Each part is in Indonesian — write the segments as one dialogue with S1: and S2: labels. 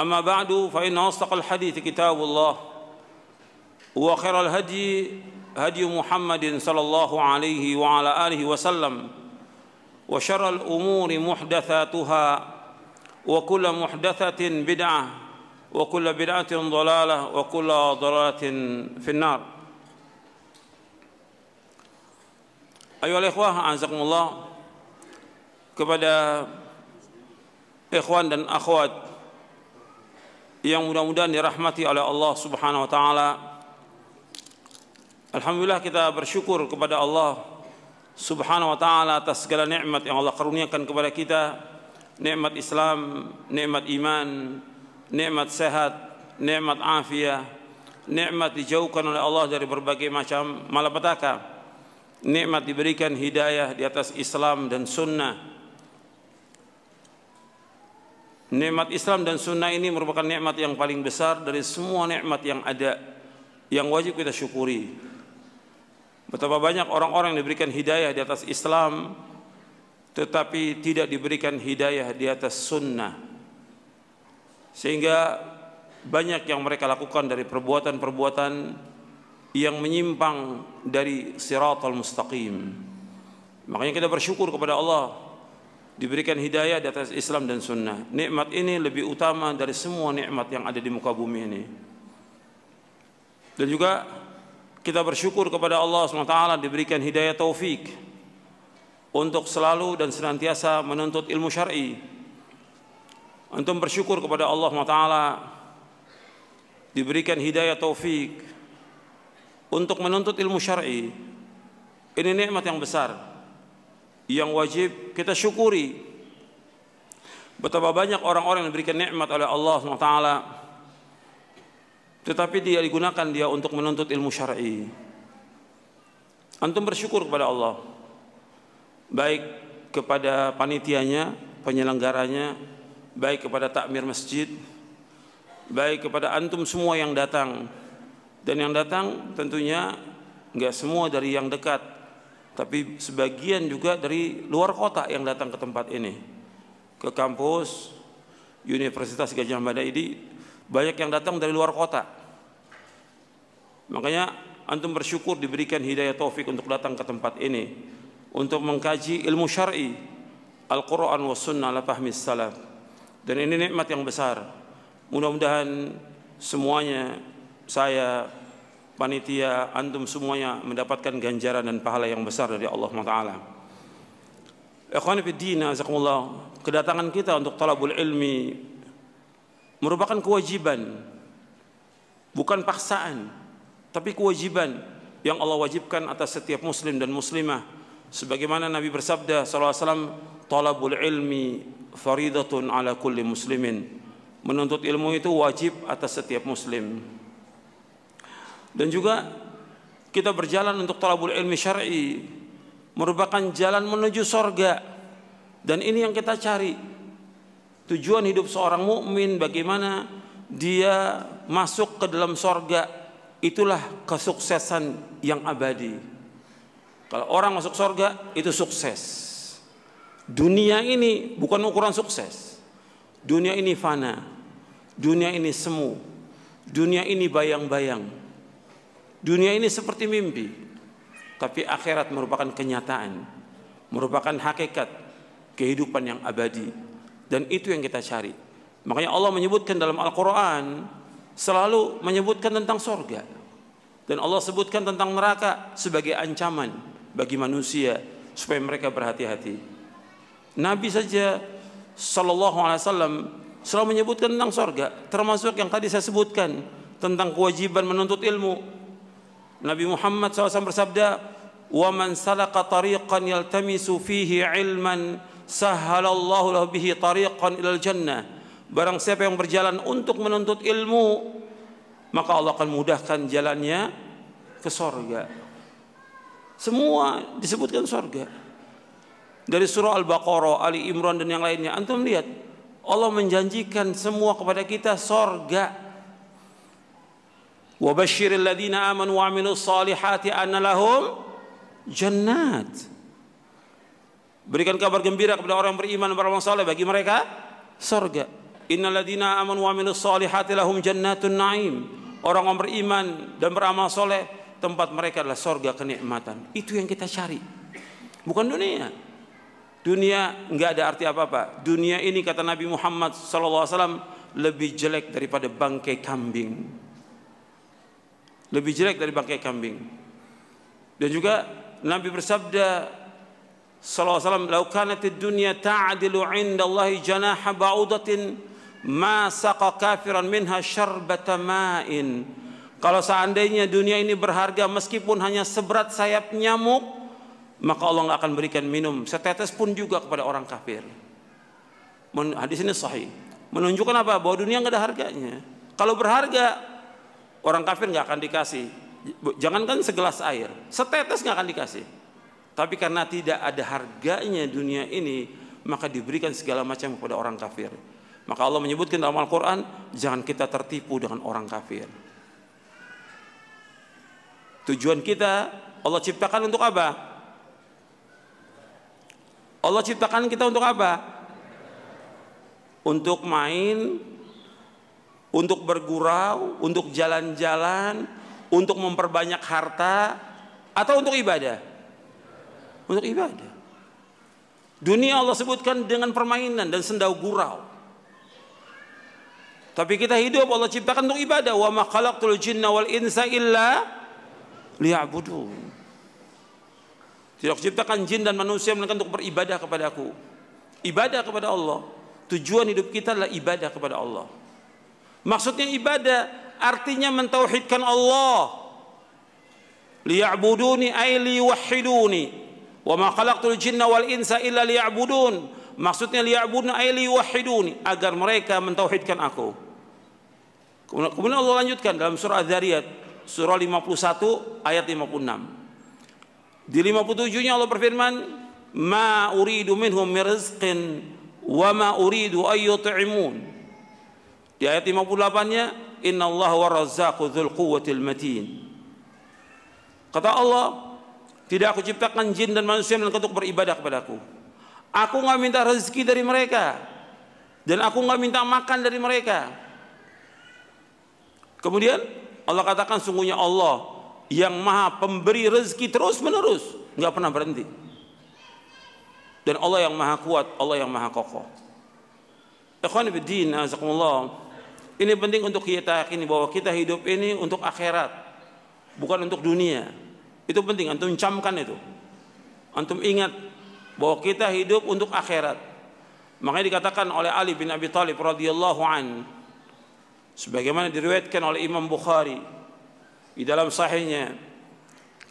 S1: أما بعد فإن أصدق الحديث كتاب الله وخير الهدي هدي محمد صلى الله عليه وعلى آله وسلم وشر الأمور محدثاتها وكل محدثة بدعة وكل بدعة ضلالة وكل ضلالة في النار. أيها الإخوة أعزكم الله kepada ikhwan dan akhwat yang mudah-mudahan dirahmati oleh Allah Subhanahu wa taala. Alhamdulillah kita bersyukur kepada Allah Subhanahu wa taala atas segala nikmat yang Allah karuniakan kepada kita nikmat Islam, nikmat iman, nikmat sehat, nikmat afiah, nikmat dijauhkan oleh Allah dari berbagai macam malapetaka, nikmat diberikan hidayah di atas Islam dan sunnah. Nikmat Islam dan sunnah ini merupakan nikmat yang paling besar dari semua nikmat yang ada yang wajib kita syukuri. Betapa banyak orang-orang yang diberikan hidayah di atas Islam tetapi tidak diberikan hidayah di atas sunnah sehingga banyak yang mereka lakukan dari perbuatan-perbuatan yang menyimpang dari siratal mustaqim makanya kita bersyukur kepada Allah diberikan hidayah di atas Islam dan sunnah nikmat ini lebih utama dari semua nikmat yang ada di muka bumi ini dan juga kita bersyukur kepada Allah SWT diberikan hidayah taufik untuk selalu dan senantiasa menuntut ilmu syar'i. Antum bersyukur kepada Allah Taala diberikan hidayah taufik untuk menuntut ilmu syar'i. Ini nikmat yang besar yang wajib kita syukuri. Betapa banyak orang-orang yang diberikan nikmat oleh Allah SWT tetapi dia digunakan dia untuk menuntut ilmu syar'i. Antum bersyukur kepada Allah baik kepada panitianya, penyelenggaranya, baik kepada takmir masjid, baik kepada antum semua yang datang. Dan yang datang tentunya enggak semua dari yang dekat, tapi sebagian juga dari luar kota yang datang ke tempat ini. Ke kampus Universitas Gajah Mada ini banyak yang datang dari luar kota. Makanya antum bersyukur diberikan hidayah taufik untuk datang ke tempat ini untuk mengkaji ilmu syar'i Al-Quran wa sunnah ala fahmi salaf dan ini nikmat yang besar mudah-mudahan semuanya saya panitia antum semuanya mendapatkan ganjaran dan pahala yang besar dari Allah Taala. Ikhwan fi din azakumullah kedatangan kita untuk talabul ilmi merupakan kewajiban bukan paksaan tapi kewajiban yang Allah wajibkan atas setiap muslim dan muslimah. Sebagaimana Nabi bersabda sallallahu alaihi wasallam talabul ilmi faridatun ala kulli muslimin. Menuntut ilmu itu wajib atas setiap muslim dan juga kita berjalan untuk talabul ilmi syar'i merupakan jalan menuju sorga dan ini yang kita cari tujuan hidup seorang mukmin bagaimana dia masuk ke dalam sorga itulah kesuksesan yang abadi. Kalau orang masuk sorga itu sukses. Dunia ini bukan ukuran sukses. Dunia ini fana. Dunia ini semu. Dunia ini bayang-bayang. Dunia ini seperti mimpi. Tapi akhirat merupakan kenyataan. Merupakan hakikat kehidupan yang abadi. Dan itu yang kita cari. Makanya Allah menyebutkan dalam Al-Quran selalu menyebutkan tentang sorga. Dan Allah sebutkan tentang neraka sebagai ancaman bagi manusia supaya mereka berhati-hati. Nabi saja Sallallahu Alaihi Wasallam selalu menyebutkan tentang sorga, termasuk yang tadi saya sebutkan tentang kewajiban menuntut ilmu. Nabi Muhammad SAW bersabda, "Wa man salaka tariqan yaltamisu fihi ilman, sahhalallahu lahu tariqan ilal jannah." Barang siapa yang berjalan untuk menuntut ilmu, maka Allah akan mudahkan jalannya ke sorga. Semua disebutkan sorga dari surah Al-Baqarah, Ali Imran dan yang lainnya. Antum lihat, Allah menjanjikan semua kepada kita sorga. Ladzina amanu wa amilus salihati anna lahum jannat. Berikan kabar gembira kepada orang yang beriman dan beramal saleh bagi mereka sorga. Innal ladzina amanu wa amilus salihati lahum jannatun naim. Orang yang beriman dan beramal soleh tempat mereka adalah sorga kenikmatan. Itu yang kita cari. Bukan dunia. Dunia nggak ada arti apa-apa. Dunia ini kata Nabi Muhammad SAW lebih jelek daripada bangkai kambing. Lebih jelek dari bangkai kambing. Dan juga Nabi bersabda sallallahu alaihi wasallam, "Lau kanatid dunya ta'dilu 'inda Allah janaha ba'udatin ma saqa kafiran minha syarbata ma'in." Kalau seandainya dunia ini berharga meskipun hanya seberat sayap nyamuk, maka Allah akan berikan minum setetes pun juga kepada orang kafir. Hadis ini sahih. Menunjukkan apa? Bahwa dunia nggak ada harganya. Kalau berharga, orang kafir nggak akan dikasih. Jangankan segelas air, setetes nggak akan dikasih. Tapi karena tidak ada harganya dunia ini, maka diberikan segala macam kepada orang kafir. Maka Allah menyebutkan dalam Al-Quran, jangan kita tertipu dengan orang kafir. Tujuan kita Allah ciptakan untuk apa? Allah ciptakan kita untuk apa? Untuk main, untuk bergurau, untuk jalan-jalan, untuk memperbanyak harta, atau untuk ibadah? Untuk ibadah. Dunia Allah sebutkan dengan permainan dan sendau gurau. Tapi kita hidup Allah ciptakan untuk ibadah. Wa ma khalaqtul jinna wal insa illa liya'budun. Tidak ciptakan jin dan manusia melainkan untuk beribadah kepada aku. Ibadah kepada Allah. Tujuan hidup kita adalah ibadah kepada Allah. Maksudnya ibadah artinya mentauhidkan Allah. Liya'buduni ay liyuwahhiduni. Wa ma khalaqtul jinna wal insa illa liya'budun. Maksudnya liya'budun ay liyuwahhiduni agar mereka mentauhidkan aku. Kemudian Allah lanjutkan dalam surah Az-Zariyat surah 51 ayat 56. Di 57-nya Allah berfirman, "Ma uridu minhum mirzqin wa ma uridu ay yut'imun." Di ayat 58-nya, "Inna Allah wa razzaqu dzul quwwatil matin." Kata Allah, tidak aku ciptakan jin dan manusia melainkan untuk beribadah kepadaku. Aku nggak minta rezeki dari mereka dan aku nggak minta makan dari mereka. Kemudian Allah katakan sungguhnya Allah yang maha pemberi rezeki terus menerus nggak pernah berhenti dan Allah yang maha kuat Allah yang maha kokoh Ikhwan Bidin Azakumullah ini penting untuk kita yakini bahwa kita hidup ini untuk akhirat bukan untuk dunia. Itu penting antum camkan itu. Antum ingat bahwa kita hidup untuk akhirat. Makanya dikatakan oleh Ali bin Abi Thalib radhiyallahu an sebagaimana diriwayatkan oleh Imam Bukhari di dalam sahihnya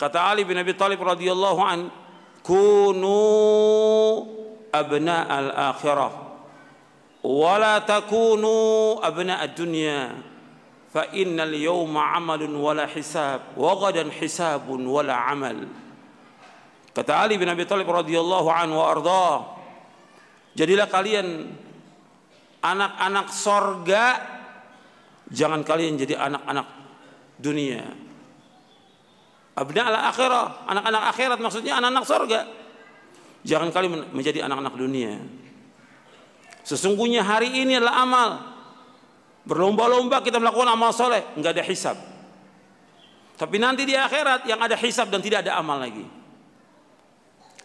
S1: kata Ali bin Abi Thalib radhiyallahu an kunu abna al-akhirah wa la takunu abna ad-dunya fa innal yawma amalun wala hisab wa gadan hisabun wala amal kata Ali bin Abi Thalib radhiyallahu an wa arda jadilah kalian anak-anak sorga Jangan kalian jadi anak-anak dunia. Abna ala akhirah, anak-anak akhirat maksudnya anak-anak surga. Jangan kalian menjadi anak-anak dunia. Sesungguhnya hari ini adalah amal. Berlomba-lomba kita melakukan amal soleh, nggak ada hisab. Tapi nanti di akhirat yang ada hisab dan tidak ada amal lagi.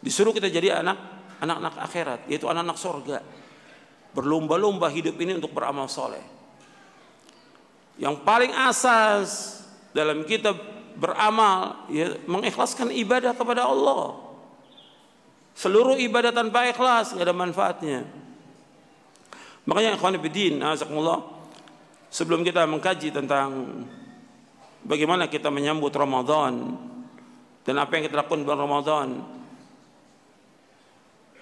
S1: Disuruh kita jadi anak anak-anak akhirat, yaitu anak-anak surga. Berlomba-lomba hidup ini untuk beramal soleh. Yang paling asas dalam kita beramal, ya, mengikhlaskan ibadah kepada Allah. Seluruh ibadah tanpa ikhlas nggak ada manfaatnya. Makanya ikhwan fillah, azakumullah, sebelum kita mengkaji tentang bagaimana kita menyambut Ramadan dan apa yang kita lakukan bulan Ramadan,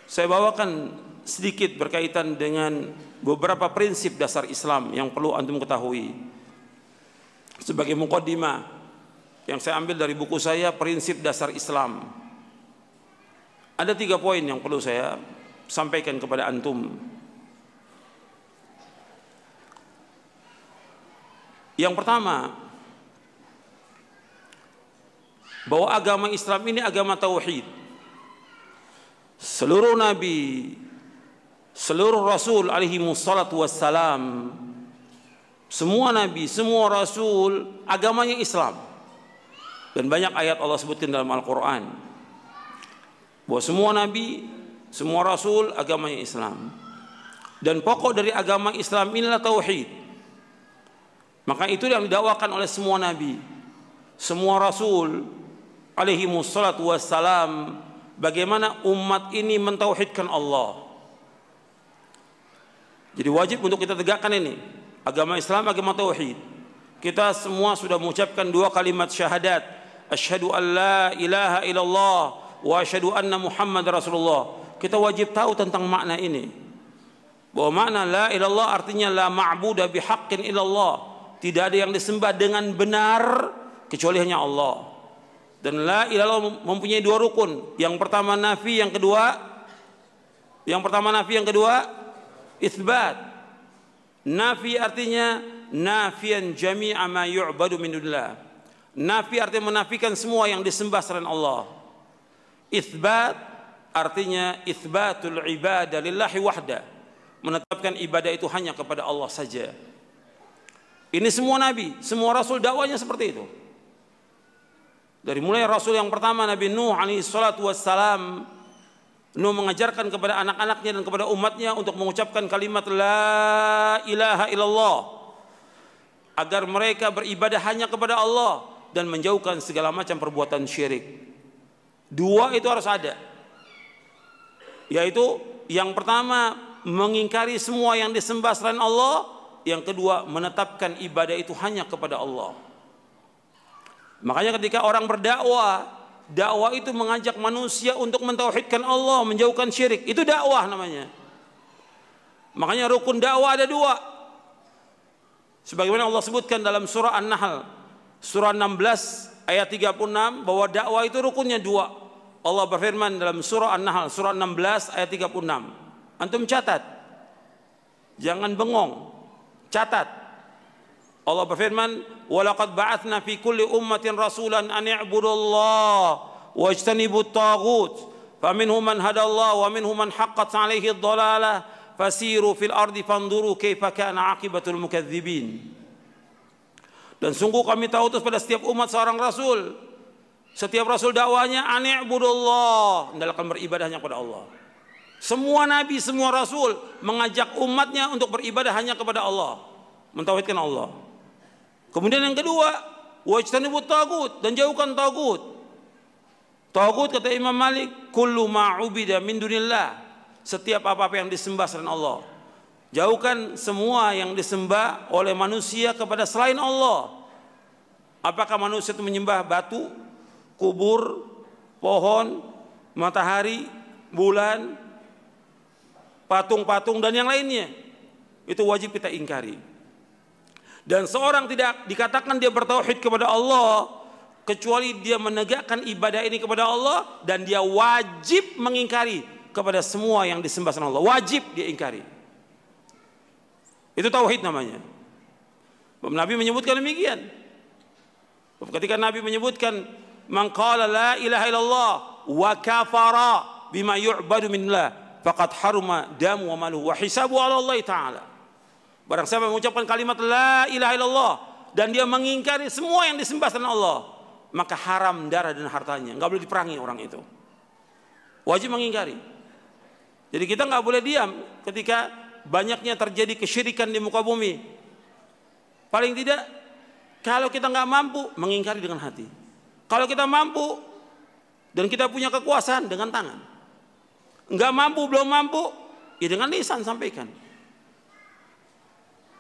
S1: saya bawakan sedikit berkaitan dengan beberapa prinsip dasar Islam yang perlu antum ketahui. Sebagai mukaddimah yang saya ambil dari buku saya Prinsip Dasar Islam. Ada tiga poin yang perlu saya sampaikan kepada antum Yang pertama, bahwa agama Islam ini agama tauhid. Seluruh nabi, seluruh rasul alaihi wassalatu wassalam, semua nabi, semua rasul agamanya Islam. Dan banyak ayat Allah sebutkan dalam Al-Qur'an bahwa semua nabi, semua rasul agamanya Islam. Dan pokok dari agama Islam inilah tauhid. Maka itu yang didakwakan oleh semua nabi, semua rasul alaihi wassalatu wassalam bagaimana umat ini mentauhidkan Allah. Jadi wajib untuk kita tegakkan ini. Agama Islam agama tauhid. Kita semua sudah mengucapkan dua kalimat syahadat. Asyhadu an la ilaha illallah wa asyhadu anna Muhammad Rasulullah. Kita wajib tahu tentang makna ini. Bahwa makna la ilallah artinya la ma'budu bihaqqin illallah tidak ada yang disembah dengan benar kecuali hanya Allah. Dan la ilallah mempunyai dua rukun. Yang pertama nafi, yang kedua yang pertama nafi, yang kedua isbat. Nafi artinya nafian jami'a ma yu'badu min dunillah. Nafi artinya menafikan semua yang disembah selain Allah. Isbat artinya isbatul ibadah lillahi wahda. Menetapkan ibadah itu hanya kepada Allah saja. Ini semua nabi, semua rasul dakwanya seperti itu. Dari mulai rasul yang pertama Nabi Nuh alaihi salatu wassalam Nuh mengajarkan kepada anak-anaknya dan kepada umatnya untuk mengucapkan kalimat la ilaha illallah agar mereka beribadah hanya kepada Allah dan menjauhkan segala macam perbuatan syirik. Dua itu harus ada. Yaitu yang pertama mengingkari semua yang disembah selain Allah yang kedua, menetapkan ibadah itu hanya kepada Allah. Makanya ketika orang berdakwah, dakwah itu mengajak manusia untuk mentauhidkan Allah, menjauhkan syirik. Itu dakwah namanya. Makanya rukun dakwah ada dua. Sebagaimana Allah sebutkan dalam surah An-Nahl, surah 16 ayat 36 bahwa dakwah itu rukunnya dua. Allah berfirman dalam surah An-Nahl, surah 16 ayat 36. Antum catat. Jangan bengong. Catat. Allah berfirman, "Walaqad ba'atsna fi kulli ummatin rasulan an i'budullaha wajtanibut taghut." Faminhum man hadallahu wa minhum man haqqat 'alaihi ad-dhalalah fasiru fil ardi fanduru kaifa kana 'aqibatul mukadzibin. Dan sungguh kami tahu itu pada setiap umat seorang rasul. Setiap rasul dakwanya ani'budullah, hendaklah beribadah hanya kepada Allah. Semua nabi, semua rasul mengajak umatnya untuk beribadah hanya kepada Allah, mentauhidkan Allah. Kemudian yang kedua, wajtanibut tagut dan jauhkan tagut. Tagut kata Imam Malik, kullu ma'ubida min dunillah. Setiap apa-apa yang disembah selain Allah. Jauhkan semua yang disembah oleh manusia kepada selain Allah. Apakah manusia itu menyembah batu, kubur, pohon, matahari, bulan, patung-patung dan yang lainnya. Itu wajib kita ingkari. Dan seorang tidak dikatakan dia bertauhid kepada Allah kecuali dia menegakkan ibadah ini kepada Allah dan dia wajib mengingkari kepada semua yang disembah sama Allah. Wajib dia ingkari. Itu tauhid namanya. Nabi menyebutkan demikian. Ketika Nabi menyebutkan man qala la ilaha illallah wa kafara bima yu'badu minillah faqad haruma damu wa maluhu wa hisabu ala Allah taala. Barang siapa mengucapkan kalimat la ilaha illallah dan dia mengingkari semua yang disembah selain Allah, maka haram darah dan hartanya. Enggak boleh diperangi orang itu. Wajib mengingkari. Jadi kita nggak boleh diam ketika banyaknya terjadi kesyirikan di muka bumi. Paling tidak kalau kita nggak mampu mengingkari dengan hati. Kalau kita mampu dan kita punya kekuasaan dengan tangan. Nggak mampu belum mampu ya dengan lisan sampaikan.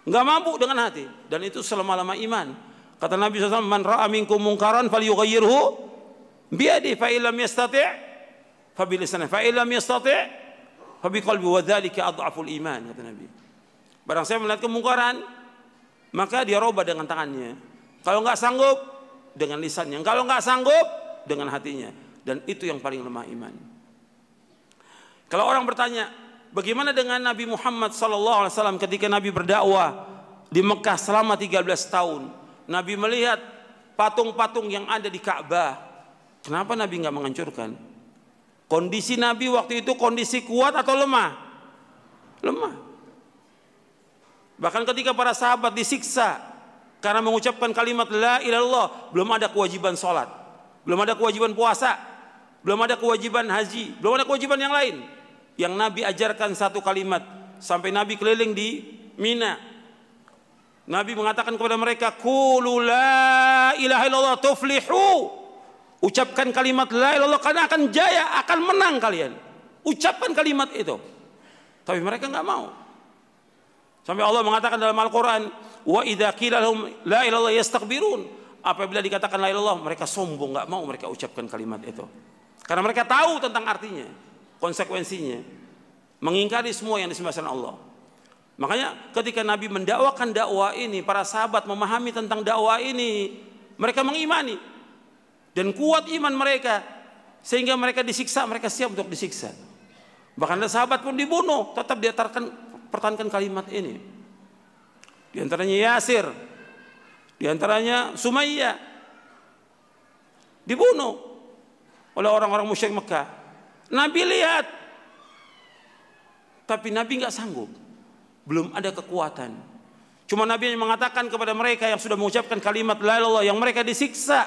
S1: Nggak mampu dengan hati dan itu selama-lama iman. Kata Nabi SAW, "Man ra'a minkum munkaran falyughayyirhu biyadi fa illam yastati' fa bilisanihi fa yastati' fa biqalbi wa dzalika adhaful iman," kata Nabi. Barang saya melihat kemungkaran, maka dia roba dengan tangannya. Kalau nggak sanggup dengan lisannya, kalau nggak sanggup dengan hatinya, dan itu yang paling lemah iman. Kalau orang bertanya, bagaimana dengan Nabi Muhammad SAW ketika Nabi berdakwah di Mekah selama 13 tahun? Nabi melihat patung-patung yang ada di Ka'bah. Kenapa Nabi nggak menghancurkan? Kondisi Nabi waktu itu kondisi kuat atau lemah? Lemah. Bahkan ketika para sahabat disiksa karena mengucapkan kalimat la ilallah, belum ada kewajiban sholat, belum ada kewajiban puasa, belum ada kewajiban haji, belum ada kewajiban yang lain. Yang Nabi ajarkan satu kalimat sampai Nabi keliling di Mina. Nabi mengatakan kepada mereka, "Qulu la ilaha illallah tuflihu." Ucapkan kalimat la ilaha illallah karena akan jaya, akan menang kalian. Ucapkan kalimat itu. Tapi mereka nggak mau. Sampai Allah mengatakan dalam Al-Quran, wa idza qila lahum la ilaha yastakbirun. Apabila dikatakan la ilaha mereka sombong, nggak mau mereka ucapkan kalimat itu. Karena mereka tahu tentang artinya, konsekuensinya. Mengingkari semua yang disembah Allah. Makanya ketika Nabi mendakwakan dakwah ini, para sahabat memahami tentang dakwah ini, mereka mengimani dan kuat iman mereka sehingga mereka disiksa, mereka siap untuk disiksa. Bahkan sahabat pun dibunuh, tetap dia pertahankan kalimat ini. Di antaranya Yasir, di antaranya Sumayyah dibunuh oleh orang-orang musyrik Mekah. Nabi lihat, tapi Nabi nggak sanggup, belum ada kekuatan. Cuma Nabi yang mengatakan kepada mereka yang sudah mengucapkan kalimat la ilaha yang mereka disiksa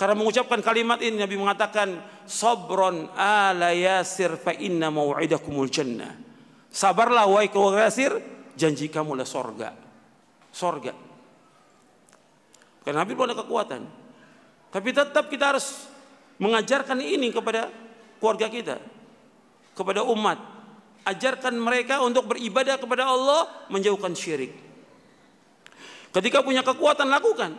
S1: karena mengucapkan kalimat ini Nabi mengatakan sabron ala yasir fa inna mau'idakumul jannah Sabarlah wahai keluarga Yasir, janji kamu adalah sorga. Sorga. Karena Nabi belum ada kekuatan. Tapi tetap kita harus mengajarkan ini kepada keluarga kita. Kepada umat. Ajarkan mereka untuk beribadah kepada Allah, menjauhkan syirik. Ketika punya kekuatan, lakukan.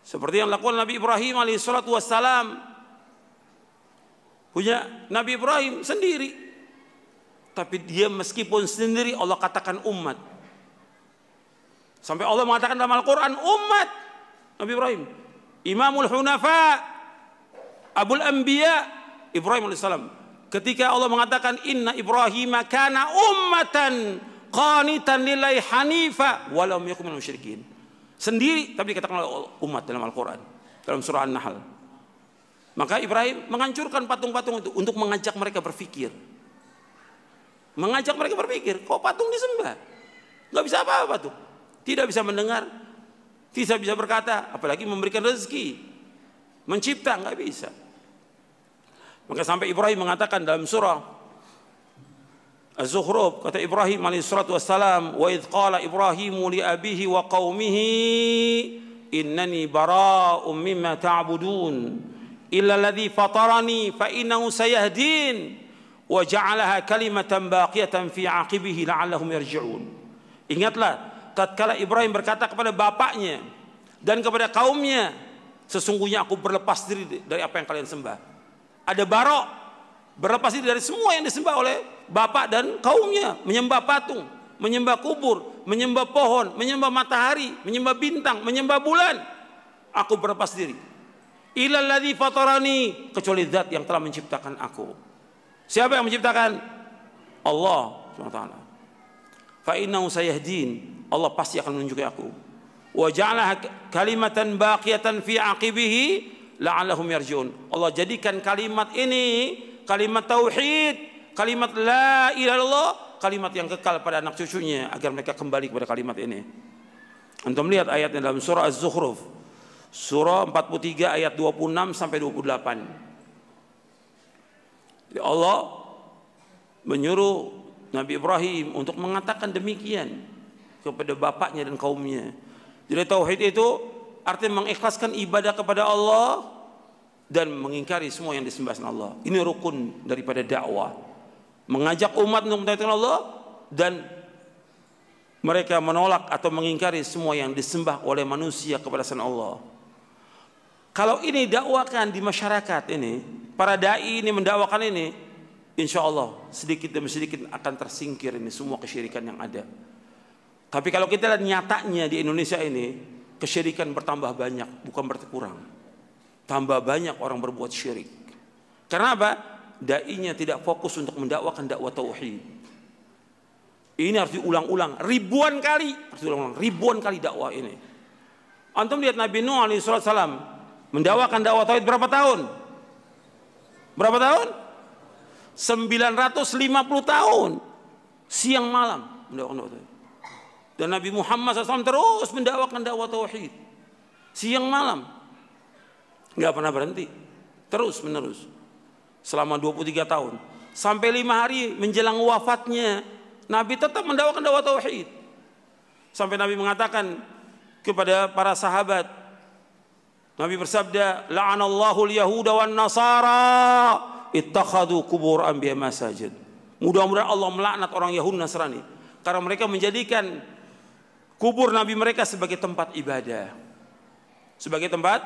S1: Seperti yang lakukan Nabi Ibrahim alaihissalatu wassalam. Punya Nabi Ibrahim sendiri tapi dia meskipun sendiri Allah katakan umat. Sampai Allah mengatakan dalam Al-Quran umat Nabi Ibrahim. Imamul Hunafa, Abul Anbiya, Ibrahim AS. Ketika Allah mengatakan inna Ibrahim kana ummatan qanitan lillahi hanifa walau yakum minal musyrikin. Sendiri tapi dikatakan oleh umat dalam Al-Quran dalam surah An-Nahl. Maka Ibrahim menghancurkan patung-patung itu untuk mengajak mereka berpikir. Mengajak mereka berpikir, kok patung disembah? Gak bisa apa-apa tuh. Tidak bisa mendengar, tidak bisa berkata, apalagi memberikan rezeki. Mencipta nggak bisa. Maka sampai Ibrahim mengatakan dalam surah Az-Zukhruf kata Ibrahim alaihi salatu wassalam wa idh qala Ibrahim li abihi wa qaumihi innani bara'un mimma ta'budun illa alladhi fatarani fa innahu sayahdin wa ja'alaha kalimatan baqiyatan fi aqibihi la'allahum yarji'un. Ingatlah tatkala Ibrahim berkata kepada bapaknya dan kepada kaumnya, sesungguhnya aku berlepas diri dari apa yang kalian sembah. Ada barok berlepas diri dari semua yang disembah oleh bapak dan kaumnya, menyembah patung, menyembah kubur, menyembah pohon, menyembah matahari, menyembah bintang, menyembah bulan. Aku berlepas diri. Ilal ladzi fatarani kecuali zat yang telah menciptakan aku. Siapa yang menciptakan? Allah SWT. Fa innahu sayahdin. Allah pasti akan menunjuki aku. Wa kalimatan baqiyatan fi aqibihi la'allahum yarji'un. Allah jadikan kalimat ini kalimat tauhid, kalimat la ilaha kalimat yang kekal pada anak cucunya agar mereka kembali kepada kalimat ini. Antum lihat ayatnya dalam surah Az-Zukhruf. Surah 43 ayat 26 sampai 28. Jadi Allah menyuruh Nabi Ibrahim untuk mengatakan demikian kepada bapaknya dan kaumnya. Jadi tauhid itu artinya mengikhlaskan ibadah kepada Allah dan mengingkari semua yang disembah Allah. Ini rukun daripada dakwah. Mengajak umat untuk mentaati Allah dan mereka menolak atau mengingkari semua yang disembah oleh manusia kepada selain Allah. Kalau ini dakwakan di masyarakat ini, para dai ini mendakwakan ini, insya Allah sedikit demi sedikit akan tersingkir ini semua kesyirikan yang ada. Tapi kalau kita lihat nyatanya di Indonesia ini, kesyirikan bertambah banyak, bukan berkurang. Tambah banyak orang berbuat syirik. Karena apa? Dai-nya tidak fokus untuk mendakwakan dakwah tauhid. Ini harus diulang-ulang ribuan kali, harus diulang-ulang ribuan kali dakwah ini. Antum lihat Nabi Nuh alaihi salam mendakwakan dakwah tauhid berapa tahun? Berapa tahun? 950 tahun. Siang malam mendakwakan dakwah tauhid. Dan Nabi Muhammad SAW terus mendakwakan dakwah tauhid. Siang malam. Nggak pernah berhenti. Terus menerus. Selama 23 tahun. Sampai lima hari menjelang wafatnya. Nabi tetap mendakwakan dakwah tauhid. Sampai Nabi mengatakan kepada para sahabat. Nabi bersabda, La'anallahu al-Yahuda wan Nasara ittakhadu kubur anbiya masajid. Mudah-mudahan Allah melaknat orang Yahudi Nasrani karena mereka menjadikan kubur nabi mereka sebagai tempat ibadah. Sebagai tempat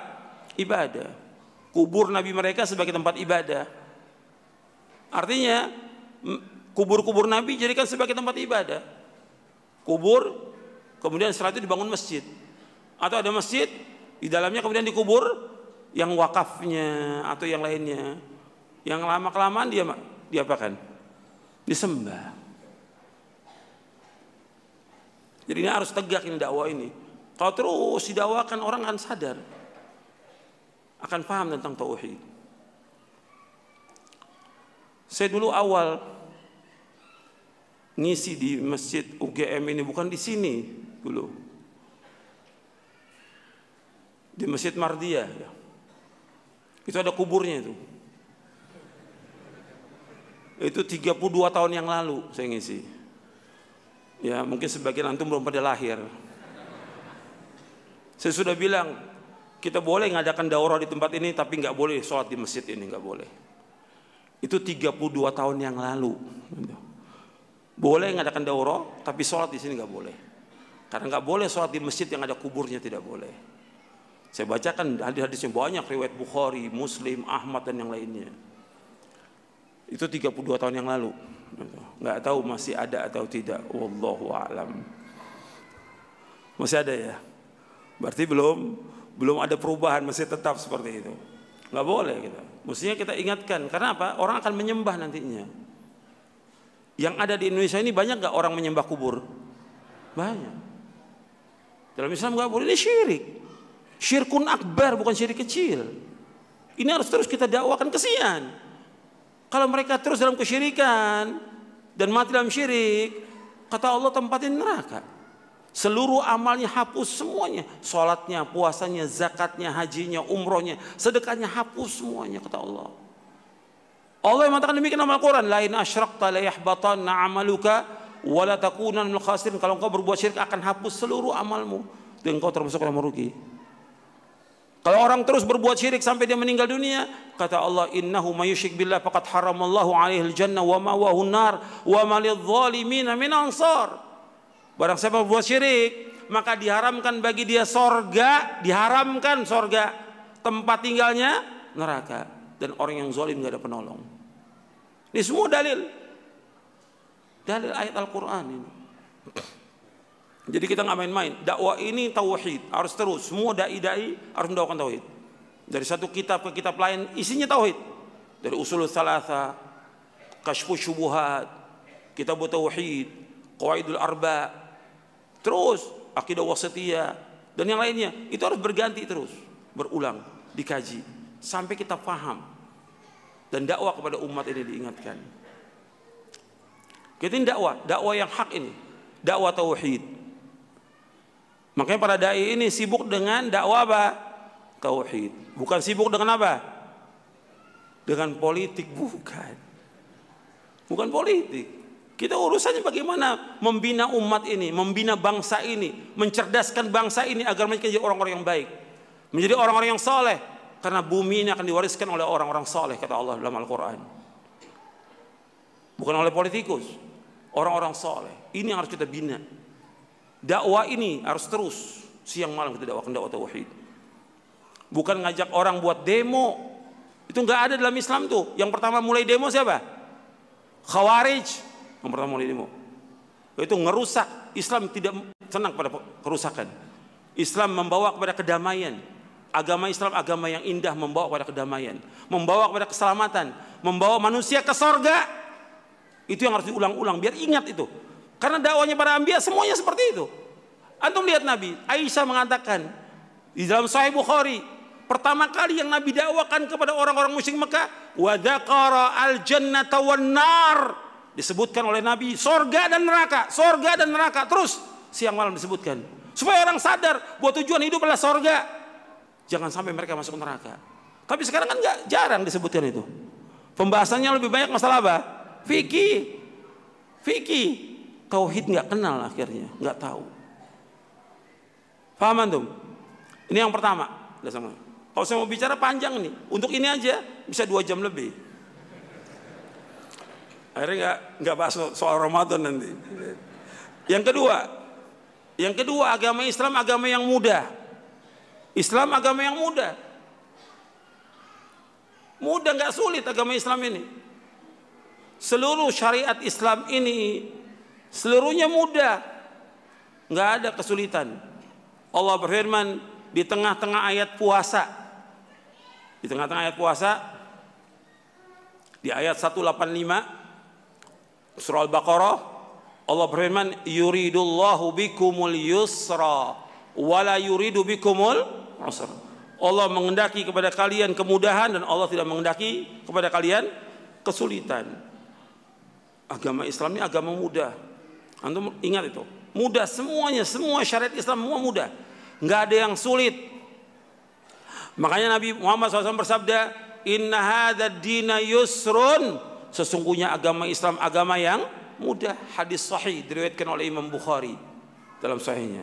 S1: ibadah. Kubur nabi mereka sebagai tempat ibadah. Artinya kubur-kubur nabi jadikan sebagai tempat ibadah. Kubur kemudian setelah itu dibangun masjid. Atau ada masjid di dalamnya kemudian dikubur yang wakafnya atau yang lainnya. Yang lama kelamaan dia diapakan? Disembah. Jadi ini harus tegak ini dakwah ini. Kalau terus didakwakan orang akan sadar. Akan paham tentang tauhid. Saya dulu awal ngisi di masjid UGM ini bukan di sini dulu. Di Masjid Mardia ya. Itu ada kuburnya itu. Itu 32 tahun yang lalu saya ngisi. Ya mungkin sebagian antum belum pada lahir. Saya sudah bilang kita boleh ngadakan daurah di tempat ini tapi nggak boleh sholat di masjid ini nggak boleh. Itu 32 tahun yang lalu. Boleh ngadakan daurah tapi sholat di sini nggak boleh. Karena nggak boleh sholat di masjid yang ada kuburnya tidak boleh. Saya bacakan hadis-hadis yang banyak riwayat Bukhari, Muslim, Ahmad dan yang lainnya. Itu 32 tahun yang lalu. Nggak tahu masih ada atau tidak. Wallahu a'lam. Masih ada ya? Berarti belum belum ada perubahan masih tetap seperti itu. Nggak boleh kita. Mestinya kita ingatkan karena apa? Orang akan menyembah nantinya. Yang ada di Indonesia ini banyak nggak orang menyembah kubur? Banyak. Dalam Islam nggak boleh ini syirik. Syirkun akbar bukan syirik kecil. Ini harus terus kita dakwakan kesian. Kalau mereka terus dalam kesyirikan dan mati dalam syirik, kata Allah tempatin neraka. Seluruh amalnya hapus semuanya. Sholatnya, puasanya, zakatnya, hajinya, umrohnya, sedekahnya hapus semuanya kata Allah. Allah yang mengatakan demikian dalam Al-Quran. Lain asyrakta la yahbatanna amaluka wa la takunan khasirin. Kalau engkau berbuat syirik akan hapus seluruh amalmu. Dan engkau termasuk orang merugi. Kalau orang terus berbuat syirik sampai dia meninggal dunia, kata Allah, "Innahu may yusyrik billah faqad haramallahu alaihi al-jannah wa ma'wahu nar wa ma lidh-dhalimin min ansar." Barang siapa berbuat syirik, maka diharamkan bagi dia sorga, diharamkan sorga, tempat tinggalnya neraka dan orang yang zalim nggak ada penolong. Ini semua dalil. Dalil ayat Al-Qur'an ini. Jadi kita nggak main-main. Dakwah ini tauhid, harus terus. Semua dai-dai harus mendakwakan tauhid. Dari satu kitab ke kitab lain isinya tauhid. Dari usul salasa, kasyfu syubuhat, kitab tauhid, qawaidul arba, Terus akidah wasatiyah dan yang lainnya itu harus berganti terus, berulang, dikaji sampai kita paham dan dakwah kepada umat ini diingatkan. Kita ini dakwah, dakwah yang hak ini, dakwah tauhid. Makanya para dai ini sibuk dengan dakwah apa? Tauhid. Bukan sibuk dengan apa? Dengan politik, bukan. Bukan politik. Kita urusannya bagaimana membina umat ini, membina bangsa ini, mencerdaskan bangsa ini agar menjadi orang-orang yang baik. Menjadi orang-orang yang soleh. Karena bumi ini akan diwariskan oleh orang-orang soleh, kata Allah dalam Al-Quran. Bukan oleh politikus. Orang-orang soleh. Ini yang harus kita bina. Dakwah ini harus terus. Siang malam kita dakwakan dakwah tauhid. Bukan ngajak orang buat demo. Itu nggak ada dalam Islam tuh. Yang pertama mulai demo siapa? Khawarij yang pertama mulai demo. Itu ngerusak. Islam tidak senang pada kerusakan. Islam membawa kepada kedamaian. Agama Islam agama yang indah membawa kepada kedamaian, membawa kepada keselamatan, membawa manusia ke sorga. Itu yang harus diulang-ulang biar ingat itu. Karena dakwanya para ambia semuanya seperti itu. Antum lihat Nabi, Aisyah mengatakan di dalam Sahih Bukhari, pertama kali yang Nabi dakwakan kepada orang-orang musyrik Mekah, wa dzakara al-jannata wan nar disebutkan oleh Nabi sorga dan neraka, sorga dan neraka terus siang malam disebutkan supaya orang sadar bahwa tujuan hidup adalah sorga. Jangan sampai mereka masuk neraka. Tapi sekarang kan nggak jarang disebutkan itu. Pembahasannya lebih banyak masalah apa? Fikih, fikih, tauhid nggak kenal akhirnya, nggak tahu. Paham antum? Ini yang pertama. Kalau saya mau bicara panjang nih, untuk ini aja bisa dua jam lebih. Akhirnya nggak nggak bahas soal Ramadan nanti. Yang kedua, yang kedua agama Islam agama yang mudah. Islam agama yang mudah. Mudah nggak sulit agama Islam ini. Seluruh syariat Islam ini seluruhnya mudah. nggak ada kesulitan. Allah berfirman di tengah-tengah ayat puasa. Di tengah-tengah ayat puasa di ayat 185 surah Al-Baqarah Allah berfirman yuridullahu bikumul yusra wala yuridu bikumul usra Allah mengendaki kepada kalian kemudahan dan Allah tidak mengendaki kepada kalian kesulitan agama Islam ini agama mudah antum ingat itu mudah semuanya semua syariat Islam semua mudah nggak ada yang sulit makanya Nabi Muhammad SAW bersabda inna hadha dina yusrun Sesungguhnya agama Islam agama yang mudah. Hadis sahih diriwayatkan oleh Imam Bukhari dalam sahihnya.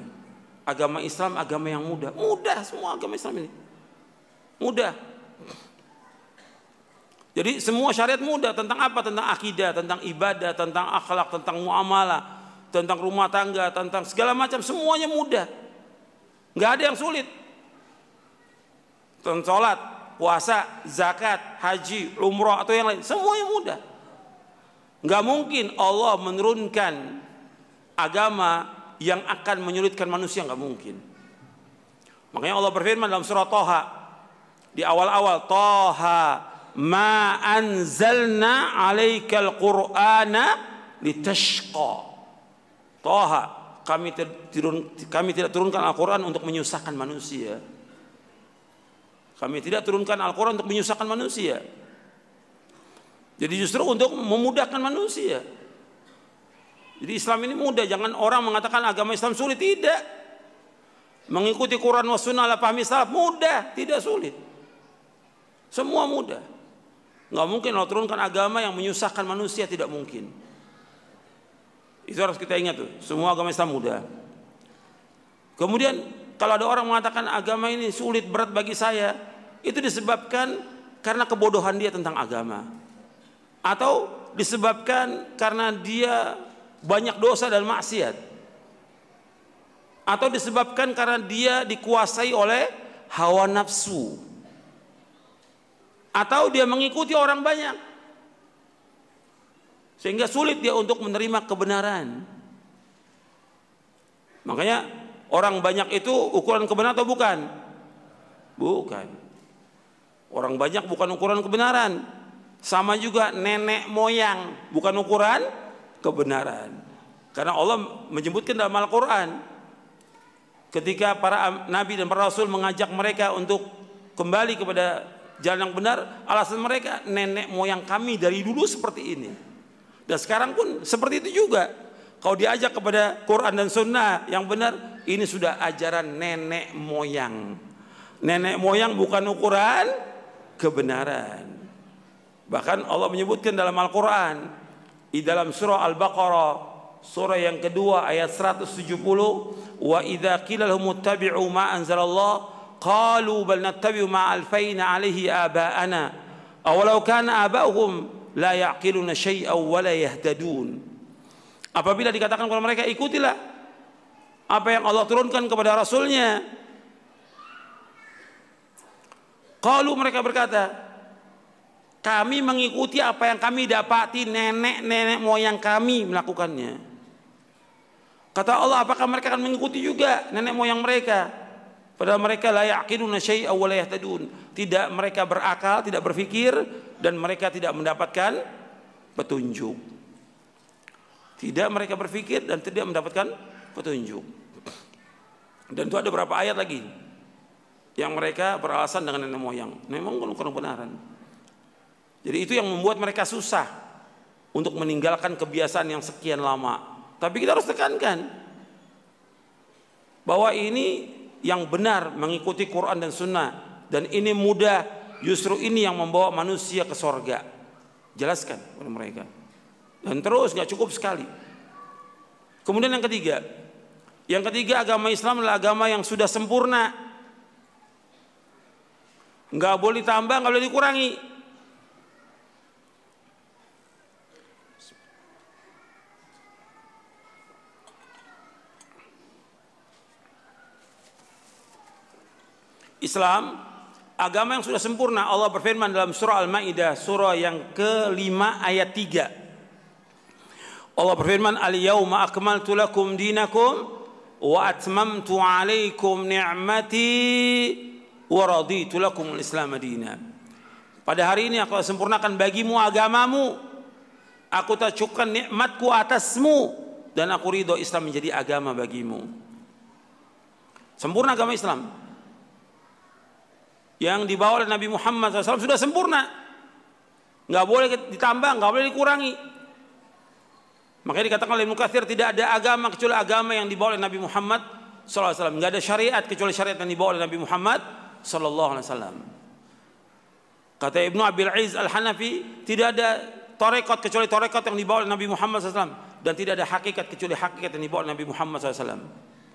S1: Agama Islam agama yang mudah. Mudah semua agama Islam ini. Mudah. Jadi semua syariat mudah tentang apa? Tentang akidah, tentang ibadah, tentang akhlak, tentang muamalah, tentang rumah tangga, tentang segala macam semuanya mudah. Nggak ada yang sulit. Tentang sholat, puasa, zakat, haji, umroh atau yang lain, semuanya mudah. Nggak mungkin Allah menurunkan agama yang akan menyulitkan manusia nggak mungkin. Makanya Allah berfirman dalam surah Toha di awal-awal Toha ma anzalna alaikal qur'ana litashqa. Toha kami, kami tidak turunkan Al-Quran untuk menyusahkan manusia. Kami tidak turunkan Al-Quran untuk menyusahkan manusia. Jadi justru untuk memudahkan manusia. Jadi Islam ini mudah, jangan orang mengatakan agama Islam sulit, tidak. Mengikuti Quran wa sunnah ala pahmi salaf mudah, tidak sulit. Semua mudah. Nggak mungkin Allah turunkan agama yang menyusahkan manusia, tidak mungkin. Itu harus kita ingat tuh, semua agama Islam mudah. Kemudian kalau ada orang mengatakan agama ini sulit berat bagi saya, itu disebabkan karena kebodohan dia tentang agama. Atau disebabkan karena dia banyak dosa dan maksiat. Atau disebabkan karena dia dikuasai oleh hawa nafsu. Atau dia mengikuti orang banyak sehingga sulit dia untuk menerima kebenaran makanya orang banyak itu ukuran kebenaran atau bukan bukan Orang banyak bukan ukuran kebenaran. Sama juga nenek moyang bukan ukuran kebenaran. Karena Allah menyebutkan dalam Al-Quran ketika para nabi dan para rasul mengajak mereka untuk kembali kepada jalan yang benar, alasan mereka nenek moyang kami dari dulu seperti ini. Dan sekarang pun seperti itu juga. Kalau diajak kepada Quran dan Sunnah yang benar, ini sudah ajaran nenek moyang. Nenek moyang bukan ukuran kebenaran. Bahkan Allah menyebutkan dalam Al-Quran, di dalam surah Al-Baqarah, surah yang kedua ayat 170, wa idza qila lahum ittabi'u ma anzalallah qalu bal nattabi'u ma alfayna alaihi aba'ana awalau kana aba'uhum la ya'qiluna syai'aw wa la yahtadun. Apabila dikatakan kepada mereka ikutilah apa yang Allah turunkan kepada rasulnya. Qalu mereka berkata kami mengikuti apa yang kami dapati nenek-nenek moyang kami melakukannya. Kata Allah apakah mereka akan mengikuti juga nenek moyang mereka Padahal mereka la yaqiluna syai'a wa la yahtadun. Tidak mereka berakal, tidak berfikir dan mereka tidak mendapatkan petunjuk. Tidak mereka berfikir dan tidak mendapatkan petunjuk. Dan itu ada beberapa ayat lagi yang mereka beralasan dengan nenek moyang. Memang bukan kebenaran. Jadi itu yang membuat mereka susah untuk meninggalkan kebiasaan yang sekian lama. Tapi kita harus tekankan bahwa ini yang benar mengikuti Quran dan Sunnah. Dan ini mudah justru ini yang membawa manusia ke sorga. Jelaskan kepada mereka. Dan terus nggak cukup sekali. Kemudian yang ketiga. Yang ketiga agama Islam adalah agama yang sudah sempurna. Nggak boleh tambah nggak boleh dikurangi Islam agama yang sudah sempurna Allah berfirman dalam surah Al-Maidah surah yang kelima ayat 3 Allah berfirman al-yauma akmaltu lakum dinakum wa atmamtu alaikum ni'mati wa raditu lakum al-islam madina pada hari ini aku sempurnakan bagimu agamamu. Aku tak cukupkan nikmatku atasmu dan aku ridho Islam menjadi agama bagimu. Sempurna agama Islam yang dibawa oleh Nabi Muhammad SAW sudah sempurna. Nggak boleh ditambah, nggak boleh dikurangi. Makanya dikatakan oleh Mukathir tidak ada agama kecuali agama yang dibawa oleh Nabi Muhammad SAW. Nggak ada syariat kecuali syariat yang dibawa oleh Nabi Muhammad SAW. Kata Ibnu Abil Aiz Al-Hanafi tidak ada torekot kecuali torekot yang dibawa oleh Nabi Muhammad SAW. Dan tidak ada hakikat kecuali hakikat yang dibawa oleh Nabi Muhammad SAW.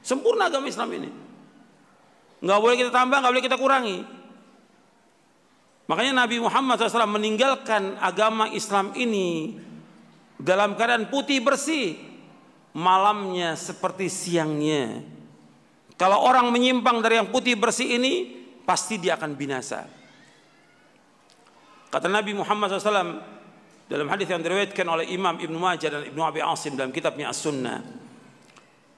S1: Sempurna agama Islam ini. Nggak boleh kita tambah, nggak boleh kita kurangi. Makanya Nabi Muhammad SAW meninggalkan agama Islam ini dalam keadaan putih bersih. Malamnya seperti siangnya. Kalau orang menyimpang dari yang putih bersih ini, pasti dia akan binasa. Kata Nabi Muhammad SAW dalam hadis yang diriwayatkan oleh Imam Ibnu Majah dan Ibnu Abi Asim dalam kitabnya As-Sunnah.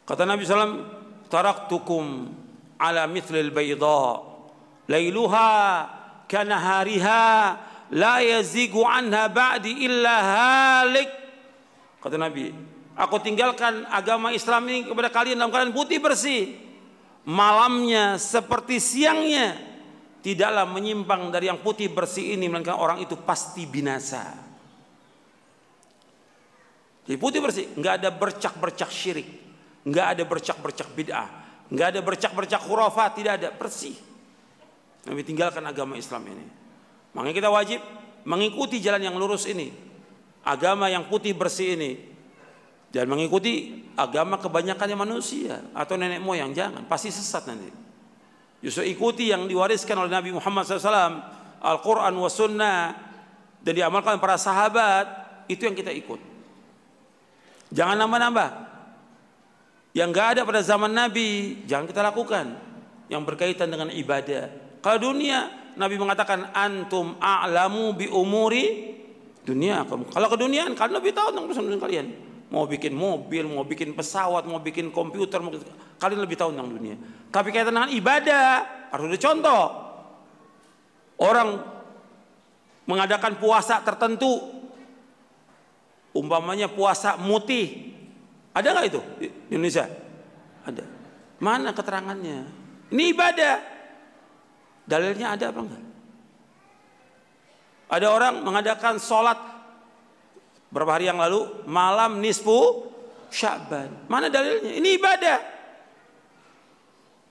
S1: Kata Nabi SAW, Taraktukum ala mithlil bayda, lailuha kanahariha la yazigu anha ba'di illa halik. Kata Nabi aku tinggalkan agama Islam ini kepada kalian dalam keadaan putih bersih. Malamnya seperti siangnya tidaklah menyimpang dari yang putih bersih ini melainkan orang itu pasti binasa. Jadi putih bersih nggak ada bercak-bercak syirik nggak ada bercak-bercak bid'ah nggak ada bercak-bercak khurafat tidak ada bersih Nabi tinggalkan agama Islam ini. Makanya kita wajib mengikuti jalan yang lurus ini. Agama yang putih bersih ini. Dan mengikuti agama kebanyakannya manusia atau nenek moyang jangan pasti sesat nanti. Justru ikuti yang diwariskan oleh Nabi Muhammad SAW, Al-Quran wa Sunnah dan diamalkan para sahabat itu yang kita ikut. Jangan nambah-nambah. Yang gak ada pada zaman Nabi jangan kita lakukan yang berkaitan dengan ibadah kalau dunia Nabi mengatakan antum a'lamu bi umuri dunia. Kalau ke dunia kalian lebih tahu tentang urusan kalian. Mau bikin mobil, mau bikin pesawat, mau bikin komputer, mau, kalian lebih tahu tentang dunia. Tapi kaitan dengan ibadah harus ada contoh. Orang mengadakan puasa tertentu, umpamanya puasa mutih, ada nggak itu di Indonesia? Ada. Mana keterangannya? Ini ibadah. Dalilnya ada apa enggak? Ada orang mengadakan sholat berapa hari yang lalu malam nisfu Sya'ban. Mana dalilnya? Ini ibadah.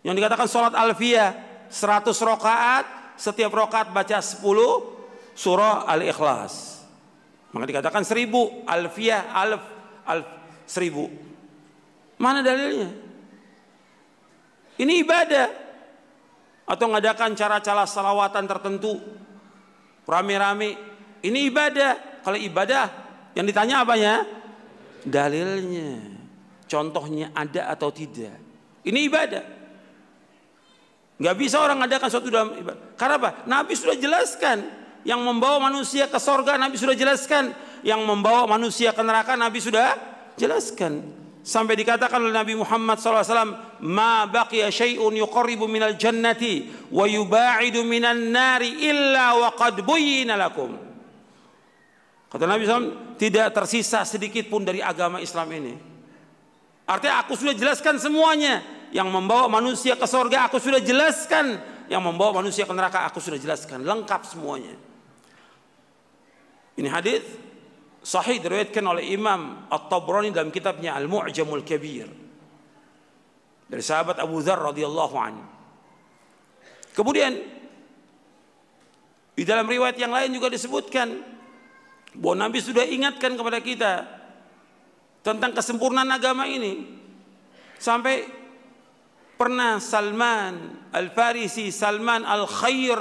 S1: Yang dikatakan sholat alfiyah 100 rakaat, setiap rakaat baca 10 surah Al-Ikhlas. Maka dikatakan 1000 alfiyah alf alf 1000. Mana dalilnya? Ini ibadah. Atau mengadakan cara-cara salawatan tertentu. Rame-rame. Ini ibadah. Kalau ibadah yang ditanya apanya? dalilnya, contohnya ada atau tidak. Ini ibadah. Gak bisa orang adakan suatu dalam ibadah. Karena apa? Nabi sudah jelaskan yang membawa manusia ke sorga Nabi sudah jelaskan yang membawa manusia ke neraka Nabi sudah jelaskan sampai dikatakan oleh Nabi Muhammad SAW ma baqiya syai'un yuqarribu minal jannati wa yuba'idu minan nari illa wa qad buyyina lakum Kata Nabi SAW, tidak tersisa sedikit pun dari agama Islam ini. Artinya aku sudah jelaskan semuanya. Yang membawa manusia ke sorga aku sudah jelaskan. Yang membawa manusia ke neraka aku sudah jelaskan. Lengkap semuanya. Ini hadis sahih diriwayatkan oleh Imam At-Tabrani dalam kitabnya Al-Mu'jamul Kabir. Dari sahabat Abu Dzar radhiyallahu anhu. Kemudian di dalam riwayat yang lain juga disebutkan bahwa Nabi sudah ingatkan kepada kita tentang kesempurnaan agama ini. Sampai pernah Salman Al-Farisi, Salman Al-Khair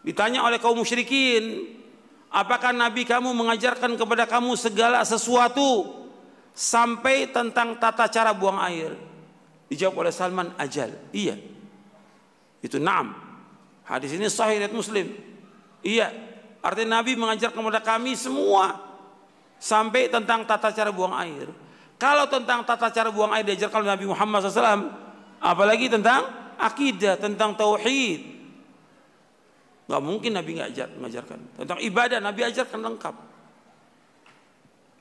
S1: ditanya oleh kaum musyrikin, apakah Nabi kamu mengajarkan kepada kamu segala sesuatu sampai tentang tata cara buang air? Dijawab oleh Salman, ajal. Iya. Itu naam. Hadis ini sahih riwayat Muslim. Iya, Artinya Nabi mengajar kepada kami semua sampai tentang tata cara buang air. Kalau tentang tata cara buang air diajarkan oleh Nabi Muhammad SAW, apalagi tentang akidah, tentang tauhid. Gak mungkin Nabi nggak ajar, mengajarkan. Tentang ibadah Nabi ajarkan lengkap.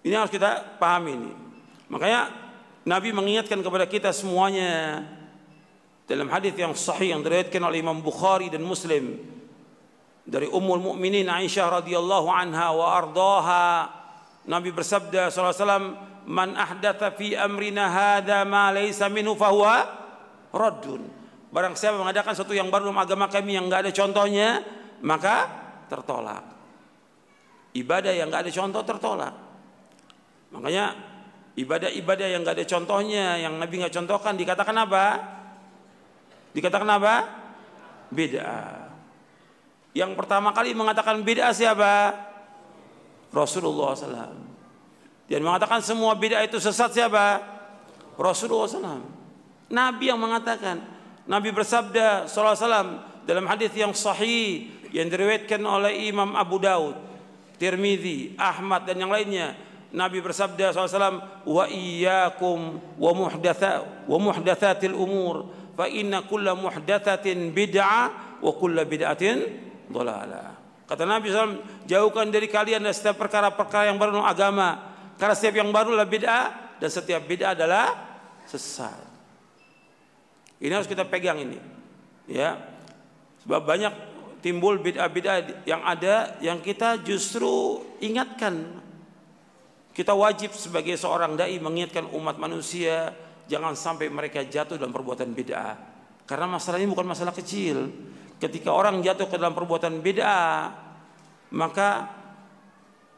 S1: Ini harus kita pahami ini. Makanya Nabi mengingatkan kepada kita semuanya dalam hadis yang sahih yang diriwayatkan oleh Imam Bukhari dan Muslim dari Ummul Mukminin Aisyah radhiyallahu anha wa ardaha Nabi bersabda sallallahu alaihi wasallam man ahdatha fi amrina hadza ma laysa minhu fahuwa raddun barang siapa mengadakan sesuatu yang baru dalam agama kami yang enggak ada contohnya maka tertolak ibadah yang enggak ada contoh tertolak makanya ibadah-ibadah yang enggak ada contohnya yang Nabi enggak contohkan dikatakan apa dikatakan apa bid'ah yang pertama kali mengatakan bid'ah siapa? Rasulullah SAW. Dan mengatakan semua bid'ah itu sesat siapa? Rasulullah SAW. Nabi yang mengatakan. Nabi bersabda SAW dalam hadis yang sahih yang diriwayatkan oleh Imam Abu Daud, Tirmidzi, Ahmad dan yang lainnya. Nabi bersabda SAW, wa iyyakum wa muhdatsa wa muhdatsatil umur fa inna kulla muhdatsatin bid'ah wa kulla bid'atin dolala. Kata Nabi SAW, jauhkan dari kalian dari setiap perkara-perkara yang baru dalam agama. Karena setiap yang baru adalah bid'ah dan setiap bid'ah adalah sesat. Ini harus kita pegang ini. Ya. Sebab banyak timbul bid'ah-bid'ah yang ada yang kita justru ingatkan. Kita wajib sebagai seorang dai mengingatkan umat manusia jangan sampai mereka jatuh dalam perbuatan bid'ah. Karena masalah ini bukan masalah kecil ketika orang jatuh ke dalam perbuatan bid'ah maka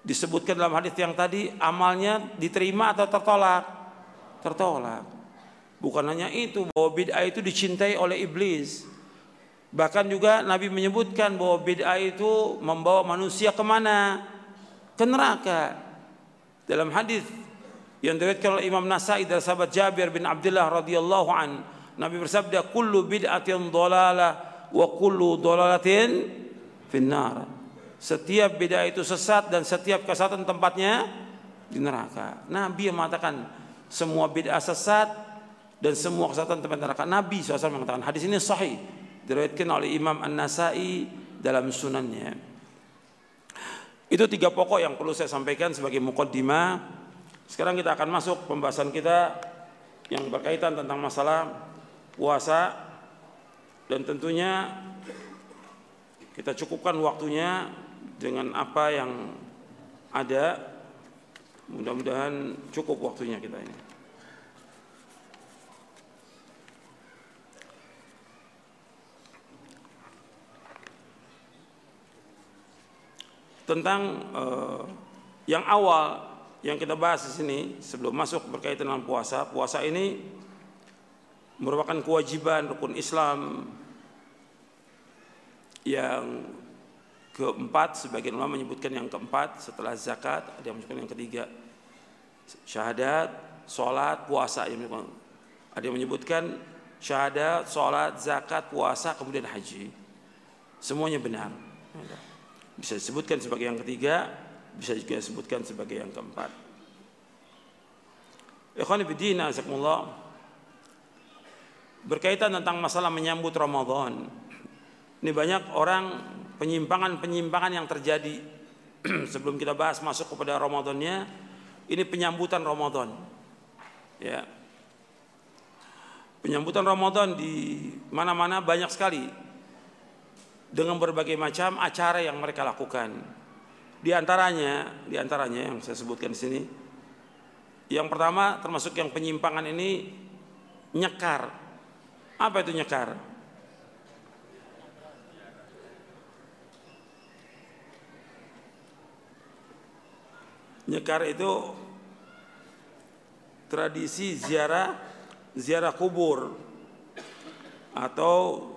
S1: disebutkan dalam hadis yang tadi amalnya diterima atau tertolak tertolak bukan hanya itu bahwa bid'ah itu dicintai oleh iblis bahkan juga Nabi menyebutkan bahwa bid'ah itu membawa manusia ke mana ke neraka dalam hadis yang diriwayatkan oleh Imam Nasai dari sahabat Jabir bin Abdullah radhiyallahu an Nabi bersabda kullu bid'atin dhalalah wa kullu dolalatin finnar. Setiap beda itu sesat dan setiap kesatuan tempatnya di neraka. Nabi yang mengatakan semua bid'ah sesat dan semua kesatuan tempat neraka. Nabi SAW mengatakan hadis ini sahih diriwayatkan oleh Imam An-Nasai dalam sunannya. Itu tiga pokok yang perlu saya sampaikan sebagai mukaddimah. Sekarang kita akan masuk pembahasan kita yang berkaitan tentang masalah puasa dan tentunya kita cukupkan waktunya dengan apa yang ada mudah-mudahan cukup waktunya kita ini tentang uh, yang awal yang kita bahas di sini sebelum masuk berkaitan dengan puasa. Puasa ini merupakan kewajiban rukun Islam yang keempat sebagian ulama menyebutkan yang keempat setelah zakat ada yang menyebutkan yang ketiga. Syahadat sholat puasa ada yang menyebutkan syahadat sholat zakat puasa kemudian haji. Semuanya benar bisa disebutkan sebagai yang ketiga bisa juga disebutkan sebagai yang keempat. Berkaitan tentang masalah menyambut Ramadan. Ini banyak orang penyimpangan-penyimpangan yang terjadi sebelum kita bahas masuk kepada Ramadannya. Ini penyambutan Ramadan. Ya. Penyambutan Ramadan di mana-mana banyak sekali dengan berbagai macam acara yang mereka lakukan. Di antaranya, di antaranya yang saya sebutkan di sini, yang pertama termasuk yang penyimpangan ini nyekar. Apa itu nyekar? Nyekar itu tradisi ziarah ziarah kubur atau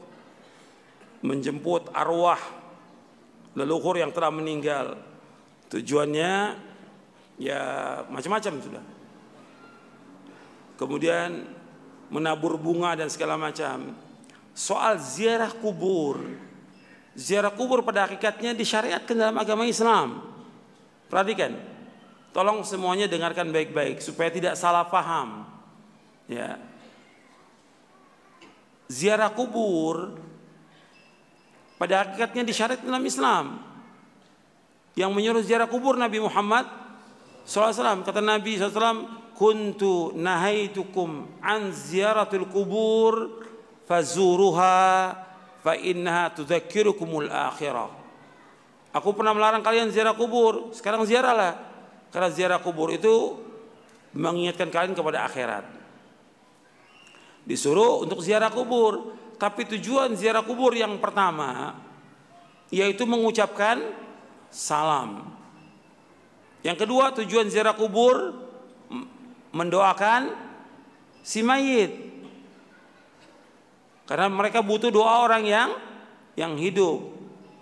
S1: menjemput arwah leluhur yang telah meninggal Tujuannya ya macam-macam sudah. Kemudian menabur bunga dan segala macam. Soal ziarah kubur. Ziarah kubur pada hakikatnya disyariatkan dalam agama Islam. Perhatikan. Tolong semuanya dengarkan baik-baik supaya tidak salah paham. Ya. Ziarah kubur pada hakikatnya disyariatkan dalam Islam. Yang menyuruh ziarah kubur Nabi Muhammad SAW kata Nabi SAW kuntu nahaitukum an ziaratul kubur fazuruha fa innaha tudzakirukumul akhirah. Aku pernah melarang kalian ziarah kubur. Sekarang ziarahlah. Karena ziarah kubur itu mengingatkan kalian kepada akhirat. Disuruh untuk ziarah kubur tapi tujuan ziarah kubur yang pertama yaitu mengucapkan salam. Yang kedua tujuan ziarah kubur mendoakan si mayit. Karena mereka butuh doa orang yang yang hidup.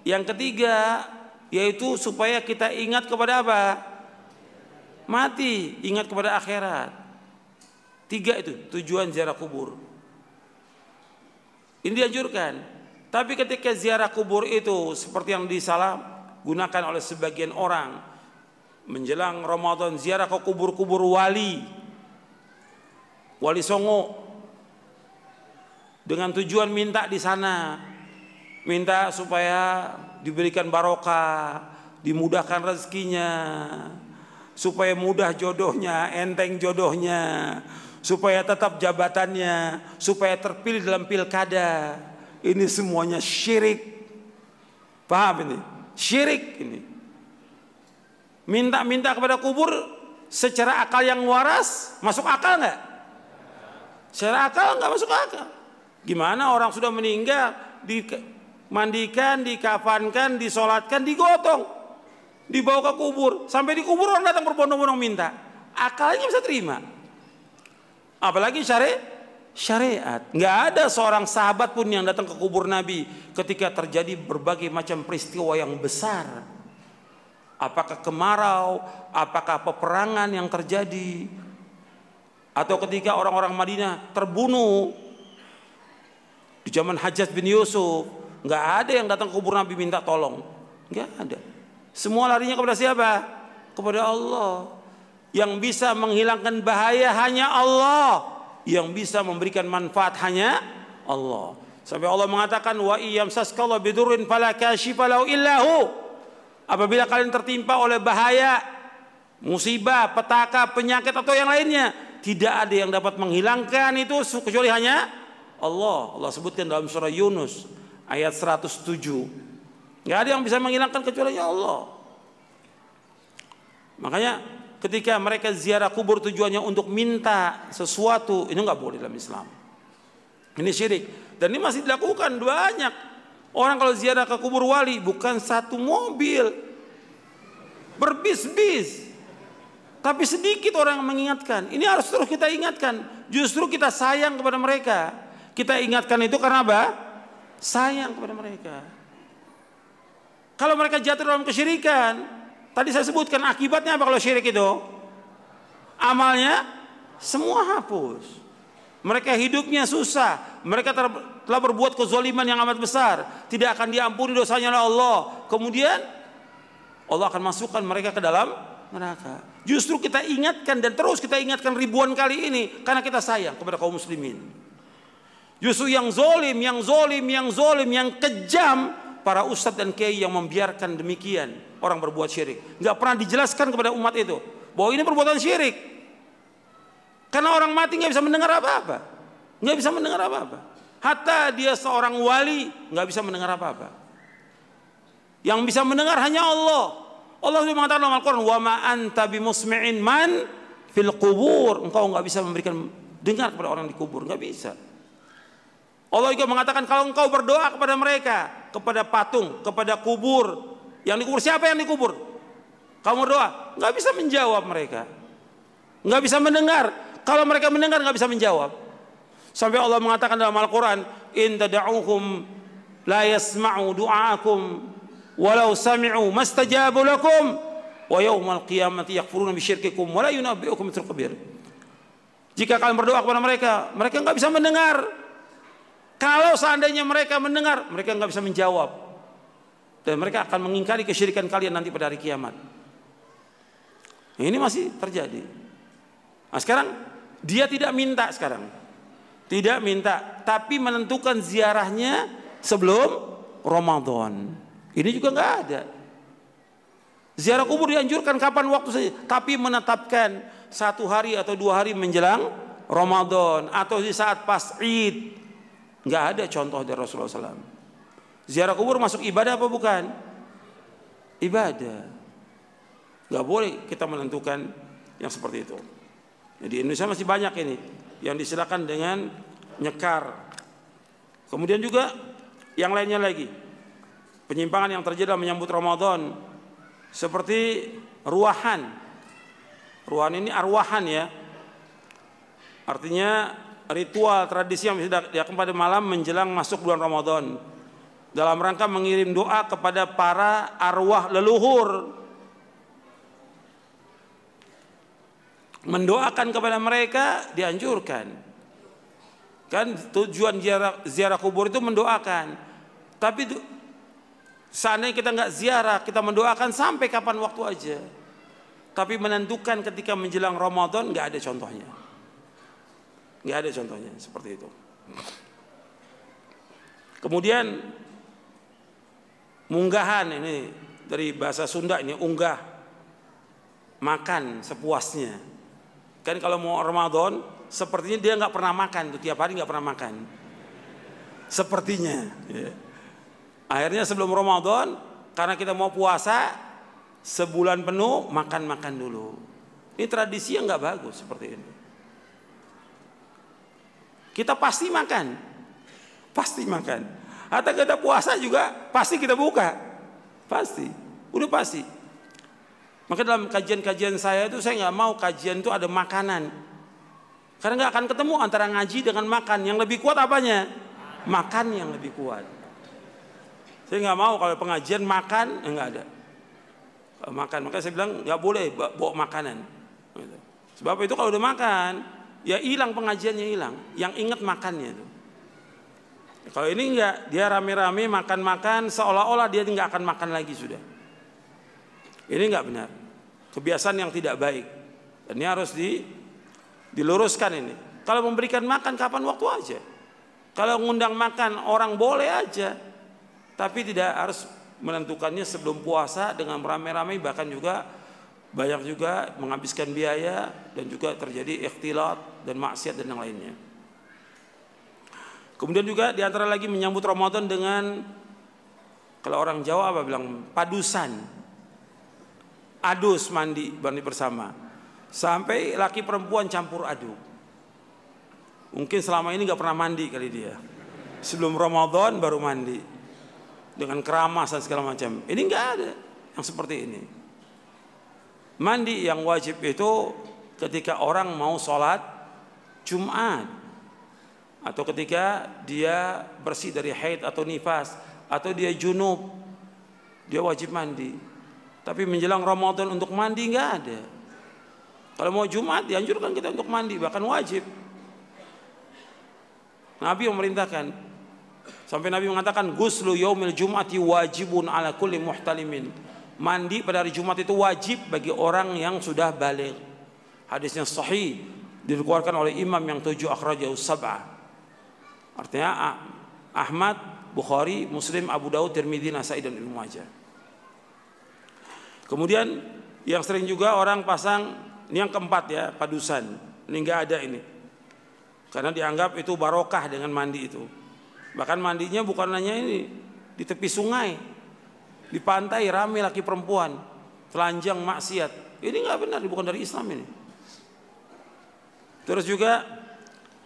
S1: Yang ketiga yaitu supaya kita ingat kepada apa? Mati, ingat kepada akhirat. Tiga itu tujuan ziarah kubur. Ini dianjurkan. Tapi ketika ziarah kubur itu seperti yang disalam gunakan oleh sebagian orang menjelang Ramadan ziarah ke kubur-kubur wali wali Songo dengan tujuan minta di sana minta supaya diberikan barokah dimudahkan rezekinya supaya mudah jodohnya enteng jodohnya supaya tetap jabatannya supaya terpilih dalam pilkada ini semuanya syirik paham ini Syirik ini. Minta-minta kepada kubur secara akal yang waras masuk akal nggak? Secara akal nggak masuk akal. Gimana orang sudah meninggal dimandikan, dikafankan, disolatkan, digotong, dibawa ke kubur, sampai di kubur orang datang berbondong-bondong minta. Akalnya bisa terima. Apalagi syariat syariat. Nggak ada seorang sahabat pun yang datang ke kubur Nabi ketika terjadi berbagai macam peristiwa yang besar. Apakah kemarau, apakah peperangan yang terjadi, atau ketika orang-orang Madinah terbunuh di zaman Hajjaj bin Yusuf, nggak ada yang datang ke kubur Nabi minta tolong, nggak ada. Semua larinya kepada siapa? Kepada Allah. Yang bisa menghilangkan bahaya hanya Allah yang bisa memberikan manfaat hanya Allah. Sampai Allah mengatakan wa iyamsaskallahu bidurrin fala kashifa lahu illahu. Apabila kalian tertimpa oleh bahaya, musibah, petaka, penyakit atau yang lainnya, tidak ada yang dapat menghilangkan itu kecuali hanya Allah. Allah sebutkan dalam surah Yunus ayat 107. Nggak ada yang bisa menghilangkan kecuali Allah. Makanya ketika mereka ziarah kubur tujuannya untuk minta sesuatu, ini nggak boleh dalam Islam. Ini syirik. Dan ini masih dilakukan banyak. Orang kalau ziarah ke kubur wali bukan satu mobil. Berbis-bis. Tapi sedikit orang yang mengingatkan. Ini harus terus kita ingatkan. Justru kita sayang kepada mereka. Kita ingatkan itu karena apa? Sayang kepada mereka. Kalau mereka jatuh dalam kesyirikan, tadi saya sebutkan akibatnya apa kalau syirik itu? Amalnya semua hapus. Mereka hidupnya susah. Mereka telah berbuat kezaliman yang amat besar. Tidak akan diampuni dosanya oleh Allah. Kemudian Allah akan masukkan mereka ke dalam neraka. Justru kita ingatkan dan terus kita ingatkan ribuan kali ini karena kita sayang kepada kaum muslimin. Justru yang zolim, yang zolim, yang zolim, yang kejam para ustadz dan kiai yang membiarkan demikian orang berbuat syirik. Nggak pernah dijelaskan kepada umat itu bahwa ini perbuatan syirik. Karena orang mati nggak bisa mendengar apa-apa, nggak bisa mendengar apa-apa. Hatta dia seorang wali nggak bisa mendengar apa-apa. Yang bisa mendengar hanya Allah. Allah sudah mengatakan dalam Al-Quran, wa ma anta bimusmi'in man fil kubur. Engkau nggak bisa memberikan dengar kepada orang di kubur, nggak bisa. Allah juga mengatakan kalau engkau berdoa kepada mereka, kepada patung, kepada kubur, yang dikubur siapa yang dikubur? Kamu berdoa, nggak bisa menjawab mereka, nggak bisa mendengar, kalau mereka mendengar nggak bisa menjawab. Sampai Allah mengatakan dalam Al-Quran, In tada'uhum la yasma'u du'aakum walau sami'u mastajabu lakum wa yawmal qiyamati yakfuruna bisyirkikum wa la yunabbi'ukum. Jika kalian berdoa kepada mereka, mereka nggak bisa mendengar. Kalau seandainya mereka mendengar, mereka nggak bisa menjawab. Dan mereka akan mengingkari kesyirikan kalian nanti pada hari kiamat. Ini masih terjadi. Nah sekarang dia tidak minta sekarang. Tidak minta, tapi menentukan ziarahnya sebelum Ramadan. Ini juga nggak ada. Ziarah kubur dianjurkan kapan waktu saja, tapi menetapkan satu hari atau dua hari menjelang Ramadan atau di saat pas Id. Nggak ada contoh dari Rasulullah SAW. Ziarah kubur masuk ibadah apa bukan? Ibadah. Nggak boleh kita menentukan yang seperti itu. Jadi Indonesia masih banyak ini yang disilakan dengan nyekar. Kemudian juga yang lainnya lagi. Penyimpangan yang terjadi dalam menyambut Ramadan seperti ruahan. Ruahan ini arwahan ya. Artinya ritual tradisi yang bisa dilakukan pada malam menjelang masuk bulan Ramadan dalam rangka mengirim doa kepada para arwah leluhur mendoakan kepada mereka dianjurkan. Kan tujuan ziarah, ziarah kubur itu mendoakan. Tapi seandainya kita nggak ziarah, kita mendoakan sampai kapan waktu aja. Tapi menentukan ketika menjelang Ramadan nggak ada contohnya. Nggak ada contohnya seperti itu. Kemudian munggahan ini dari bahasa Sunda ini unggah makan sepuasnya Kan kalau mau Ramadan, sepertinya dia nggak pernah makan tuh tiap hari nggak pernah makan. Sepertinya. Ya. Akhirnya sebelum Ramadan, karena kita mau puasa sebulan penuh makan-makan dulu. Ini tradisi yang nggak bagus seperti ini. Kita pasti makan, pasti makan. Atau kita puasa juga pasti kita buka, pasti, udah pasti. Maka dalam kajian-kajian saya itu saya nggak mau kajian itu ada makanan. Karena nggak akan ketemu antara ngaji dengan makan. Yang lebih kuat apanya? Makan yang lebih kuat. Saya nggak mau kalau pengajian makan, eh, nggak ada. Makan, maka saya bilang nggak boleh bawa makanan. Gitu. Sebab itu kalau udah makan, ya hilang pengajiannya hilang. Yang ingat makannya itu. Kalau ini enggak, dia rame-rame makan-makan seolah-olah dia nggak akan makan lagi sudah. Ini nggak benar. Kebiasaan yang tidak baik. Dan ini harus di, diluruskan ini. Kalau memberikan makan kapan waktu aja. Kalau ngundang makan orang boleh aja. Tapi tidak harus menentukannya sebelum puasa dengan ramai-ramai bahkan juga banyak juga menghabiskan biaya dan juga terjadi ikhtilat dan maksiat dan yang lainnya. Kemudian juga di antara lagi menyambut Ramadan dengan kalau orang Jawa apa bilang padusan, adus mandi mandi bersama, sampai laki perempuan campur aduk. Mungkin selama ini nggak pernah mandi kali dia. Sebelum Ramadan baru mandi dengan keramas dan segala macam. Ini nggak ada yang seperti ini. Mandi yang wajib itu ketika orang mau sholat Jumat atau ketika dia bersih dari haid atau nifas atau dia junub dia wajib mandi. Tapi menjelang Ramadan untuk mandi nggak ada. Kalau mau Jumat dianjurkan kita untuk mandi bahkan wajib. Nabi memerintahkan sampai Nabi mengatakan guslu yaumil jum'ati wajibun ala kulli muhtalimin mandi pada hari Jumat itu wajib bagi orang yang sudah balik. Hadisnya sahih dikeluarkan oleh imam yang tujuh akhrajahu sab'ah. Artinya Ahmad, Bukhari, Muslim, Abu Daud, Tirmidzi, Nasai dan Ibnu Majah. Kemudian yang sering juga orang pasang ini yang keempat ya, padusan. Ini enggak ada ini. Karena dianggap itu barokah dengan mandi itu. Bahkan mandinya bukan hanya ini di tepi sungai, di pantai rame laki perempuan, telanjang maksiat. Ini nggak benar, bukan dari Islam ini. Terus juga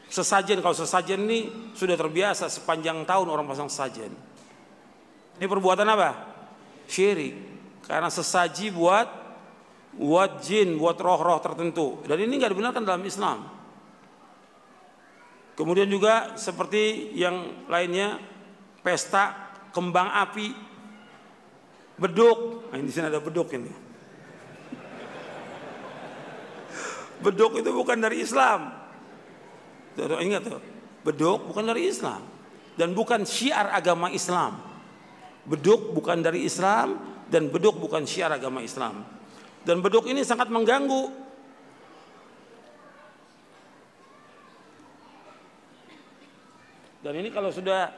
S1: sesajen, kalau sesajen ini sudah terbiasa sepanjang tahun orang pasang sesajen. Ini perbuatan apa? Syirik. Karena sesaji buat buat jin, buat roh-roh tertentu. Dan ini nggak dibenarkan dalam Islam. Kemudian juga seperti yang lainnya pesta kembang api beduk. Nah, di sini ada beduk ini. Beduk itu bukan dari Islam. Ingat tuh. Beduk bukan dari Islam dan bukan syiar agama Islam. Beduk bukan dari Islam dan beduk bukan syiar agama Islam. Dan beduk ini sangat mengganggu Dan ini kalau sudah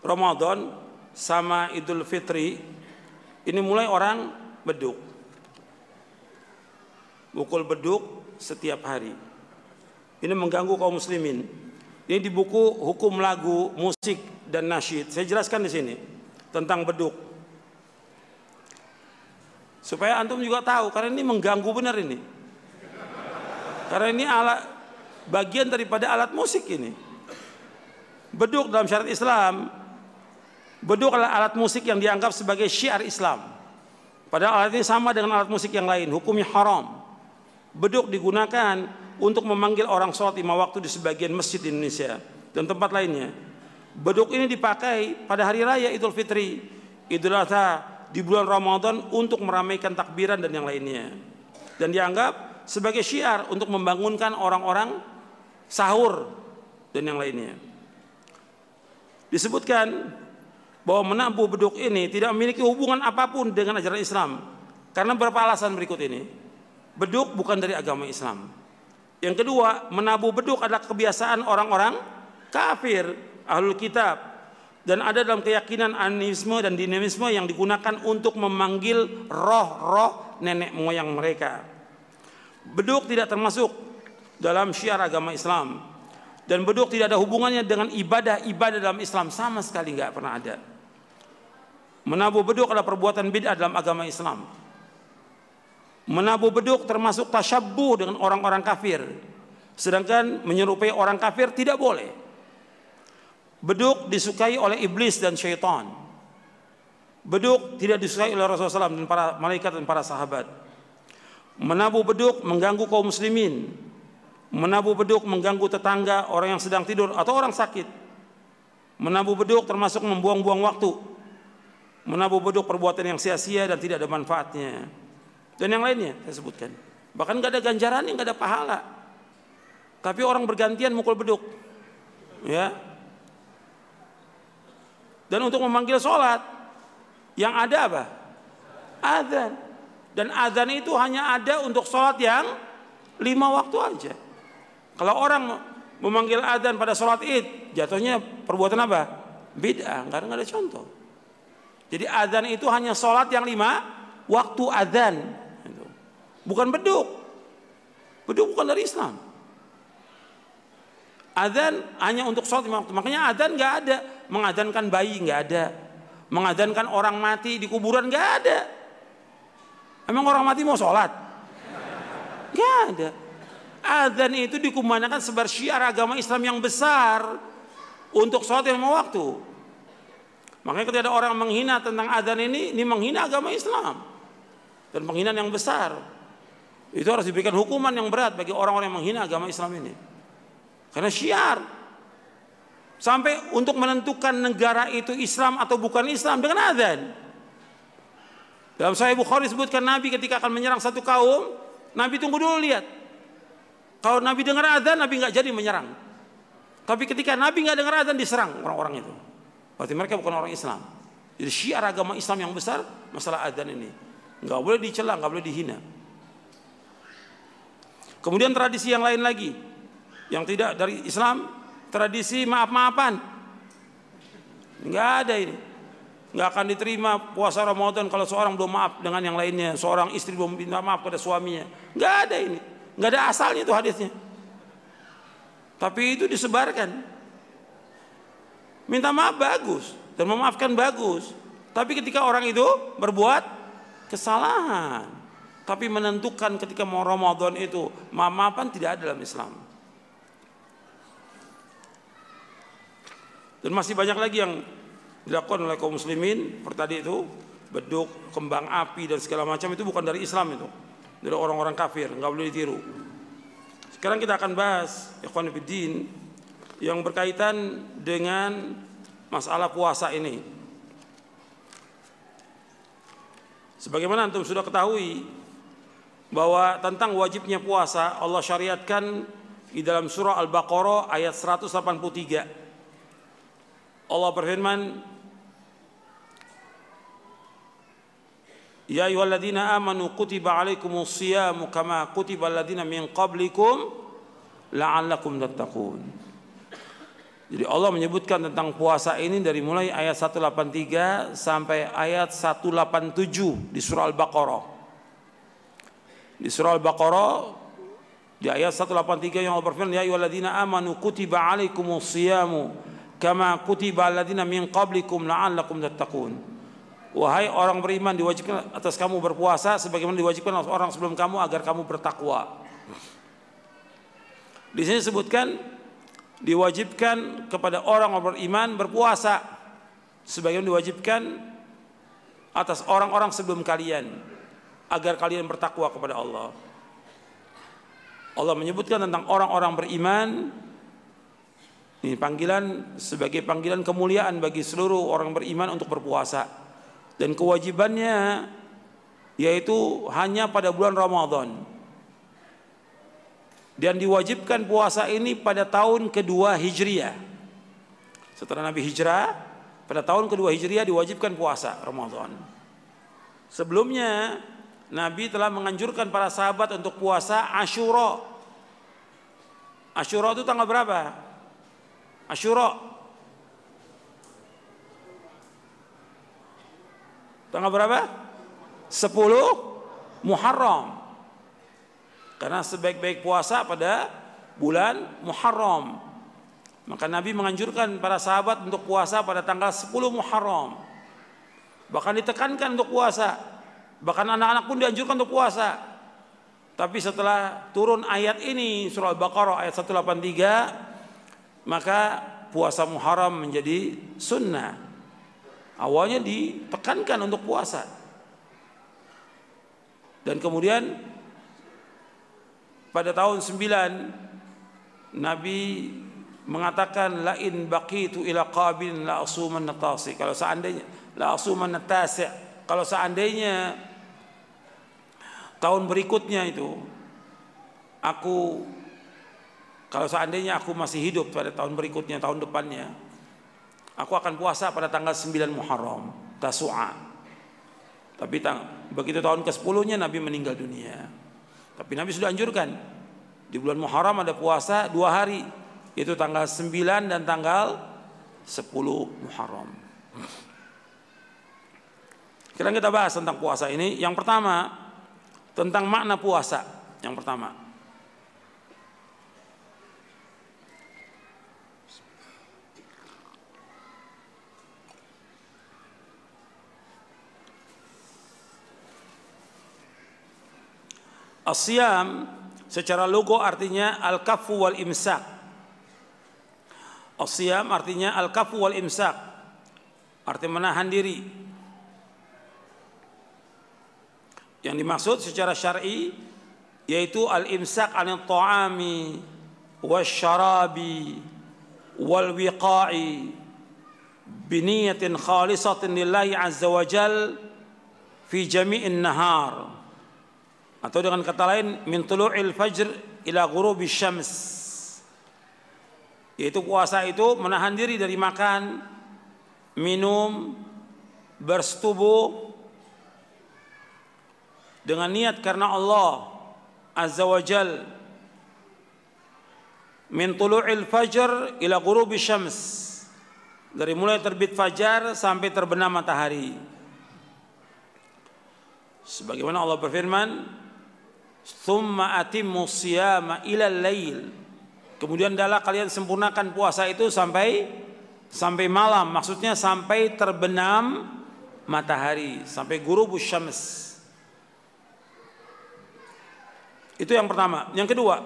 S1: Ramadan sama Idul Fitri ini mulai orang beduk. Mukul beduk setiap hari. Ini mengganggu kaum muslimin. Ini di buku Hukum Lagu, Musik dan Nasyid. Saya jelaskan di sini tentang beduk. Supaya antum juga tahu karena ini mengganggu benar ini. Karena ini alat bagian daripada alat musik ini. Beduk dalam syariat Islam Beduk adalah alat musik yang dianggap sebagai syiar Islam. Padahal alat ini sama dengan alat musik yang lain, hukumnya haram. Beduk digunakan untuk memanggil orang sholat lima waktu di sebagian masjid di Indonesia dan tempat lainnya. Beduk ini dipakai pada hari raya Idul Fitri, Idul Adha di bulan Ramadan untuk meramaikan takbiran dan yang lainnya. Dan dianggap sebagai syiar untuk membangunkan orang-orang sahur dan yang lainnya. Disebutkan bahwa menabuh beduk ini tidak memiliki hubungan apa pun dengan ajaran Islam. Karena beberapa alasan berikut ini. Beduk bukan dari agama Islam. Yang kedua, menabuh beduk adalah kebiasaan orang-orang kafir, ahlul kitab. Dan ada dalam keyakinan animisme dan dinamisme yang digunakan untuk memanggil roh-roh nenek moyang mereka. Beduk tidak termasuk dalam syiar agama Islam. Dan beduk tidak ada hubungannya dengan ibadah-ibadah dalam Islam sama sekali nggak pernah ada. Menabuh beduk adalah perbuatan bid'ah dalam agama Islam. Menabuh beduk termasuk tasyabbuh dengan orang-orang kafir. Sedangkan menyerupai orang kafir tidak boleh. Beduk disukai oleh iblis dan syaitan. Beduk tidak disukai oleh Rasulullah SAW dan para malaikat dan para sahabat. Menabuh beduk mengganggu kaum muslimin. Menabuh beduk mengganggu tetangga, orang yang sedang tidur atau orang sakit. Menabuh beduk termasuk membuang-buang waktu menabuh beduk perbuatan yang sia-sia dan tidak ada manfaatnya dan yang lainnya saya sebutkan. Bahkan gak ada ganjaran yang gak ada pahala. Tapi orang bergantian mukul beduk. Ya. Dan untuk memanggil sholat yang ada apa? Adzan. Dan adzan itu hanya ada untuk sholat yang lima waktu aja. Kalau orang memanggil adzan pada sholat id jatuhnya perbuatan apa? Bid'ah. Karena nggak ada contoh. Jadi adzan itu hanya sholat yang lima waktu adzan. Bukan beduk. Beduk bukan dari Islam. Adzan hanya untuk sholat lima waktu. Makanya adzan nggak ada. Mengadankan bayi nggak ada. Mengadankan orang mati di kuburan nggak ada. Emang orang mati mau sholat? Nggak ada. Adzan itu dikumandangkan sebar syiar agama Islam yang besar untuk sholat lima waktu. Makanya ketika ada orang menghina tentang adzan ini, ini menghina agama Islam dan penghinaan yang besar. Itu harus diberikan hukuman yang berat bagi orang-orang yang menghina agama Islam ini. Karena syiar. Sampai untuk menentukan negara itu Islam atau bukan Islam dengan adzan. Dalam Sahih Bukhari sebutkan Nabi ketika akan menyerang satu kaum, Nabi tunggu dulu lihat. Kalau Nabi dengar adzan, Nabi nggak jadi menyerang. Tapi ketika Nabi nggak dengar adzan diserang orang-orang itu. Berarti mereka bukan orang Islam. Jadi syiar agama Islam yang besar masalah adzan ini. Nggak boleh dicela, nggak boleh dihina. Kemudian tradisi yang lain lagi yang tidak dari Islam, tradisi maaf-maafan. Nggak ada ini. Nggak akan diterima puasa Ramadan kalau seorang belum maaf dengan yang lainnya. Seorang istri belum minta maaf pada suaminya. Nggak ada ini. Nggak ada asalnya itu hadisnya. Tapi itu disebarkan. Minta maaf bagus dan memaafkan bagus. Tapi ketika orang itu berbuat kesalahan, tapi menentukan ketika mau Ramadan itu maafan tidak ada dalam Islam. Dan masih banyak lagi yang dilakukan oleh kaum muslimin seperti tadi itu beduk, kembang api dan segala macam itu bukan dari Islam itu. Dari orang-orang kafir, nggak boleh ditiru. Sekarang kita akan bahas ikhwan fillah yang berkaitan dengan masalah puasa ini. Sebagaimana antum sudah ketahui bahwa tentang wajibnya puasa Allah syariatkan di dalam surah Al-Baqarah ayat 183. Allah berfirman Ya ayyuhalladzina amanu kutiba alaikumus siyamu kama kutiba alladzina min qablikum la'allakum tattaqun. Jadi Allah menyebutkan tentang puasa ini dari mulai ayat 183 sampai ayat 187 di surah Al-Baqarah. Di surah Al-Baqarah di ayat 183 yang Allah berfirman ya ayyuhalladzina amanu kutiba alaikumus kama kutiba alladzina min qablikum la'allakum tattaqun. Wahai orang beriman diwajibkan atas kamu berpuasa sebagaimana diwajibkan orang sebelum kamu agar kamu bertakwa. Di sini sebutkan diwajibkan kepada orang beriman berpuasa sebagaimana diwajibkan atas orang-orang sebelum kalian agar kalian bertakwa kepada Allah. Allah menyebutkan tentang orang-orang beriman ini panggilan sebagai panggilan kemuliaan bagi seluruh orang beriman untuk berpuasa dan kewajibannya yaitu hanya pada bulan Ramadan. Dan diwajibkan puasa ini pada tahun kedua Hijriah. Setelah Nabi hijrah, pada tahun kedua Hijriah diwajibkan puasa Ramadan. Sebelumnya Nabi telah menganjurkan para sahabat untuk puasa Ashura. Ashura itu tanggal berapa? Ashura. Tanggal berapa? 10 Muharram. Karena sebaik-baik puasa pada bulan Muharram. Maka Nabi menganjurkan para sahabat untuk puasa pada tanggal 10 Muharram. Bahkan ditekankan untuk puasa Bahkan anak-anak pun dianjurkan untuk puasa. Tapi setelah turun ayat ini surah Al-Baqarah ayat 183 maka puasa Muharram menjadi sunnah. Awalnya ditekankan untuk puasa. Dan kemudian pada tahun 9 Nabi mengatakan lain baqitu ila qabil la asuman natasi kalau seandainya la asuman natasi kalau seandainya tahun berikutnya itu aku kalau seandainya aku masih hidup pada tahun berikutnya tahun depannya aku akan puasa pada tanggal 9 Muharram Tasu'a. Tapi tang, begitu tahun ke-10 nya Nabi meninggal dunia. Tapi Nabi sudah anjurkan di bulan Muharram ada puasa dua hari yaitu tanggal 9 dan tanggal 10 Muharram. Sekarang kita bahas tentang puasa ini. Yang pertama, tentang makna puasa yang pertama. Asyam secara logo artinya al-kafu wal imsak. Asyam artinya al-kafu wal imsak. Artinya menahan diri. Yang dimaksud secara syar'i yaitu al-imsak anil ta'ami wasyarabi wal wiqa'i biniyatin khalisatin lillahi azza wa jal fi jami'in nahar. Atau dengan kata lain min tulu'il fajr ila ghurubi syams. Yaitu puasa itu menahan diri dari makan minum bersetubuh dengan niat karena Allah Azza wa Jal. Min tulu'il fajr ila ghurubi syams. Dari mulai terbit fajar sampai terbenam matahari. Sebagaimana Allah berfirman thumma atimmu siyama ila lail. Kemudian adalah kalian sempurnakan puasa itu sampai sampai malam. Maksudnya sampai terbenam matahari sampai gurubus syams Itu yang pertama. Yang kedua,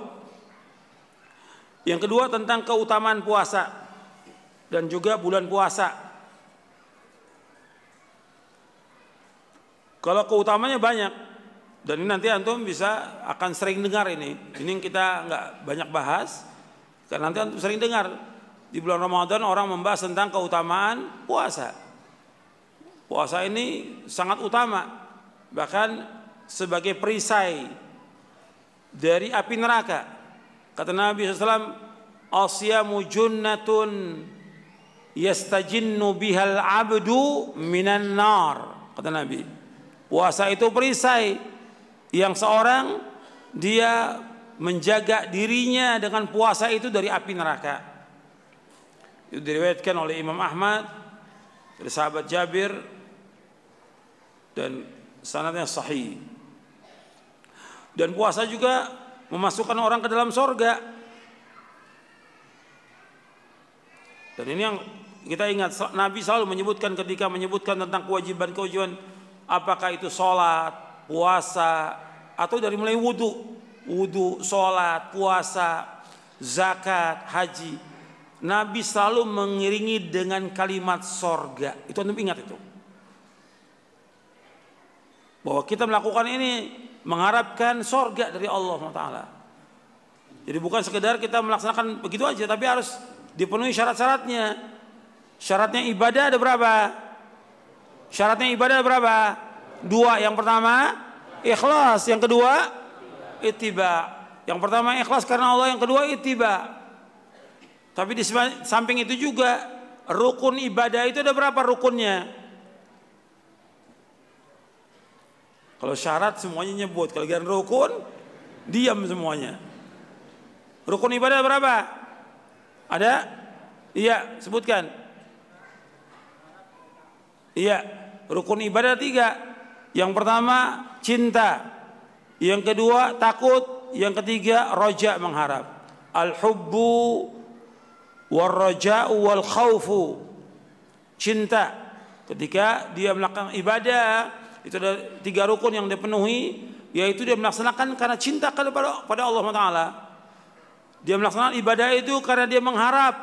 S1: yang kedua tentang keutamaan puasa dan juga bulan puasa. Kalau keutamanya banyak dan ini nanti antum bisa akan sering dengar ini. Ini kita nggak banyak bahas karena nanti antum sering dengar di bulan Ramadan orang membahas tentang keutamaan puasa. Puasa ini sangat utama bahkan sebagai perisai dari api neraka. Kata Nabi SAW, Asyamu junnatun yastajinnu bihal abdu minan nar. Kata Nabi. Puasa itu perisai yang seorang dia menjaga dirinya dengan puasa itu dari api neraka. Itu diriwayatkan oleh Imam Ahmad dari sahabat Jabir dan sanadnya sahih. Dan puasa juga memasukkan orang ke dalam sorga. Dan ini yang kita ingat Nabi selalu menyebutkan ketika menyebutkan tentang kewajiban-kewajiban apakah itu sholat, puasa atau dari mulai wudhu, wudhu, sholat, puasa, zakat, haji. Nabi selalu mengiringi dengan kalimat sorga. Itu anda ingat itu. Bahwa kita melakukan ini mengharapkan sorga dari Allah Taala. Jadi bukan sekedar kita melaksanakan begitu aja, tapi harus dipenuhi syarat-syaratnya. Syaratnya ibadah ada berapa? Syaratnya ibadah ada berapa? Dua. Yang pertama ikhlas, yang kedua ittiba. Yang pertama ikhlas karena Allah, yang kedua ittiba. Tapi di samping itu juga rukun ibadah itu ada berapa rukunnya? Kalau syarat semuanya nyebut, kalau giliran rukun diam semuanya. Rukun ibadah berapa? Ada? Iya, sebutkan. Iya, rukun ibadah tiga. Yang pertama cinta, yang kedua takut, yang ketiga roja mengharap. Al-hubbu wal raja'u wal khawfu. Cinta ketika dia melakukan ibadah itu ada tiga rukun yang dipenuhi yaitu dia melaksanakan karena cinta kepada pada Allah Taala. Dia melaksanakan ibadah itu karena dia mengharap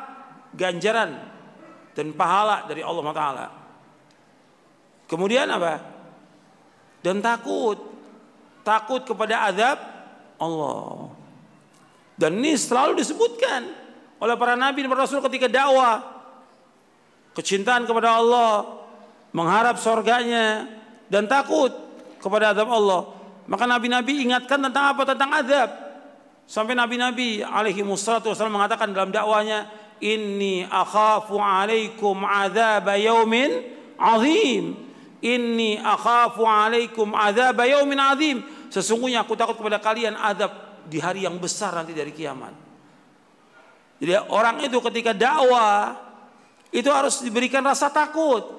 S1: ganjaran dan pahala dari Allah Taala. Kemudian apa? Dan takut, takut kepada azab Allah. Dan ini selalu disebutkan oleh para nabi dan para rasul ketika dakwah. Kecintaan kepada Allah, mengharap surganya, dan takut kepada azab Allah. Maka nabi-nabi ingatkan tentang apa? Tentang azab. Sampai nabi-nabi alaihi wassalatu wassalam mengatakan dalam dakwanya, "Inni akhafu alaikum azab yaumin azim." Inni akhafu alaikum azab yaumin azim. Sesungguhnya aku takut kepada kalian azab di hari yang besar nanti dari kiamat. Jadi orang itu ketika dakwah itu harus diberikan rasa takut.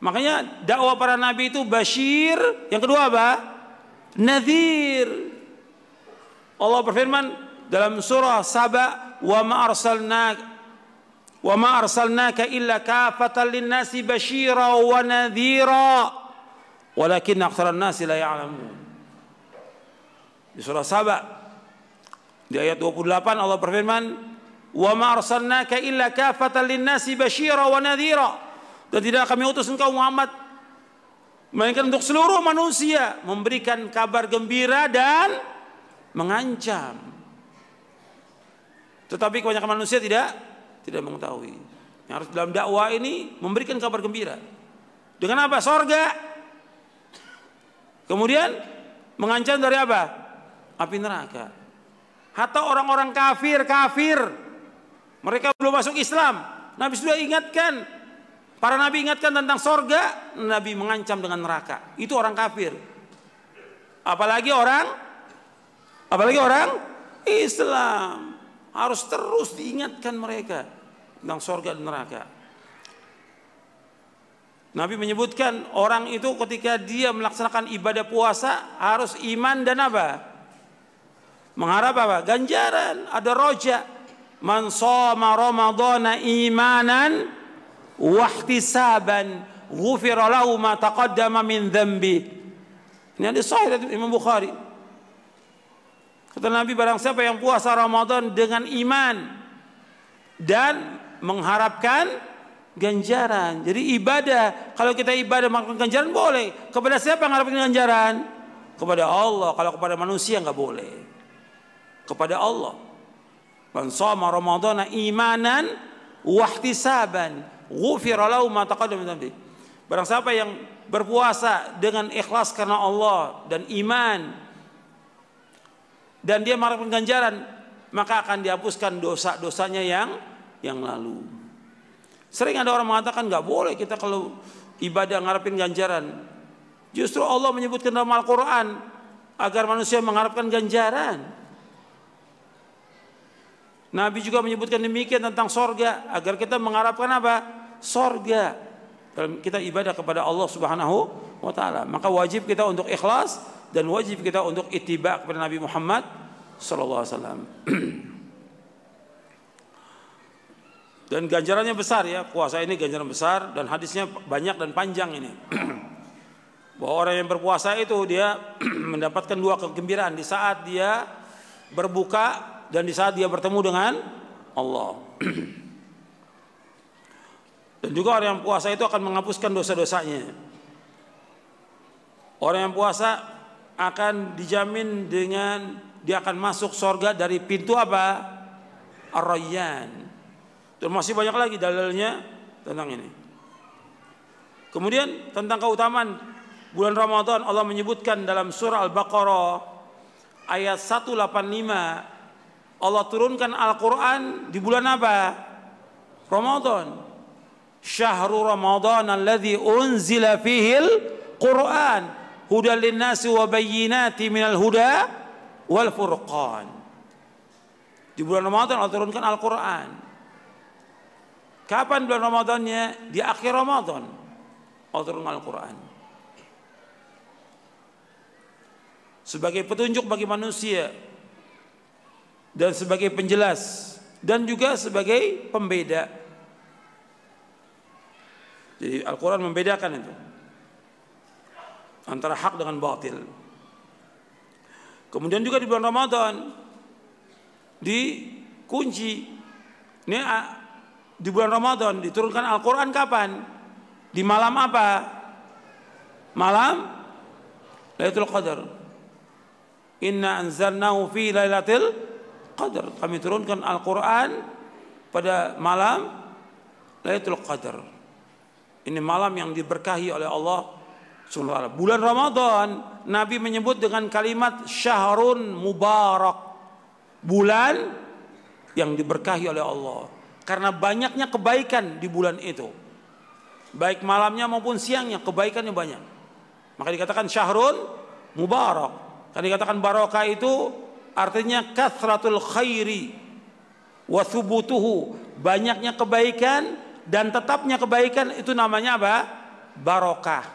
S1: Makanya dakwah para nabi itu basyir, yang kedua apa? nadhir. Allah berfirman dalam surah Saba, "Wa ma arsalnaka wa ma arsalnaka illa kafatan lin-nasi basyira wa nadhira." Walakin aktsaran nasi la ya'lamun. Di surah Saba di ayat 28 Allah berfirman, "Wa ma arsalnaka illa kafatan lin-nasi basyira wa nadhira." Dan tidak kami utus engkau Muhammad melainkan untuk seluruh manusia memberikan kabar gembira dan mengancam. Tetapi kebanyakan manusia tidak tidak mengetahui. Yang harus dalam dakwah ini memberikan kabar gembira. Dengan apa? Sorga. Kemudian mengancam dari apa? Api neraka. Hatta orang-orang kafir, kafir. Mereka belum masuk Islam. Nabi sudah ingatkan Para nabi ingatkan tentang sorga, nabi mengancam dengan neraka. Itu orang kafir. Apalagi orang, apalagi orang Islam harus terus diingatkan mereka tentang sorga dan neraka. Nabi menyebutkan orang itu ketika dia melaksanakan ibadah puasa harus iman dan apa? Mengharap apa? Ganjaran, ada roja. Man shoma ramadhana imanan wahtisaban ghufira lahu ma taqaddama min dhanbi. Ini ada sahih dari Imam Bukhari. Kata Nabi barang siapa yang puasa Ramadan dengan iman dan mengharapkan ganjaran. Jadi ibadah, kalau kita ibadah mengharapkan ganjaran boleh. Kepada siapa yang mengharapkan ganjaran? Kepada Allah. Kalau kepada manusia nggak boleh. Kepada Allah. Man shoma Ramadana imanan wahtisaban lahu ma taqaddama Barang siapa yang berpuasa dengan ikhlas karena Allah dan iman dan dia mengharapkan ganjaran, maka akan dihapuskan dosa-dosanya yang yang lalu. Sering ada orang mengatakan nggak boleh kita kalau ibadah ngarepin ganjaran. Justru Allah menyebutkan dalam Al-Quran agar manusia mengharapkan ganjaran. Nabi juga menyebutkan demikian tentang sorga agar kita mengharapkan apa? Sorga kita ibadah kepada Allah Subhanahu wa taala. Maka wajib kita untuk ikhlas dan wajib kita untuk ittiba kepada Nabi Muhammad sallallahu alaihi wasallam. Dan ganjarannya besar ya, puasa ini ganjaran besar dan hadisnya banyak dan panjang ini. Bahwa orang yang berpuasa itu dia mendapatkan dua kegembiraan di saat dia berbuka dan di saat dia bertemu dengan Allah. Dan juga orang yang puasa itu akan menghapuskan dosa-dosanya. Orang yang puasa akan dijamin dengan dia akan masuk sorga dari pintu apa? Ar-Rayyan. Dan masih banyak lagi dalilnya tentang ini. Kemudian tentang keutamaan bulan Ramadan Allah menyebutkan dalam surah Al-Baqarah ayat 185 Allah turunkan Al-Quran di bulan apa? Ramadan syahru Ramadan alladhi unzila fihi al-Qur'an hudan linnasi wa bayyinati minal huda wal furqan. Di bulan Ramadan Allah turunkan Al-Qur'an. Kapan bulan Ramadannya? Di akhir Ramadan. Allah turunkan Al-Qur'an. Sebagai petunjuk bagi manusia dan sebagai penjelas dan juga sebagai pembeda jadi Al-Quran membedakan itu antara hak dengan batil. Kemudian juga di bulan Ramadan dikunci ini di bulan Ramadan diturunkan Al-Quran kapan? Di malam apa? Malam Lailatul Qadar. Inna anzalnahu fi Lailatul Qadar. Kami turunkan Al-Quran pada malam Lailatul Qadar. Ini malam yang diberkahi oleh Allah Subhanahu Bulan Ramadan Nabi menyebut dengan kalimat syahrun mubarak. Bulan yang diberkahi oleh Allah. Karena banyaknya kebaikan di bulan itu. Baik malamnya maupun siangnya kebaikannya banyak. Maka dikatakan syahrun mubarak. Karena dikatakan barokah itu artinya kathratul khairi wa. Banyaknya kebaikan dan tetapnya kebaikan itu namanya apa? Barokah.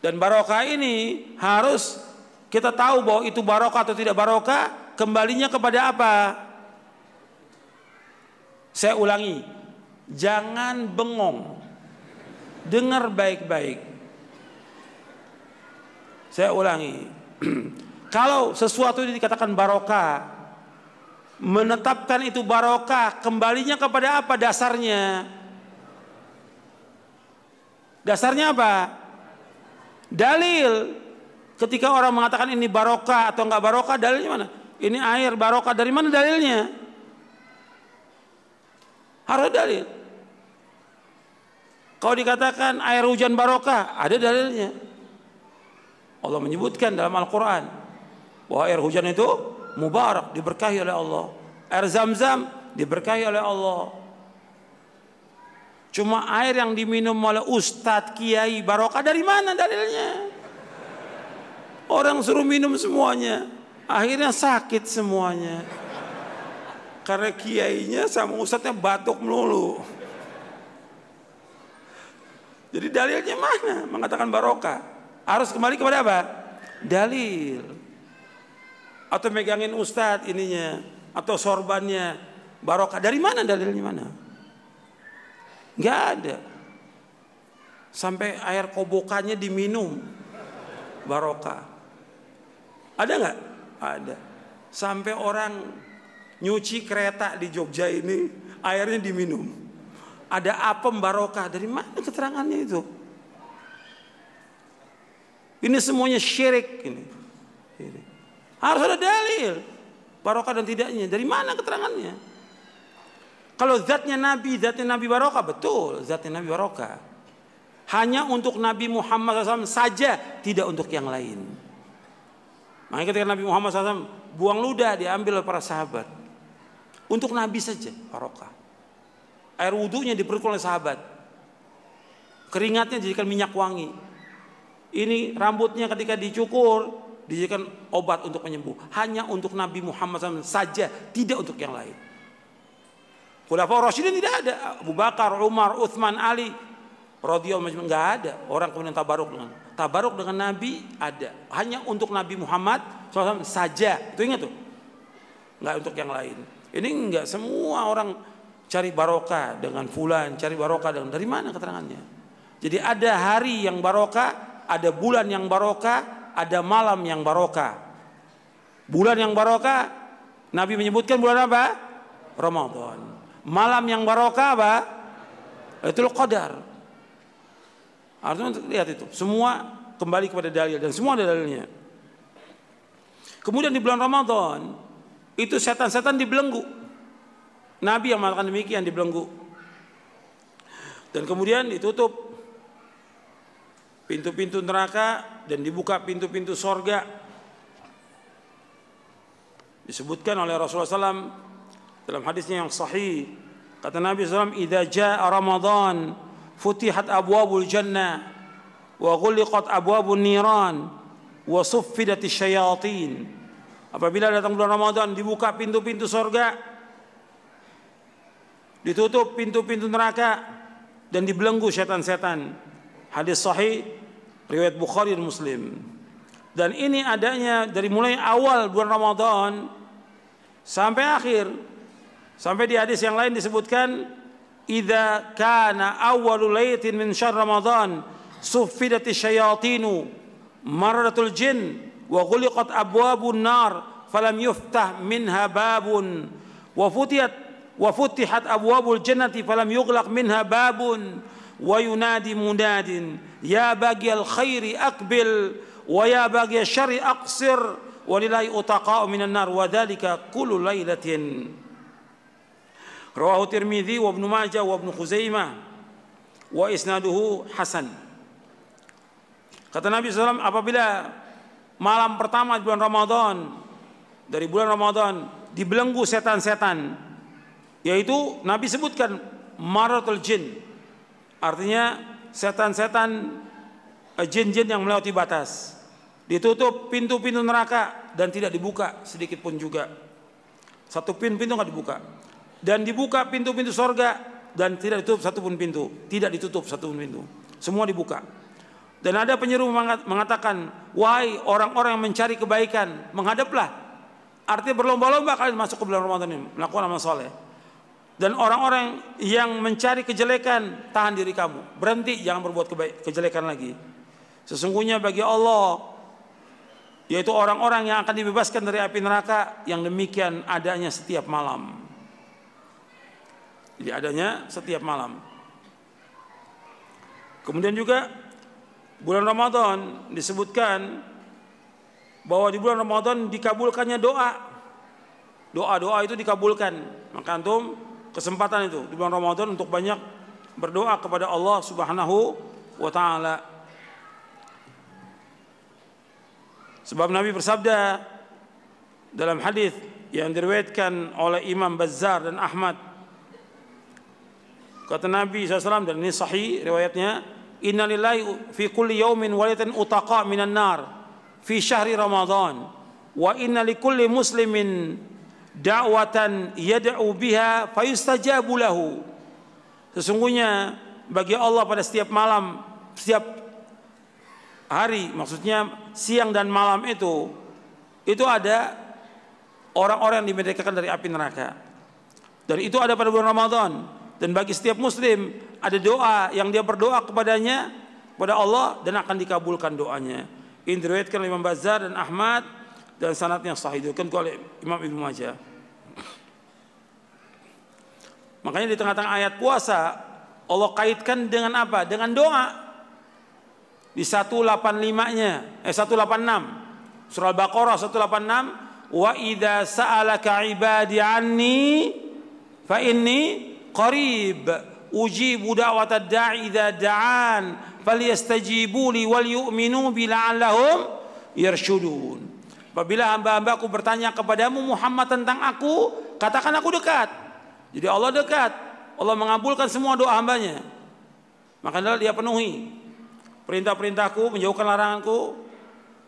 S1: Dan barokah ini harus kita tahu bahwa itu barokah atau tidak barokah, kembalinya kepada apa? Saya ulangi, jangan bengong. Dengar baik-baik. Saya ulangi. Kalau sesuatu ini dikatakan barokah, menetapkan itu barokah, kembalinya kepada apa dasarnya? Dasarnya apa? Dalil. Ketika orang mengatakan ini barokah atau enggak barokah, dalilnya mana? Ini air barokah dari mana dalilnya? Harus dalil. Kalau dikatakan air hujan barokah, ada dalilnya. Allah menyebutkan dalam Al-Quran bahwa air hujan itu mubarak, diberkahi oleh Allah. Air zam-zam diberkahi oleh Allah. Cuma air yang diminum oleh ustadz, kiai, barokah dari mana dalilnya? Orang suruh minum semuanya. Akhirnya sakit semuanya. Karena kiainya sama ustadznya batuk melulu. Jadi dalilnya mana? Mengatakan barokah. Harus kembali kepada apa? Dalil. Atau megangin ustadz ininya. Atau sorbannya. Barokah. Dari mana dalilnya mana? Nggak ada. Sampai air kobokannya diminum. Barokah. Ada nggak? Ada. Sampai orang nyuci kereta di Jogja ini airnya diminum. Ada apem barokah. Dari mana keterangannya itu? Ini semuanya syirik ini. Harus ada dalil. Barokah dan tidaknya. Dari mana keterangannya? Kalau zatnya Nabi, zatnya Nabi Barokah, betul zatnya Nabi Barokah. Hanya untuk Nabi Muhammad SAW saja, tidak untuk yang lain. Makanya ketika Nabi Muhammad SAW buang ludah diambil oleh para sahabat. Untuk Nabi saja Barokah. Air wudhunya diperlukan oleh sahabat. Keringatnya dijadikan minyak wangi. Ini rambutnya ketika dicukur dijadikan obat untuk penyembuh. Hanya untuk Nabi Muhammad SAW saja, tidak untuk yang lain. Khulafaur Rasyidin tidak ada. Abu Bakar, Umar, Uthman, Ali radhiyallahu enggak ada. Orang kemudian tabaruk dengan tabaruk dengan Nabi ada. Hanya untuk Nabi Muhammad SAW saja. Itu ingat tuh. Enggak untuk yang lain. Ini enggak semua orang cari barokah dengan fulan, cari barokah dengan dari mana keterangannya? Jadi ada hari yang barokah, ada bulan yang barokah, ada malam yang barokah. Bulan yang barokah, Nabi menyebutkan bulan apa? Ramadan. Malam yang barokah apa? Itu Qadar. Artinya lihat itu. Semua kembali kepada dalil dan semua ada dalilnya. Kemudian di bulan Ramadan itu setan-setan dibelenggu. Nabi yang melakukan demikian dibelenggu. Dan kemudian ditutup pintu-pintu neraka dan dibuka pintu-pintu sorga. Disebutkan oleh Rasulullah SAW dalam hadisnya yang sahih. Kata Nabi SAW idza jaa Ramadan futihat abwabul jannah wa ghuliqat abwabun niran wa suffidatis syayatin. Apabila datang bulan Ramadan dibuka pintu-pintu surga ditutup pintu-pintu neraka dan dibelenggu setan-setan hadis sahih riwayat Bukhari dan Muslim. Dan ini adanya dari mulai awal bulan Ramadan sampai akhir. Sampai di hadis yang lain disebutkan idza kana awwalul lailatin min syahr ramadan suffidati syayatinu maradatul jin wa ghuliqat abwabun nar falam yuftah minha babun wa futiyat wa futihat abwabul jannati falam yughlaq minha babun akbil wa ya bagi syarri aqsir walillahi utaqa'u minan nar wa dhalika kullu lailatin Rawahu Tirmidzi wa Ibnu Majah wa Ibnu Khuzaimah wa isnaduhu hasan. Kata Nabi SAW apabila malam pertama di bulan Ramadan dari bulan Ramadan dibelenggu setan-setan yaitu Nabi sebutkan maratul jin artinya setan-setan eh, jin-jin yang melewati batas. Ditutup pintu-pintu neraka dan tidak dibuka sedikit pun juga. Satu pintu-pintu nggak dibuka. Dan dibuka pintu-pintu sorga dan tidak ditutup satu pun pintu. Tidak ditutup satu pun pintu. Semua dibuka. Dan ada penyeru mengatakan, "Wahai orang-orang yang mencari kebaikan, menghadaplah." Artinya berlomba-lomba kalian masuk ke bulan Ramadan ini, melakukan amal soleh. Dan orang-orang yang mencari kejelekan, tahan diri kamu. Berhenti, jangan berbuat kejelekan lagi. Sesungguhnya bagi Allah, yaitu orang-orang yang akan dibebaskan dari api neraka, yang demikian adanya setiap malam. Jadi adanya setiap malam. Kemudian juga bulan Ramadan disebutkan bahwa di bulan Ramadan dikabulkannya doa. Doa-doa itu dikabulkan. Maka antum kesempatan itu di bulan Ramadan untuk banyak berdoa kepada Allah Subhanahu wa taala. Sebab Nabi bersabda dalam hadis yang diriwayatkan oleh Imam Bazzar dan Ahmad kata Nabi SAW dan ini sahih riwayatnya inna lillahi fi kulli yawmin walatan utaqa minan nar fi syahri ramadan wa inna likulli muslimin da'watan yad'u biha fayustajabu lahu sesungguhnya bagi Allah pada setiap malam setiap hari maksudnya siang dan malam itu itu ada orang-orang yang dimerdekakan dari api neraka dan itu ada pada bulan Ramadan dan bagi setiap muslim ada doa yang dia berdoa kepadanya kepada Allah dan akan dikabulkan doanya. Ini diriwayatkan oleh Imam Bazar dan Ahmad dan sanatnya sahih diriwayatkan oleh Imam Ibnu Majah. Makanya di tengah-tengah ayat puasa Allah kaitkan dengan apa? Dengan doa. Di 185-nya, eh 186. Surah Al-Baqarah 186, "Wa idza sa'alaka 'ibadi 'anni fa inni qarib ujibu da'watad da'i idza da'an falyastajibu li wal yu'minu bi la'allahum apabila hamba-hambaku bertanya kepadamu Muhammad tentang aku katakan aku dekat jadi Allah dekat. Allah mengabulkan semua doa hambanya. Maka dia penuhi perintah-perintahku menjauhkan laranganku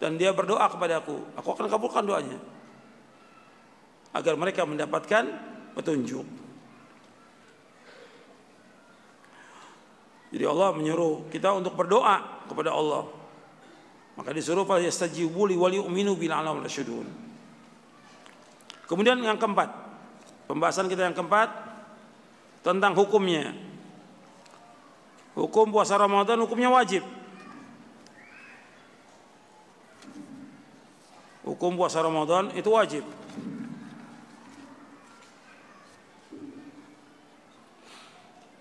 S1: dan dia berdoa kepadaku. Aku akan kabulkan doanya. Agar mereka mendapatkan petunjuk. Jadi Allah menyuruh kita untuk berdoa kepada Allah. Maka disuruh fa yastajibu li wal yu'minu bil alam rasyudun. Kemudian yang keempat, pembahasan kita yang keempat tentang hukumnya. Hukum puasa Ramadan hukumnya wajib. Hukum puasa Ramadan itu wajib.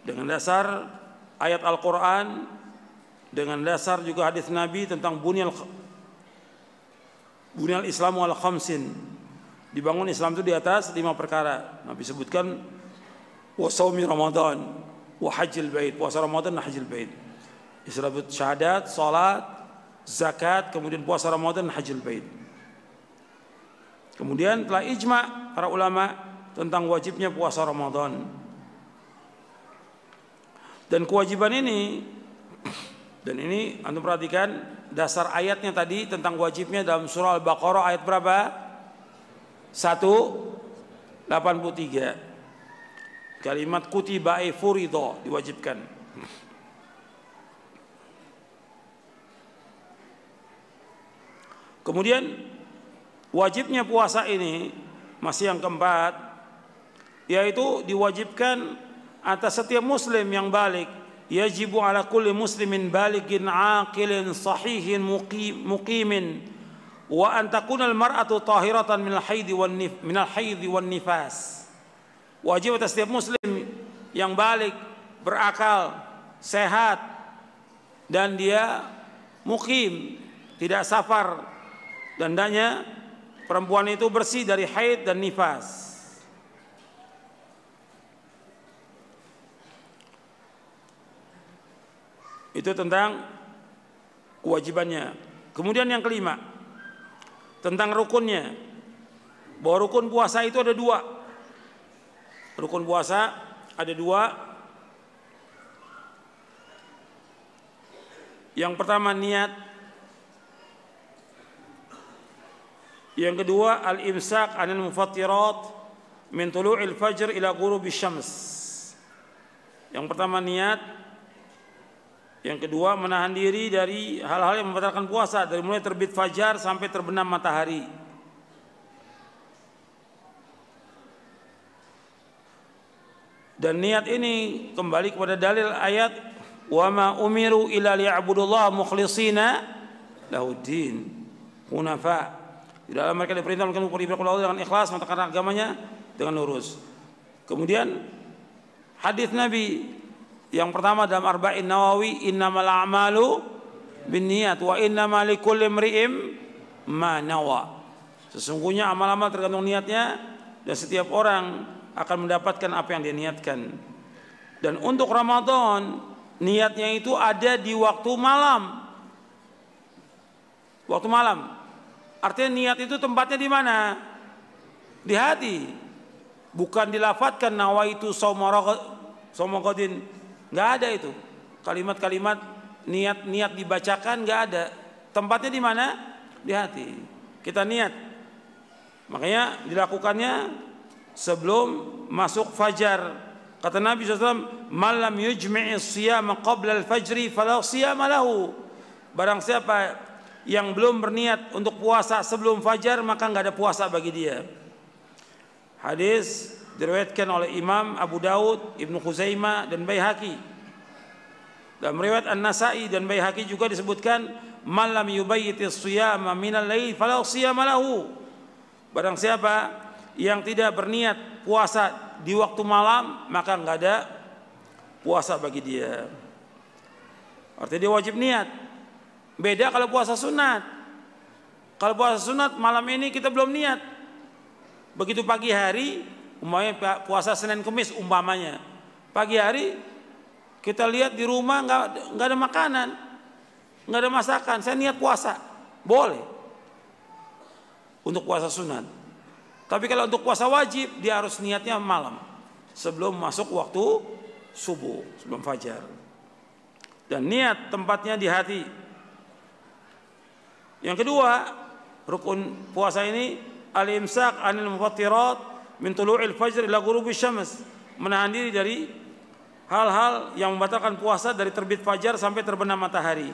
S1: Dengan dasar ayat Al-Quran dengan dasar juga hadis Nabi tentang bunyal bunyal Islam wal khamsin dibangun Islam itu di atas lima perkara. Nabi sebutkan wasaumi Ramadan wa hajjil bait. Puasa Ramadan dan hajjil bait. Disebut syahadat salat zakat kemudian puasa Ramadan dan hajjil bait. Kemudian telah ijma para ulama tentang wajibnya puasa Ramadan. Dan kewajiban ini dan ini antum perhatikan dasar ayatnya tadi tentang wajibnya dalam surah Al-Baqarah ayat berapa? 183. Kalimat kutiba furido diwajibkan. Kemudian wajibnya puasa ini masih yang keempat yaitu diwajibkan atas setiap muslim yang balik yajibu ala kulli muslimin baligin aqilin sahihin muqimin wa an takuna al mar'atu tahiratan min al haidi wan nif min al haidi wan nifas. Wajib atas setiap muslim yang balik berakal sehat dan dia mukim tidak safar. Dan danya perempuan itu bersih dari haid dan nifas. Itu tentang kewajibannya. Kemudian yang kelima, tentang rukunnya. Bahwa rukun puasa itu ada dua. Rukun puasa ada dua. Yang pertama niat. Yang kedua al-imsak anil mufattirat min tulu'il fajr ila ghurubi syams. Yang pertama niat Yang kedua menahan diri dari hal-hal yang membatalkan puasa dari mulai terbit fajar sampai terbenam matahari. Dan niat ini kembali kepada dalil ayat wa ma umiru illa liya'budullaha mukhlishina lahuddin hunafa. Di dalam mereka diperintahkan untuk beribadah dengan ikhlas mentakan agamanya dengan lurus. Kemudian hadis Nabi yang pertama dalam Arba'in Nawawi innamal a'malu binniyat wa innamal likulli imri'im ma nawa. Sesungguhnya amal-amal tergantung niatnya dan setiap orang akan mendapatkan apa yang dia niatkan. Dan untuk Ramadan niatnya itu ada di waktu malam. Waktu malam. Artinya niat itu tempatnya di mana? Di hati. Bukan dilafatkan nawaitu somogodin. Nggak ada itu. Kalimat-kalimat niat-niat dibacakan nggak ada. Tempatnya di mana? Di hati. Kita niat. Makanya dilakukannya sebelum masuk fajar. Kata Nabi SAW, malam yujmi'i siyama qabla al-fajri fala siyama lahu. Barang siapa yang belum berniat untuk puasa sebelum fajar maka nggak ada puasa bagi dia. Hadis diriwayatkan oleh Imam Abu Daud, Ibnu Khuzaimah dan Baihaqi. Dalam riwayat An-Nasa'i dan Baihaqi juga disebutkan malam yubayyiti siyama minal lail fala siyama lahu. Barang siapa yang tidak berniat puasa di waktu malam maka nggak ada puasa bagi dia. Artinya dia wajib niat. Beda kalau puasa sunat. Kalau puasa sunat malam ini kita belum niat. Begitu pagi hari, umpamanya puasa Senin Kemis umpamanya. Pagi hari kita lihat di rumah nggak nggak ada makanan, nggak ada masakan. Saya niat puasa, boleh. Untuk puasa sunat. Tapi kalau untuk puasa wajib dia harus niatnya malam sebelum masuk waktu subuh, sebelum fajar. Dan niat tempatnya di hati. Yang kedua, rukun puasa ini al-imsak anil mufattirat min tulu'il fajr ila ghurubi syams. Menahan diri dari hal-hal yang membatalkan puasa dari terbit fajar sampai terbenam matahari.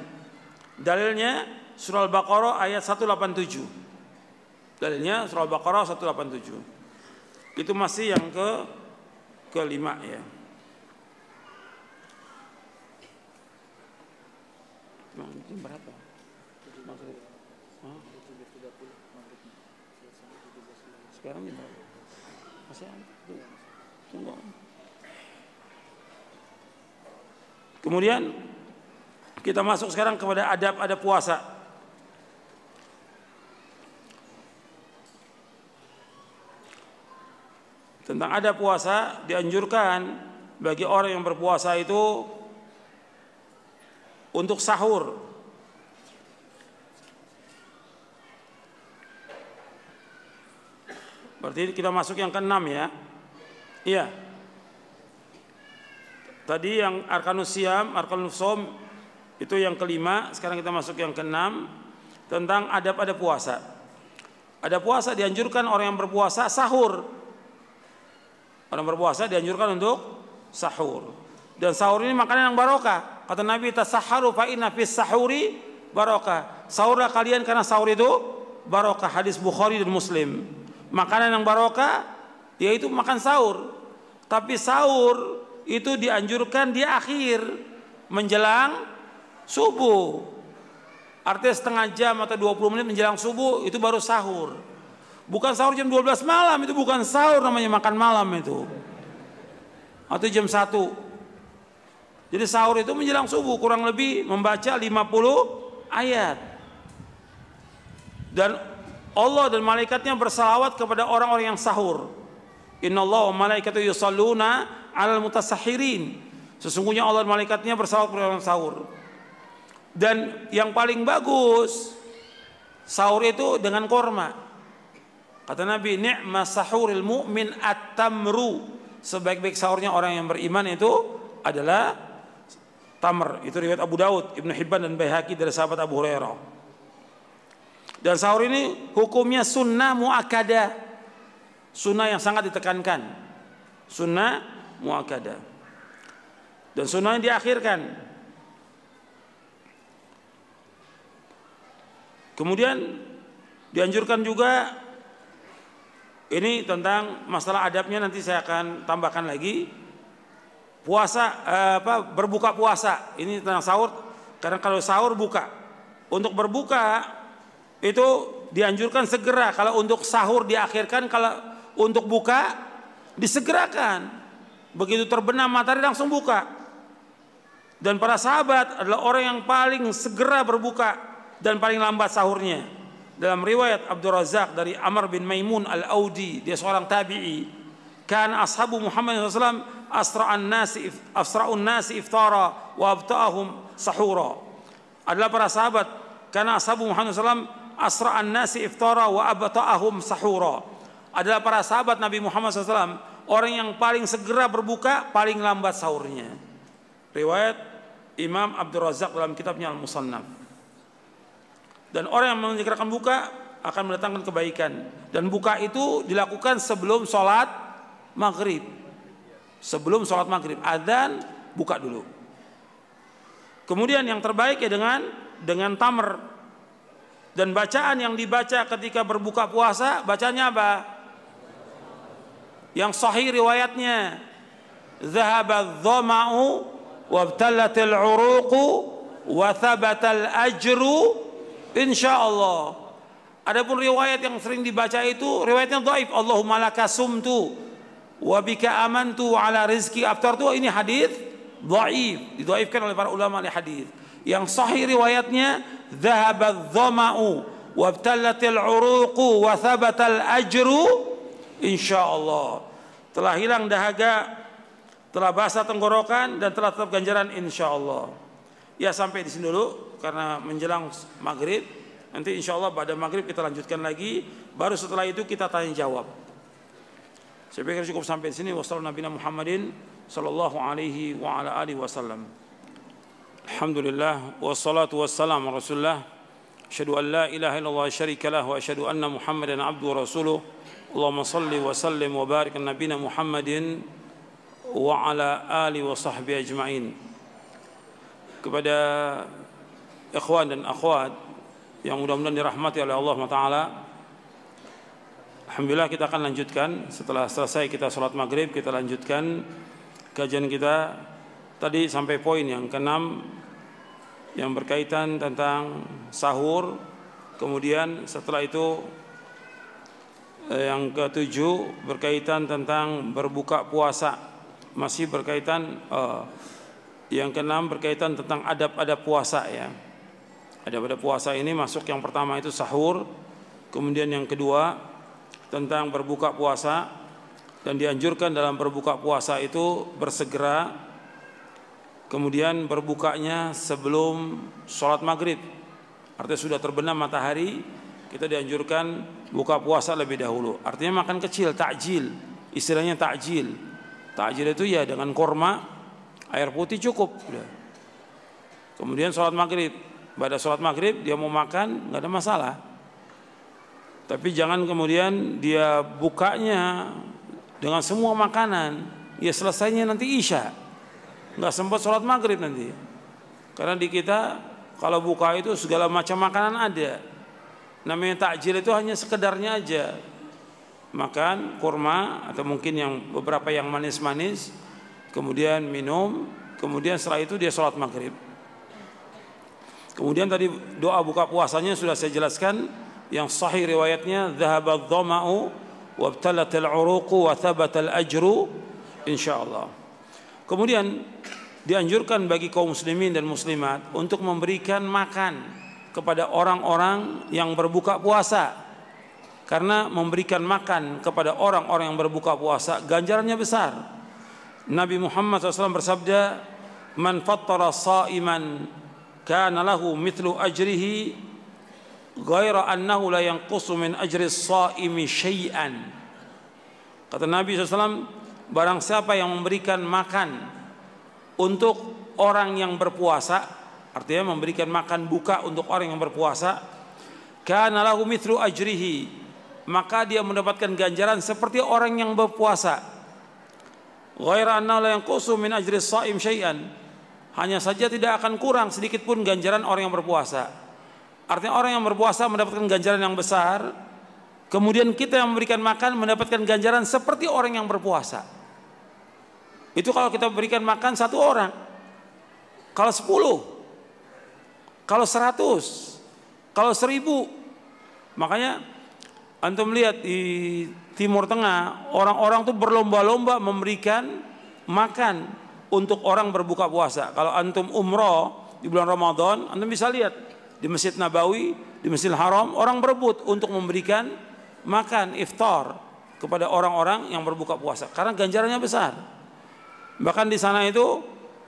S1: Dalilnya surah Al-Baqarah ayat 187. Dalilnya surah Al-Baqarah 187. Itu masih yang ke kelima ya. Berapa? Sekarang ini berapa? Kemudian kita masuk sekarang kepada adab-adab puasa. tentang ada puasa dianjurkan bagi orang yang berpuasa itu untuk sahur. Berarti kita masuk yang keenam ya. Iya. Tadi yang arkanus siam, arkanus som itu yang kelima, sekarang kita masuk yang keenam tentang adab ada puasa. Ada puasa dianjurkan orang yang berpuasa sahur Orang berpuasa dianjurkan untuk sahur. Dan sahur ini makanan yang barokah. Kata Nabi tasaharu fa inna sahuri barokah. Sahurlah kalian karena sahur itu barokah. Hadis Bukhari dan Muslim. Makanan yang barokah yaitu makan sahur. Tapi sahur itu dianjurkan di akhir menjelang subuh. Artinya setengah jam atau 20 menit menjelang subuh itu baru sahur. Bukan sahur jam 12 malam, itu bukan sahur namanya makan malam itu. Atau jam 1. Jadi sahur itu menjelang subuh kurang lebih membaca 50 ayat. Dan Allah dan malaikatnya bersalawat kepada orang-orang yang sahur. Inna Allah wa malaikatu yusalluna alal mutasahirin. Sesungguhnya Allah malaikatnya bersalawat kepada orang sahur. Dan yang paling bagus sahur itu dengan korma. Kata Nabi, ni'ma sahuril mu'min at-tamru. Sebaik-baik sahurnya orang yang beriman itu adalah tamr. Itu riwayat Abu Daud, Ibnu Hibban dan Baihaqi dari sahabat Abu Hurairah. Dan sahur ini hukumnya sunnah muakada. Sunnah yang sangat ditekankan. Sunnah muakada. Dan sunnah yang diakhirkan. Kemudian dianjurkan juga ini tentang masalah adabnya nanti saya akan tambahkan lagi puasa eh, apa berbuka puasa ini tentang sahur karena kalau sahur buka untuk berbuka itu dianjurkan segera kalau untuk sahur diakhirkan kalau untuk buka disegerakan. Begitu terbenam matahari langsung buka. Dan para sahabat adalah orang yang paling segera berbuka dan paling lambat sahurnya. Dalam riwayat Abdul Razak dari Amr bin Maimun Al-Audi dia seorang tabi'i. Kan ashabu Muhammad SAW asra'an nasi asra'un nasi iftara wa abta'ahum sahura. Adalah para sahabat karena ashabu Muhammad SAW asra'an nasi iftara wa abta'ahum sahura adalah para sahabat Nabi Muhammad SAW orang yang paling segera berbuka paling lambat sahurnya riwayat Imam Abdul Razak dalam kitabnya Al-Musannaf dan orang yang menyegerakan buka akan mendatangkan kebaikan. Dan buka itu dilakukan sebelum sholat maghrib. Sebelum sholat maghrib, adzan buka dulu. Kemudian yang terbaik ya dengan dengan tamer dan bacaan yang dibaca ketika berbuka puasa bacanya apa? Yang sahih riwayatnya Zahaba dhama'u wabtalatil uruqu wa thabatal ajru Insya Allah. Adapun riwayat yang sering dibaca itu riwayatnya dhaif. Allahumma laka sumtu wa bika amantu ala rizki aftartu. Ini hadis dhaif, didhaifkan oleh para ulama ahli hadis. Yang sahih riwayatnya dhahaba dhama'u wa btallatil uruqu wa thabatal ajru insyaallah. Telah hilang dahaga, telah basah tenggorokan dan telah tetap ganjaran insyaallah. Ya sampai di sini dulu karena menjelang maghrib. Nanti insya Allah pada maghrib kita lanjutkan lagi. Baru setelah itu kita tanya jawab saya pikir cukup sampai di sini. Wassalamualaikum Muhammadin sallallahu alaihi wa ala alihi wasallam. Alhamdulillah wassalatu wassalamu rasulullah asyhadu an la ilaha illallah syarika lah wa asyhadu anna Muhammadan abdu wa rasuluh Sallim wa barik nabina Muhammadin wa ala ali wa sahbihi ajma'in. Kepada ikhwan dan akhwat yang mudah-mudahan dirahmati oleh Allah Taala. Alhamdulillah kita akan lanjutkan. Setelah selesai kita sholat maghrib kita lanjutkan kajian kita. Tadi sampai poin yang keenam yang berkaitan tentang sahur. Kemudian setelah itu yang ketujuh berkaitan tentang berbuka puasa. Masih berkaitan uh, yang keenam berkaitan tentang adab-adab puasa ya. Ada pada puasa ini masuk yang pertama itu sahur, kemudian yang kedua tentang berbuka puasa dan dianjurkan dalam berbuka puasa itu bersegera kemudian berbukanya sebelum sholat maghrib. Artinya sudah terbenam matahari kita dianjurkan buka puasa lebih dahulu. Artinya makan kecil takjil. Istilahnya takjil. Takjil itu ya dengan korma air putih cukup. Kemudian sholat maghrib. Pada sholat maghrib dia mau makan nggak ada masalah. Tapi jangan kemudian dia bukanya dengan semua makanan. Ya selesainya nanti isya. Nggak sempat sholat maghrib nanti. Karena di kita kalau buka itu segala macam makanan ada namanya takjil itu hanya sekedarnya aja. Makan kurma atau mungkin yang beberapa yang manis-manis kemudian minum kemudian setelah itu dia sholat maghrib. Kemudian tadi doa buka puasanya sudah saya jelaskan yang sahih riwayatnya dhahaba dhama'u wabtalatil uruqu wa thabatal ajru insyaallah. Kemudian dianjurkan bagi kaum muslimin dan muslimat untuk memberikan makan kepada orang-orang yang berbuka puasa. Karena memberikan makan kepada orang-orang yang berbuka puasa ganjarannya besar. Nabi Muhammad SAW bersabda, "Man fattara sa'iman kana lahu mithlu ajrihi ghaira annahu la yanqusu min ajri as-saimi syai'an kata Nabi SAW barang siapa yang memberikan makan untuk orang yang berpuasa artinya memberikan makan buka untuk orang yang berpuasa kana lahu mithlu ajrihi maka dia mendapatkan ganjaran seperti orang yang berpuasa ghaira annahu la yanqusu min ajri as-saim syai'an hanya saja tidak akan kurang sedikit pun ganjaran orang yang berpuasa. Artinya orang yang berpuasa mendapatkan ganjaran yang besar, kemudian kita yang memberikan makan mendapatkan ganjaran seperti orang yang berpuasa. Itu kalau kita berikan makan satu orang. Kalau sepuluh, kalau seratus, kalau seribu. Makanya antum lihat di Timur Tengah orang-orang tuh berlomba-lomba memberikan makan untuk orang berbuka puasa. Kalau antum umroh di bulan Ramadan, antum bisa lihat di Masjid Nabawi, di Masjidil Haram, orang berebut untuk memberikan makan iftar kepada orang-orang yang berbuka puasa karena ganjarannya besar. Bahkan di sana itu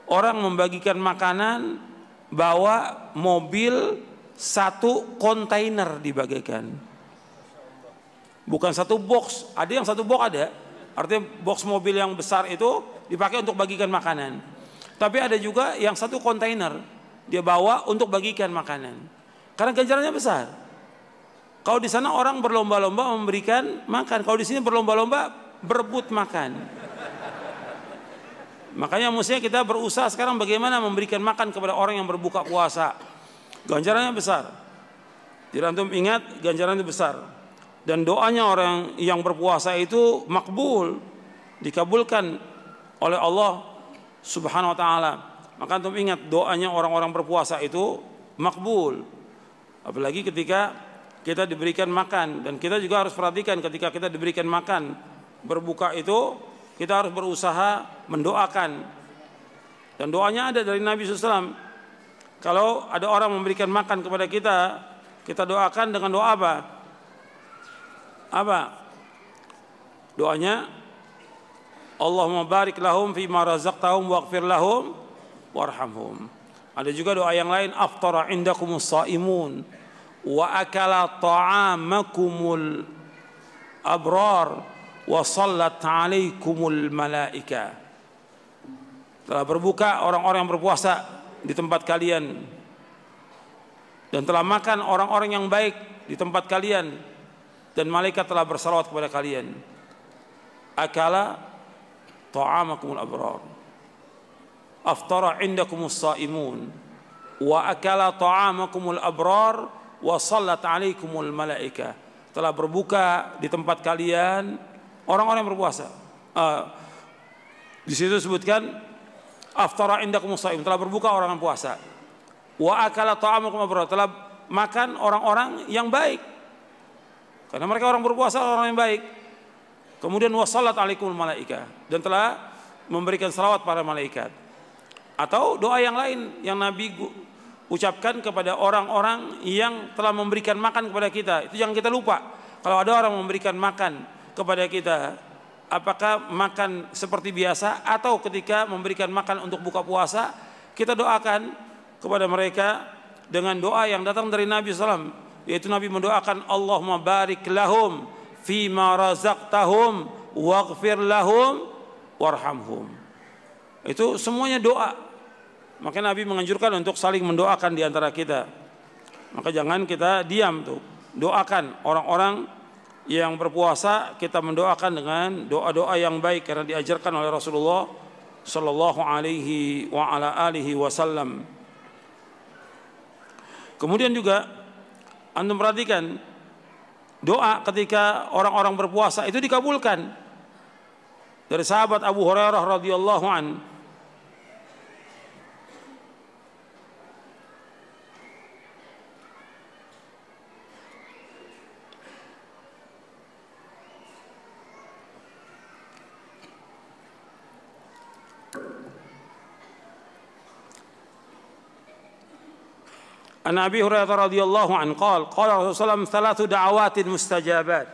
S1: orang membagikan makanan bawa mobil satu kontainer dibagikan. Bukan satu box, ada yang satu box ada. Artinya box mobil yang besar itu dipakai untuk bagikan makanan. Tapi ada juga yang satu kontainer dia bawa untuk bagikan makanan. Karena ganjarannya besar. Kalau di sana orang berlomba-lomba memberikan makan, kalau di sini berlomba-lomba berebut makan. Makanya mestinya kita berusaha sekarang bagaimana memberikan makan kepada orang yang berbuka puasa. Ganjarannya besar. Tidak antum ingat ganjarannya besar. Dan doanya orang yang berpuasa itu makbul, dikabulkan oleh Allah Subhanahu wa taala. Maka antum ingat doanya orang-orang berpuasa itu makbul. Apalagi ketika kita diberikan makan dan kita juga harus perhatikan ketika kita diberikan makan berbuka itu kita harus berusaha mendoakan. Dan doanya ada dari Nabi SAW kalau ada orang memberikan makan kepada kita kita doakan dengan doa apa? Apa? Doanya Allahumma barik lahum fi razaqtahum waghfir lahum warhamhum. Ada juga doa yang lain aftara indakumus saimun wa akala ta'amakumul abrar wa sallat alaikumul malaika. Telah berbuka orang-orang yang berpuasa di tempat kalian. Dan telah makan orang-orang yang baik di tempat kalian. Dan malaikat telah bersalawat kepada kalian. Akala ta'amakumul abrar. Aftara indakumus saimun. Wa akala ta'amakumul abrar. Wa sallat alaikumul malaika. Telah berbuka di tempat kalian orang-orang yang berpuasa. Uh, di situ disebutkan aftara indakumus saim telah berbuka orang yang puasa. Wa akala ta'amakum abrar telah makan orang-orang yang baik. Karena mereka orang berpuasa orang yang baik. Kemudian wassalat alaikum malaika dan telah memberikan salawat para malaikat. Atau doa yang lain yang Nabi ucapkan kepada orang-orang yang telah memberikan makan kepada kita. Itu yang kita lupa. Kalau ada orang memberikan makan kepada kita, apakah makan seperti biasa atau ketika memberikan makan untuk buka puasa, kita doakan kepada mereka dengan doa yang datang dari Nabi SAW. Yaitu Nabi mendoakan Allahumma barik lahum fima razaqtahum waghfir lahum warhamhum. Itu semuanya doa. Maka Nabi menganjurkan untuk saling mendoakan di antara kita. Maka jangan kita diam tuh. Doakan orang-orang yang berpuasa kita mendoakan dengan doa-doa yang baik karena diajarkan oleh Rasulullah sallallahu alaihi wa ala alihi wasallam. Kemudian juga antum perhatikan doa ketika orang-orang berpuasa itu dikabulkan dari sahabat Abu Hurairah radhiyallahu an An Abi Hurairah radhiyallahu an qala qala Rasulullah thalathu da'awatin mustajabat.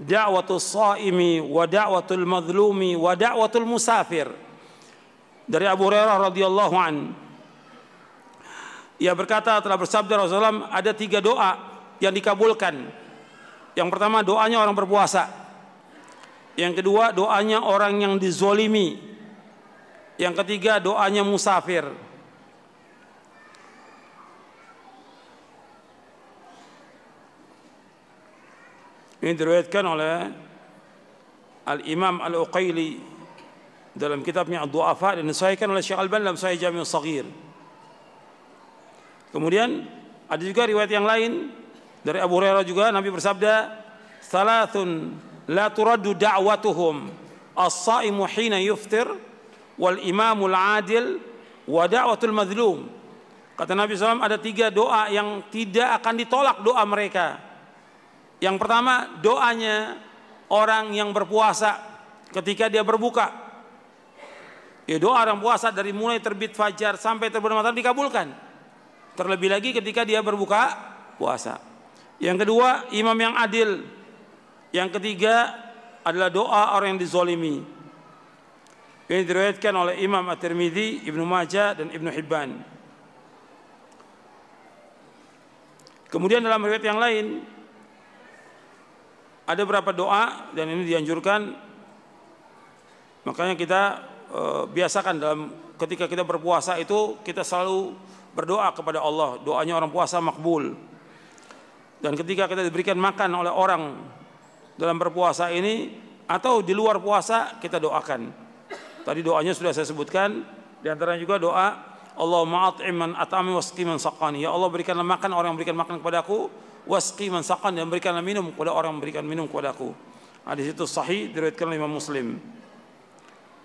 S1: Da'watul saimi wa da'watul madlumi wa da'watul musafir dari Abu Hurairah radhiyallahu an. Ia berkata telah bersabda Rasulullah ada tiga doa yang dikabulkan. Yang pertama doanya orang berpuasa. Yang kedua doanya orang yang dizolimi. Yang ketiga doanya musafir Ini diriwayatkan oleh Al-Imam Al-Uqaili dalam kitabnya Ad-Du'afa dan disahihkan oleh Syekh Al-Albani dalam Sahih Jami' Shaghir. Kemudian Ada juga riwayat yang lain dari Abu Hurairah juga Nabi bersabda, "Thalathun la turaddu da'watuhum as-saimu hina yuftir wal imamul adil wa da'watul madlum." Kata Nabi SAW ada tiga doa yang tidak akan ditolak doa mereka. Yang pertama doanya orang yang berpuasa ketika dia berbuka. Ya doa orang puasa dari mulai terbit fajar sampai terbenam matahari dikabulkan. Terlebih lagi ketika dia berbuka puasa. Yang kedua, imam yang adil. Yang ketiga adalah doa orang yang dizolimi. Ini diriwayatkan oleh Imam At-Tirmidzi, Ibnu Majah dan Ibnu Hibban. Kemudian dalam riwayat yang lain ada beberapa doa dan ini dianjurkan? Makanya kita e, biasakan dalam ketika kita berpuasa itu kita selalu berdoa kepada Allah. Doanya orang puasa makbul. Dan ketika kita diberikan makan oleh orang dalam berpuasa ini atau di luar puasa kita doakan. Tadi doanya sudah saya sebutkan. Di antaranya juga doa Allahumma at'iman at'ami wasqiman saqani. Ya Allah berikanlah makan orang yang berikan makan kepadaku wasqi man saqan dan berikanlah minum kepada orang memberikan minum kepadaku. Hadis itu sahih diriwayatkan oleh Imam Muslim.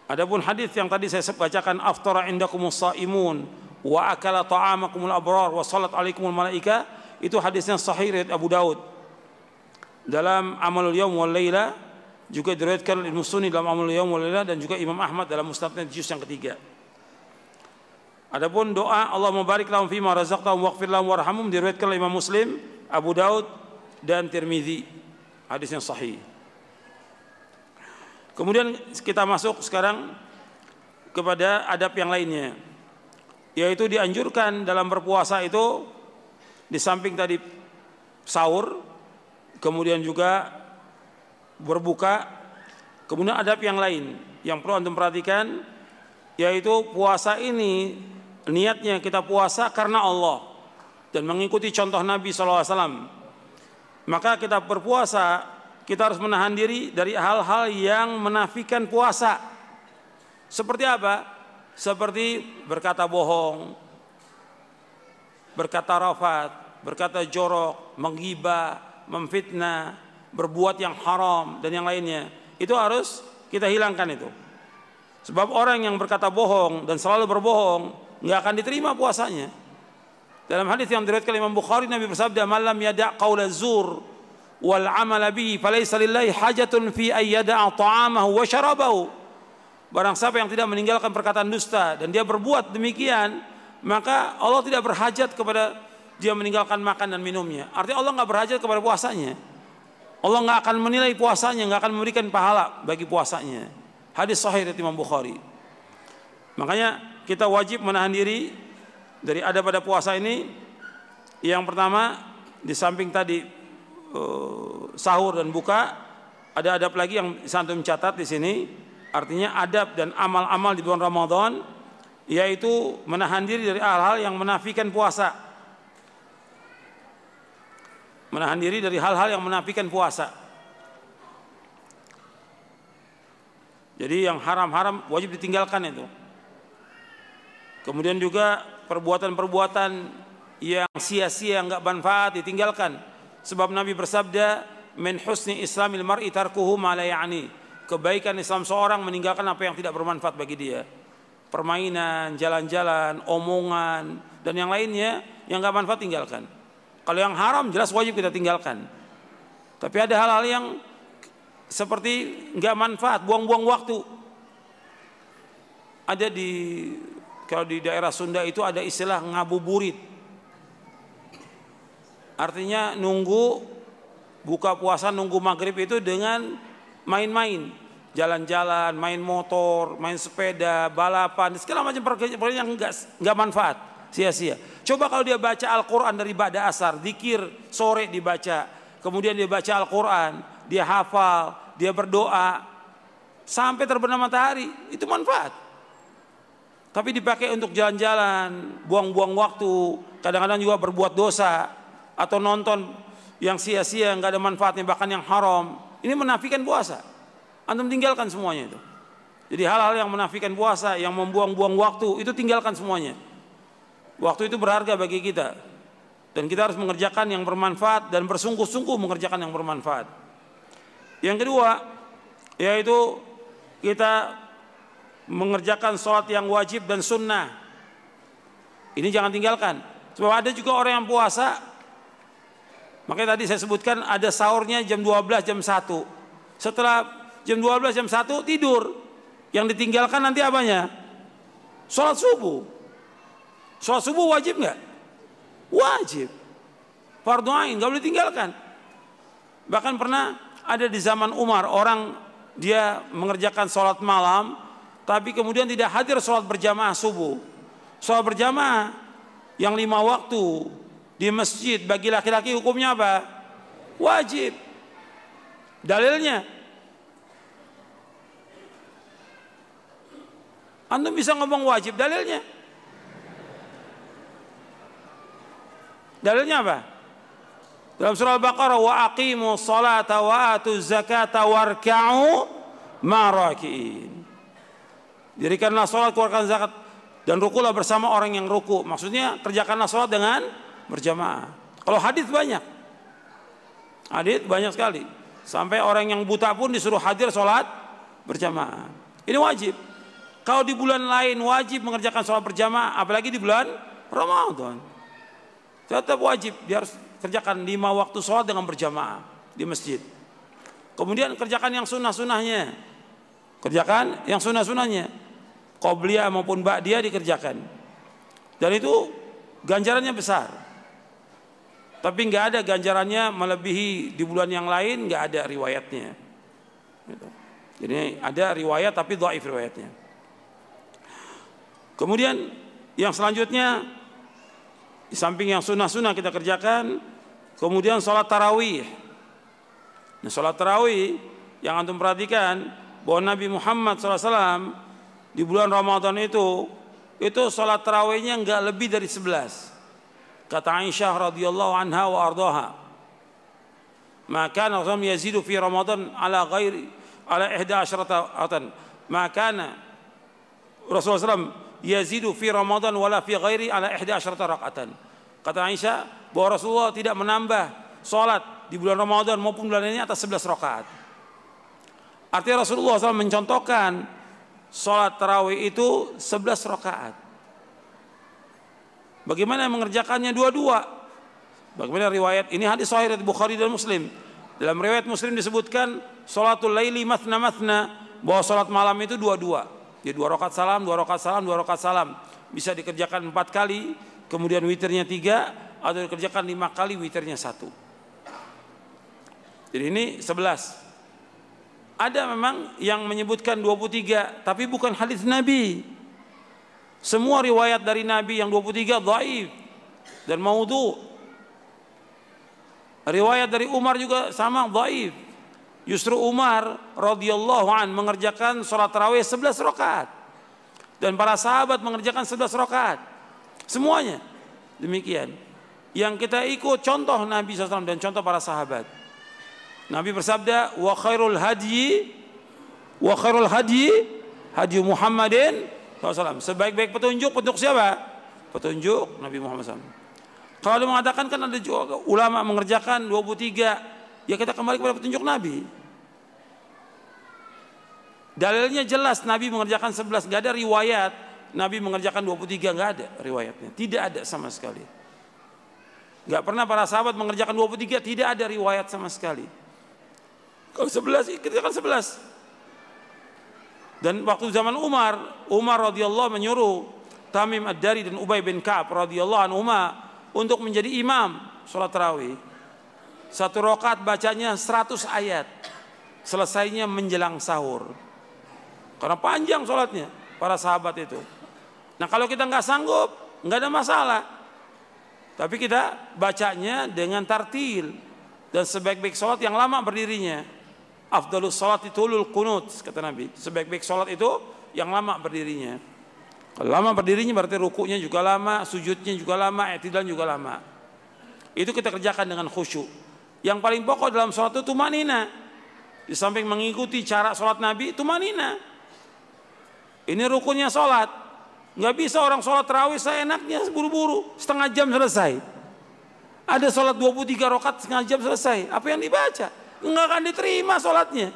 S1: Adapun hadis yang tadi saya bacakan aftara indakumus saimun wa akala ta'amakumul abrar wa salat alaikumul malaika itu hadisnya sahih riwayat Abu Daud. Dalam Amalul Yaum wal Laila juga diriwayatkan oleh Musuni dalam Amalul Yaum wal Laila dan juga Imam Ahmad dalam Musnadnya juz yang ketiga. Adapun doa Allah mubarik lahum fima razaqtahum waghfir lahum warhamhum diriwayatkan oleh Imam Muslim Abu Daud dan Tirmizi hadis yang sahih. Kemudian kita masuk sekarang kepada adab yang lainnya yaitu dianjurkan dalam berpuasa itu di samping tadi sahur kemudian juga berbuka kemudian adab yang lain yang perlu antum perhatikan yaitu puasa ini niatnya kita puasa karena Allah dan mengikuti contoh Nabi SAW. Maka kita berpuasa, kita harus menahan diri dari hal-hal yang menafikan puasa. Seperti apa? Seperti berkata bohong, berkata rafat, berkata jorok, menggibah, memfitnah, berbuat yang haram dan yang lainnya. Itu harus kita hilangkan itu. Sebab orang yang berkata bohong dan selalu berbohong nggak akan diterima puasanya. Dalam hadis yang diriwayatkan Imam Bukhari Nabi bersabda, "Malam yada' qaula zur wal 'amal bihi falaysa lillahi hajatun fi ay yada'a ta'amahu wa syarabahu." Barang siapa yang tidak meninggalkan perkataan dusta dan dia berbuat demikian, maka Allah tidak berhajat kepada dia meninggalkan makan dan minumnya. Artinya Allah nggak berhajat kepada puasanya. Allah nggak akan menilai puasanya, nggak akan memberikan pahala bagi puasanya. Hadis sahih dari Imam Bukhari. Makanya kita wajib menahan diri dari ada pada puasa ini. Yang pertama di samping tadi uh, sahur dan buka ada adab lagi yang santum catat di sini. Artinya adab dan amal-amal di bulan Ramadan yaitu menahan diri dari hal-hal yang menafikan puasa. Menahan diri dari hal-hal yang menafikan puasa. Jadi yang haram-haram wajib ditinggalkan itu kemudian juga perbuatan-perbuatan yang sia-sia nggak manfaat ditinggalkan. Sebab Nabi bersabda min husni islamil mar'i tarkuhu ma la ya'ni. Kebaikan Islam seorang meninggalkan apa yang tidak bermanfaat bagi dia. Permainan jalan-jalan omongan dan yang lainnya yang nggak manfaat tinggalkan. Kalau yang haram jelas wajib kita tinggalkan. Tapi ada hal-hal yang seperti nggak manfaat buang-buang waktu. Ada di kalau di daerah Sunda itu ada istilah ngabuburit. Artinya nunggu buka puasa nunggu maghrib itu dengan main-main. Jalan-jalan, main motor, main sepeda, balapan, segala macam pekerjaan yang enggak, enggak manfaat, sia-sia. Coba kalau dia baca Al-Quran dari Ba'da Asar, dikir sore dibaca, kemudian dia baca Al-Quran, dia hafal, dia berdoa, sampai terbenam matahari, itu manfaat tapi dipakai untuk jalan-jalan, buang-buang waktu, kadang-kadang juga berbuat dosa atau nonton yang sia-sia nggak ada manfaatnya bahkan yang haram. Ini menafikan puasa. Antum tinggalkan semuanya itu. Jadi hal-hal yang menafikan puasa, yang membuang-buang waktu itu tinggalkan semuanya. Waktu itu berharga bagi kita. Dan kita harus mengerjakan yang bermanfaat dan bersungguh-sungguh mengerjakan yang bermanfaat. Yang kedua, yaitu kita mengerjakan sholat yang wajib dan sunnah. Ini jangan tinggalkan. Sebab ada juga orang yang puasa. Makanya tadi saya sebutkan ada sahurnya jam 12, jam 1. Setelah jam 12, jam 1 tidur. Yang ditinggalkan nanti apanya? Sholat subuh. Sholat subuh wajib nggak? Wajib. Fardu ain, nggak boleh tinggalkan. Bahkan pernah ada di zaman Umar orang dia mengerjakan sholat malam, tapi kemudian tidak hadir sholat berjamaah subuh. Sholat berjamaah yang lima waktu di masjid bagi laki-laki hukumnya apa? Wajib. Dalilnya Antum bisa ngomong wajib dalilnya. Dalilnya apa? Dalam surah Al-Baqarah wa aqimu salata wa atu zakata warka'u marakiin. Dirikanlah salat, keluarkan zakat dan rukulah bersama orang yang ruku. Maksudnya kerjakanlah salat dengan berjamaah. Kalau hadis banyak. Hadis banyak sekali. Sampai orang yang buta pun disuruh hadir salat berjamaah. Ini wajib. Kalau di bulan lain wajib mengerjakan sholat berjamaah, apalagi di bulan Ramadan. Tetap wajib, dia harus kerjakan lima waktu sholat dengan berjamaah di masjid. Kemudian kerjakan yang sunnah-sunnahnya. Kerjakan yang sunnah-sunnahnya. Qobliyah maupun ba'diyah dikerjakan. Dan itu ganjarannya besar. Tapi nggak ada ganjarannya melebihi di bulan yang lain, nggak ada riwayatnya. Gitu. Jadi ada riwayat tapi dhaif riwayatnya. Kemudian yang selanjutnya di samping yang sunnah-sunnah kita kerjakan, kemudian sholat tarawih. Nah, sholat tarawih yang antum perhatikan bahwa Nabi Muhammad SAW di bulan Ramadan itu itu sholat tarawihnya enggak lebih dari 11. Kata Aisyah radhiyallahu anha wa ardaha. Maka Rasul yazidu fi Ramadan ala ghairi ala 11 atan. Maka Rasulullah SAW yazidu fi Ramadan wala fi ghairi ala 11 rakaatan. Kata Aisyah bahwa Rasulullah tidak menambah salat di bulan Ramadan maupun bulan ini atas 11 rakaat. Artinya Rasulullah SAW mencontohkan salat tarawih itu 11 rakaat. Bagaimana mengerjakannya dua-dua? Bagaimana riwayat ini hadis sahih dari Bukhari dan Muslim. Dalam riwayat Muslim disebutkan salatul laili mathna mathna bahwa salat malam itu dua-dua. Dia dua rakaat salam, dua rakaat salam, dua rakaat salam. Bisa dikerjakan empat kali, kemudian witirnya tiga, atau dikerjakan lima kali, witirnya satu. Jadi ini sebelas. Ada memang yang menyebutkan 23, tapi bukan hadis Nabi. Semua riwayat dari Nabi yang 23 dhaif dan maudhu. Riwayat dari Umar juga sama dhaif. Justru Umar radhiyallahu an mengerjakan sholat tarawih 11 rakaat. Dan para sahabat mengerjakan 11 rakaat. Semuanya demikian. Yang kita ikut contoh Nabi SAW dan contoh para sahabat. Nabi bersabda, wa khairul hadyi wa khairul hadyi hadyi Muhammadin SAW. Sebaik-baik petunjuk petunjuk siapa? Petunjuk Nabi Muhammad SAW. Kalau mengatakan kan ada juga ulama mengerjakan 23 Ya kita kembali kepada petunjuk Nabi. Dalilnya jelas Nabi mengerjakan 11, nggak ada riwayat Nabi mengerjakan 23 nggak ada riwayatnya, tidak ada sama sekali. Nggak pernah para sahabat mengerjakan 23, tidak ada riwayat sama sekali. Kalau 11 kerjakan 11. Dan waktu zaman Umar, Umar radhiyallahu menyuruh Tamim Ad-Dari dan Ubay bin Ka'ab radhiyallahu anhu untuk menjadi imam sholat tarawih. Satu rokat bacanya 100 ayat. Selesainya menjelang sahur. Karena panjang sholatnya para sahabat itu. Nah kalau kita nggak sanggup, nggak ada masalah. Tapi kita bacanya dengan tartil dan sebaik-baik sholat yang lama berdirinya. Afdalus sholat itu ulul kunut kata Nabi. Sebaik-baik sholat itu yang lama berdirinya. Kalau lama berdirinya berarti rukunya juga lama, sujudnya juga lama, etidan juga lama. Itu kita kerjakan dengan khusyuk. Yang paling pokok dalam sholat itu tumanina. Di samping mengikuti cara sholat Nabi, tumanina. Ini rukunnya sholat. Nggak bisa orang terawih saya enaknya buru-buru, setengah jam selesai. Ada sholat 23 rokat setengah jam selesai. Apa yang dibaca? Enggak akan diterima sholatnya.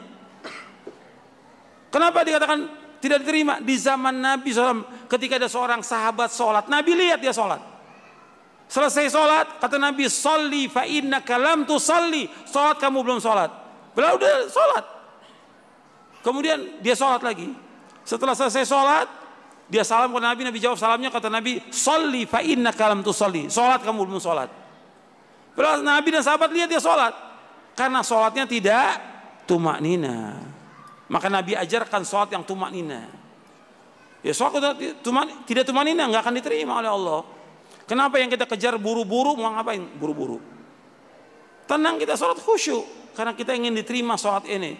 S1: Kenapa dikatakan tidak diterima? Di zaman Nabi SAW ketika ada seorang sahabat sholat. Nabi lihat dia sholat. Selesai sholat, kata Nabi, Salli fa inna kalam tu salli. Sholat kamu belum sholat. Beliau udah sholat. Kemudian dia sholat lagi. Setelah selesai sholat, dia salam ke Nabi, Nabi jawab salamnya, kata Nabi, Salli fa inna kalam tu salli. Sholat kamu belum sholat. Beliau Nabi dan sahabat lihat dia sholat. Karena sholatnya tidak tumak nina. Maka Nabi ajarkan sholat yang tumak nina. Ya sholat tidak tumak nina, nggak akan diterima oleh Allah. Kenapa yang kita kejar buru-buru mau ngapain? Buru-buru. Tenang kita sholat khusyuk. Karena kita ingin diterima sholat ini.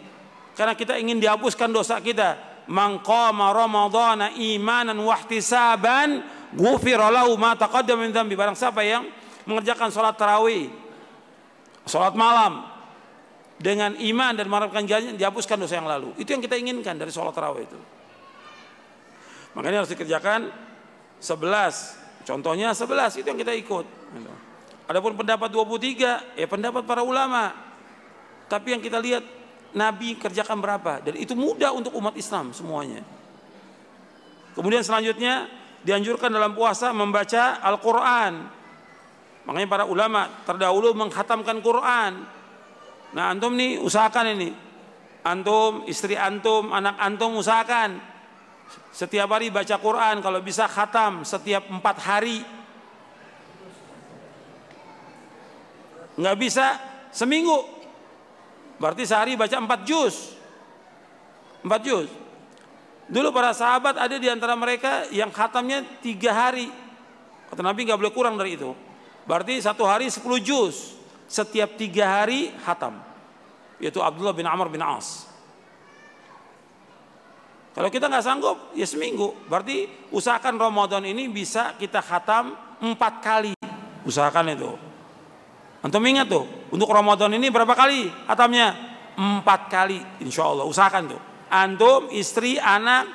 S1: Karena kita ingin dihapuskan dosa kita. Man qama ramadhana imanan wahtisaban ghufira lahu ma taqaddama min. Barang siapa yang mengerjakan sholat tarawih, sholat malam dengan iman dan mengharapkan ganjaran dihapuskan dosa yang lalu. Itu yang kita inginkan dari sholat tarawih itu. Makanya harus dikerjakan 11 Contohnya 11 itu yang kita ikut. Adapun pendapat 23 ya pendapat para ulama. Tapi yang kita lihat Nabi kerjakan berapa dan itu mudah untuk umat Islam semuanya. Kemudian selanjutnya dianjurkan dalam puasa membaca Al-Qur'an. Makanya para ulama terdahulu menghatamkan Quran. Nah, antum nih usahakan ini. Antum, istri antum, anak antum usahakan setiap hari baca Quran, kalau bisa khatam setiap empat hari. Nggak bisa seminggu. Berarti sehari baca empat juz. Empat juz. Dulu para sahabat ada di antara mereka yang khatamnya tiga hari. Kata Nabi nggak boleh kurang dari itu. Berarti satu hari sepuluh juz. Setiap tiga hari khatam. Yaitu Abdullah bin Amr bin As. Kalau kita nggak sanggup, ya seminggu. Berarti usahakan Ramadan ini bisa kita khatam empat kali. Usahakan itu. Antum ingat tuh, untuk Ramadan ini berapa kali khatamnya? Empat kali, insya Allah. Usahakan tuh. Antum, istri, anak,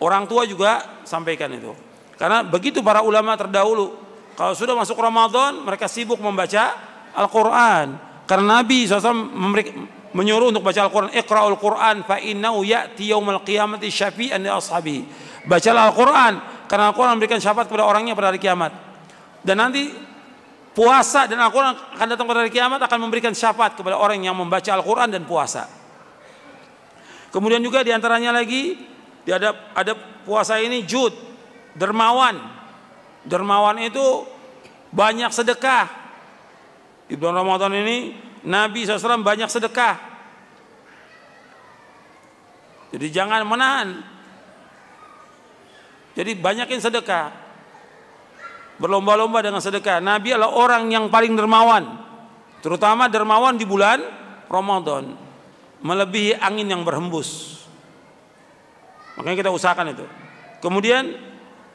S1: orang tua juga sampaikan itu. Karena begitu para ulama terdahulu. Kalau sudah masuk Ramadan, mereka sibuk membaca Al-Quran. Karena Nabi SAW menyuruh untuk baca Al-Quran Iqra'ul Quran fa innahu ya'ti yaumal qiyamati syafi'an li ashabi bacalah Al-Quran karena Al-Quran memberikan syafaat kepada orangnya pada hari kiamat. Dan nanti puasa dan Al-Quran akan datang pada hari kiamat akan memberikan syafaat kepada orang yang membaca Al-Quran dan puasa. Kemudian juga di antaranya lagi ada, ada puasa ini jud dermawan dermawan itu banyak sedekah di bulan Ramadan ini Nabi SAW banyak sedekah. Jadi jangan menahan. Jadi banyakin sedekah. Berlomba-lomba dengan sedekah. Nabi adalah orang yang paling dermawan. Terutama dermawan di bulan Ramadan. Melebihi angin yang berhembus. Makanya kita usahakan itu. Kemudian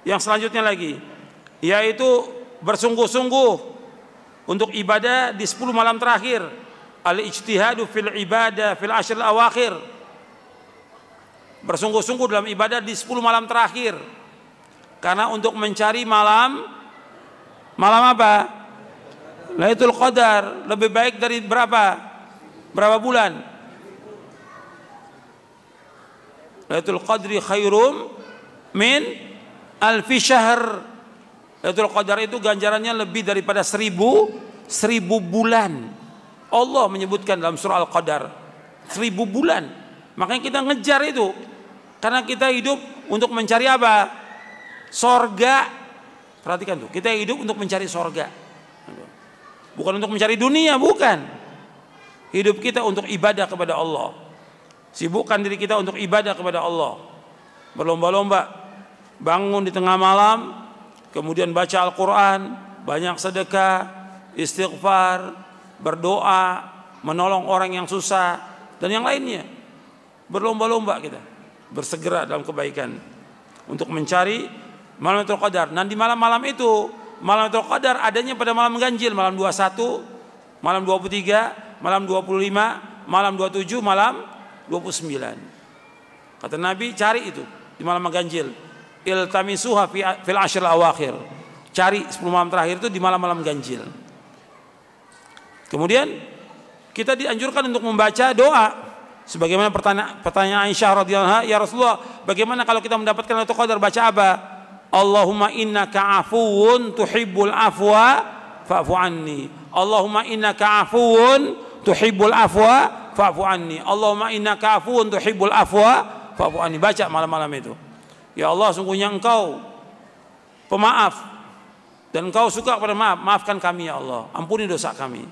S1: yang selanjutnya lagi. Yaitu bersungguh-sungguh untuk ibadah di 10 malam terakhir. Al-ijtihadu fil ibadah fil ashr awakhir. Bersungguh-sungguh dalam ibadah di 10 malam terakhir. Karena untuk mencari malam malam apa? Lailatul Qadar. Lebih baik dari berapa? Berapa bulan? Lailatul Qadri khairum min alfi syahr Lailatul Qadar itu ganjarannya lebih daripada seribu seribu bulan. Allah menyebutkan dalam surah Al-Qadar seribu bulan. Makanya kita ngejar itu. Karena kita hidup untuk mencari apa? Sorga. Perhatikan tuh, kita hidup untuk mencari sorga. Bukan untuk mencari dunia, bukan. Hidup kita untuk ibadah kepada Allah. Sibukkan diri kita untuk ibadah kepada Allah. Berlomba-lomba bangun di tengah malam kemudian baca Al-Quran, banyak sedekah, istighfar, berdoa, menolong orang yang susah, dan yang lainnya. Berlomba-lomba kita, bersegera dalam kebaikan untuk mencari malam Qadar. Dan di malam-malam itu, malam Lailatul Qadar adanya pada malam ganjil, malam 21, malam 23, malam 25, malam 27, malam 29. Kata Nabi, cari itu di malam ganjil iltamisuha fil ashr awakhir. cari 10 malam terakhir itu di malam-malam ganjil. Kemudian kita dianjurkan untuk membaca doa sebagaimana pertanyaan, pertanyaan Aisyah radhiyallahu ya Rasulullah, bagaimana kalau kita mendapatkan Lailatul Qadar baca apa? Allahumma innaka afuwun tuhibbul afwa fa'fu anni. Allahumma innaka afuwun tuhibbul afwa fa'fu anni. Allahumma innaka afuwun tuhibbul afwa fa'fu anni. Baca malam-malam itu. Ya Allah, sungguhnya Engkau pemaaf dan Engkau suka kepada maaf. Maafkan kami ya Allah. Ampuni dosa kami.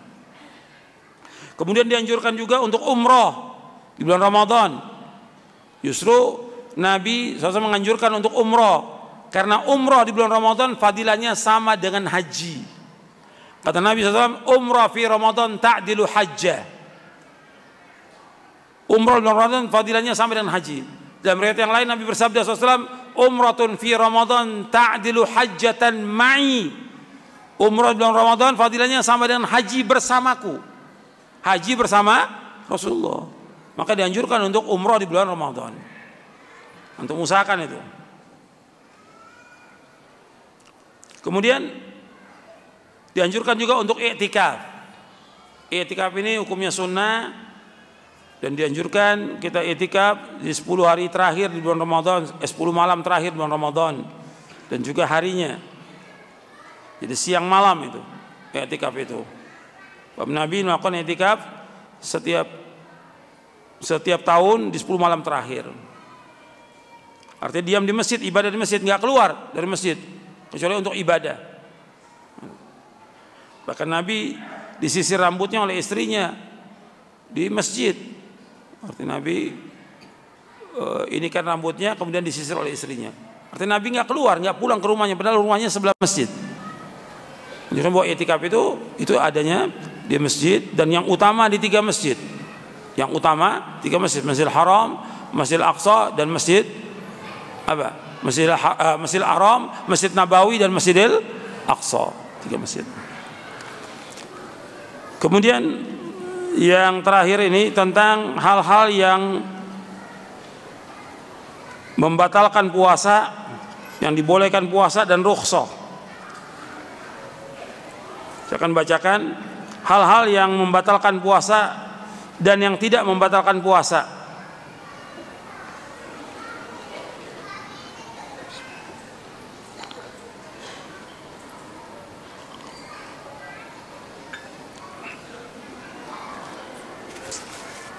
S1: Kemudian dianjurkan juga untuk umroh di bulan Ramadan. Justru Nabi SAW menganjurkan untuk umroh karena umroh di bulan Ramadan fadilahnya sama dengan haji. Kata Nabi SAW, umroh fi Ramadan ta'dilu hajjah. Umroh di bulan Ramadan fadilahnya sama dengan haji. Dalam riwayat yang lain Nabi bersabda SAW, umratun fi Ramadan ta'dilu hajjatan ma'i. Umroh di bulan Ramadan fadilahnya sama dengan haji bersamaku. Haji bersama Rasulullah. Maka dianjurkan untuk umroh di bulan Ramadan. Untuk usahakan itu. Kemudian dianjurkan juga untuk iktikaf. Iktikaf ini hukumnya sunnah dan dianjurkan kita iktikaf di 10 hari terakhir di bulan Ramadan, eh, 10 malam terakhir di bulan Ramadan dan juga harinya. Jadi siang malam itu iktikaf itu. Nabi melakukan iktikaf setiap setiap tahun di 10 malam terakhir. Artinya diam di masjid, ibadah di masjid, nggak keluar dari masjid kecuali untuk ibadah. Bahkan Nabi disisir rambutnya oleh istrinya di masjid. Artinya Nabi uh, ini kan rambutnya kemudian disisir oleh istrinya. Artinya Nabi nggak keluar, nggak pulang ke rumahnya, padahal rumahnya sebelah masjid. Jadi bahwa etikaf itu itu adanya di masjid dan yang utama di tiga masjid. Yang utama tiga masjid, Masjidil Haram, Masjidil Aqsa dan Masjid apa? Masjidil, uh, Masjidil Haram, Masjid Nabawi dan Masjidil Aqsa. Tiga masjid. Kemudian yang terakhir ini tentang hal-hal yang membatalkan puasa yang dibolehkan puasa dan rukhsah. Saya akan bacakan hal-hal yang membatalkan puasa dan yang tidak membatalkan puasa.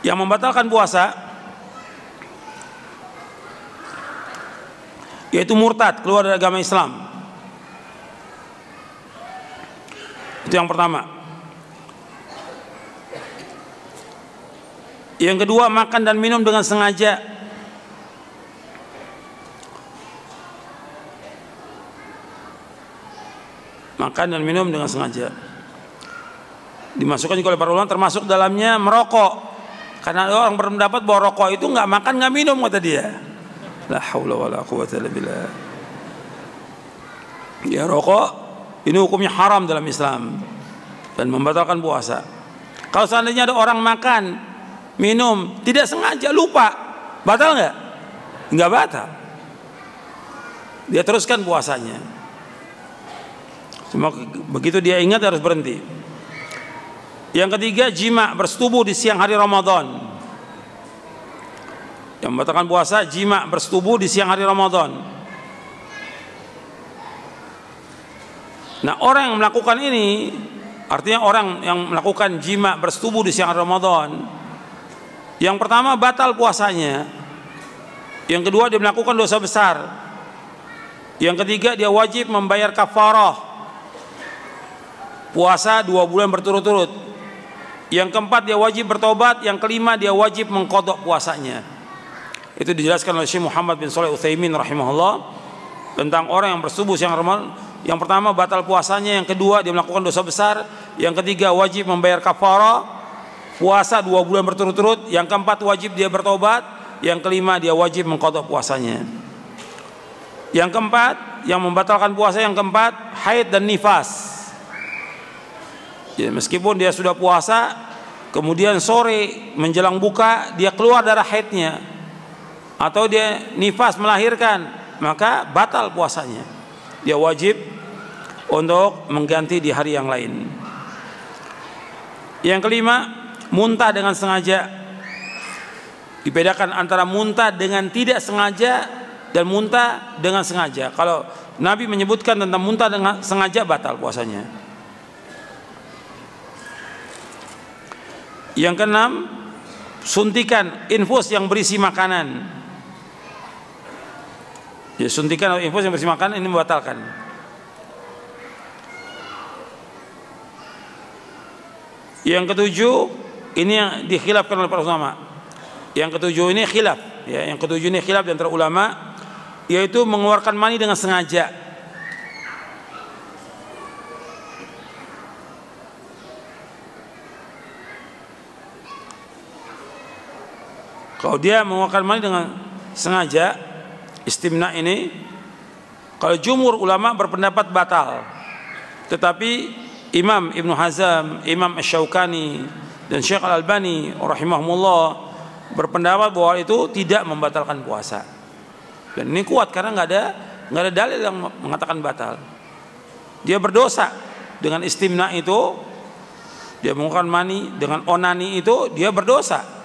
S1: Yang membatalkan puasa yaitu murtad, keluar dari agama Islam. Itu yang pertama. Yang kedua makan dan minum dengan sengaja. Makan dan minum dengan sengaja. Dimasukkan juga oleh para ulama termasuk dalamnya merokok. Karena orang berpendapat bahwa rokok itu nggak makan nggak minum kata dia. La haula wala quwata illa billah. Ya rokok ini hukumnya haram dalam Islam dan membatalkan puasa. Kalau seandainya ada orang makan minum, tidak sengaja lupa, batal nggak? Nggak batal. Dia teruskan puasanya. Cuma begitu dia ingat harus berhenti. Yang ketiga jima bersetubuh di siang hari Ramadan. Yang membatalkan puasa jima bersetubuh di siang hari Ramadan. Nah orang yang melakukan ini artinya orang yang melakukan jima bersetubuh di siang hari Ramadan yang pertama batal puasanya. Yang kedua dia melakukan dosa besar. Yang ketiga dia wajib membayar kafarah. Puasa dua bulan berturut-turut. Yang keempat dia wajib bertobat. Yang kelima dia wajib mengkodok puasanya. Itu dijelaskan oleh Syekh Muhammad bin Saleh Utsaimin rahimahullah tentang orang yang bersubuh siang Ramadan. Yang pertama batal puasanya, yang kedua dia melakukan dosa besar, yang ketiga wajib membayar kafarah, puasa dua bulan berturut-turut. Yang keempat wajib dia bertobat. Yang kelima dia wajib mengkodok puasanya. Yang keempat yang membatalkan puasa. Yang keempat haid dan nifas ya, meskipun dia sudah puasa kemudian sore menjelang buka dia keluar darah haidnya atau dia nifas melahirkan maka batal puasanya dia wajib untuk mengganti di hari yang lain. Yang kelima, muntah dengan sengaja. Dibedakan antara muntah dengan tidak sengaja dan muntah dengan sengaja. Kalau Nabi menyebutkan tentang muntah dengan sengaja batal puasanya. Yang keenam, suntikan infus yang berisi makanan. Ya, suntikan infus yang berisi makanan ini membatalkan. Yang ketujuh, ini yang dikhilafkan oleh para ulama. Yang ketujuh ini khilaf, ya, yang ketujuh ini khilaf di antara ulama yaitu mengeluarkan mani dengan sengaja. Kalau dia mengeluarkan mani dengan sengaja, istimna ini, kalau jumhur ulama berpendapat batal. Tetapi Imam Ibn Hazam, Imam Ash-Shawkani dan Syekh Al-Albani rahimahumullah berpendapat bahwa itu tidak membatalkan puasa. Dan ini kuat karena nggak ada nggak ada dalil yang mengatakan batal. Dia berdosa dengan istimna itu, dia mengeluarkan mani dengan onani itu dia berdosa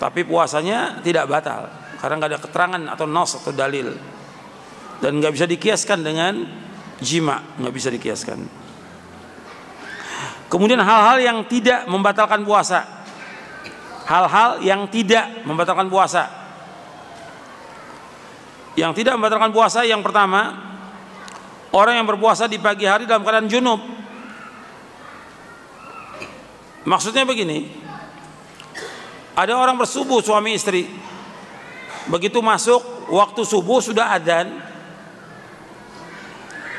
S1: tapi puasanya tidak batal. Karena nggak ada keterangan atau nos atau dalil. Dan nggak bisa dikiaskan dengan jima. Nggak bisa dikiaskan. Kemudian hal-hal yang tidak membatalkan puasa. Hal-hal yang tidak membatalkan puasa. Yang tidak membatalkan puasa yang pertama orang yang berpuasa di pagi hari dalam keadaan junub. Maksudnya begini ada orang bersubuh suami istri. Begitu masuk waktu subuh sudah adzan.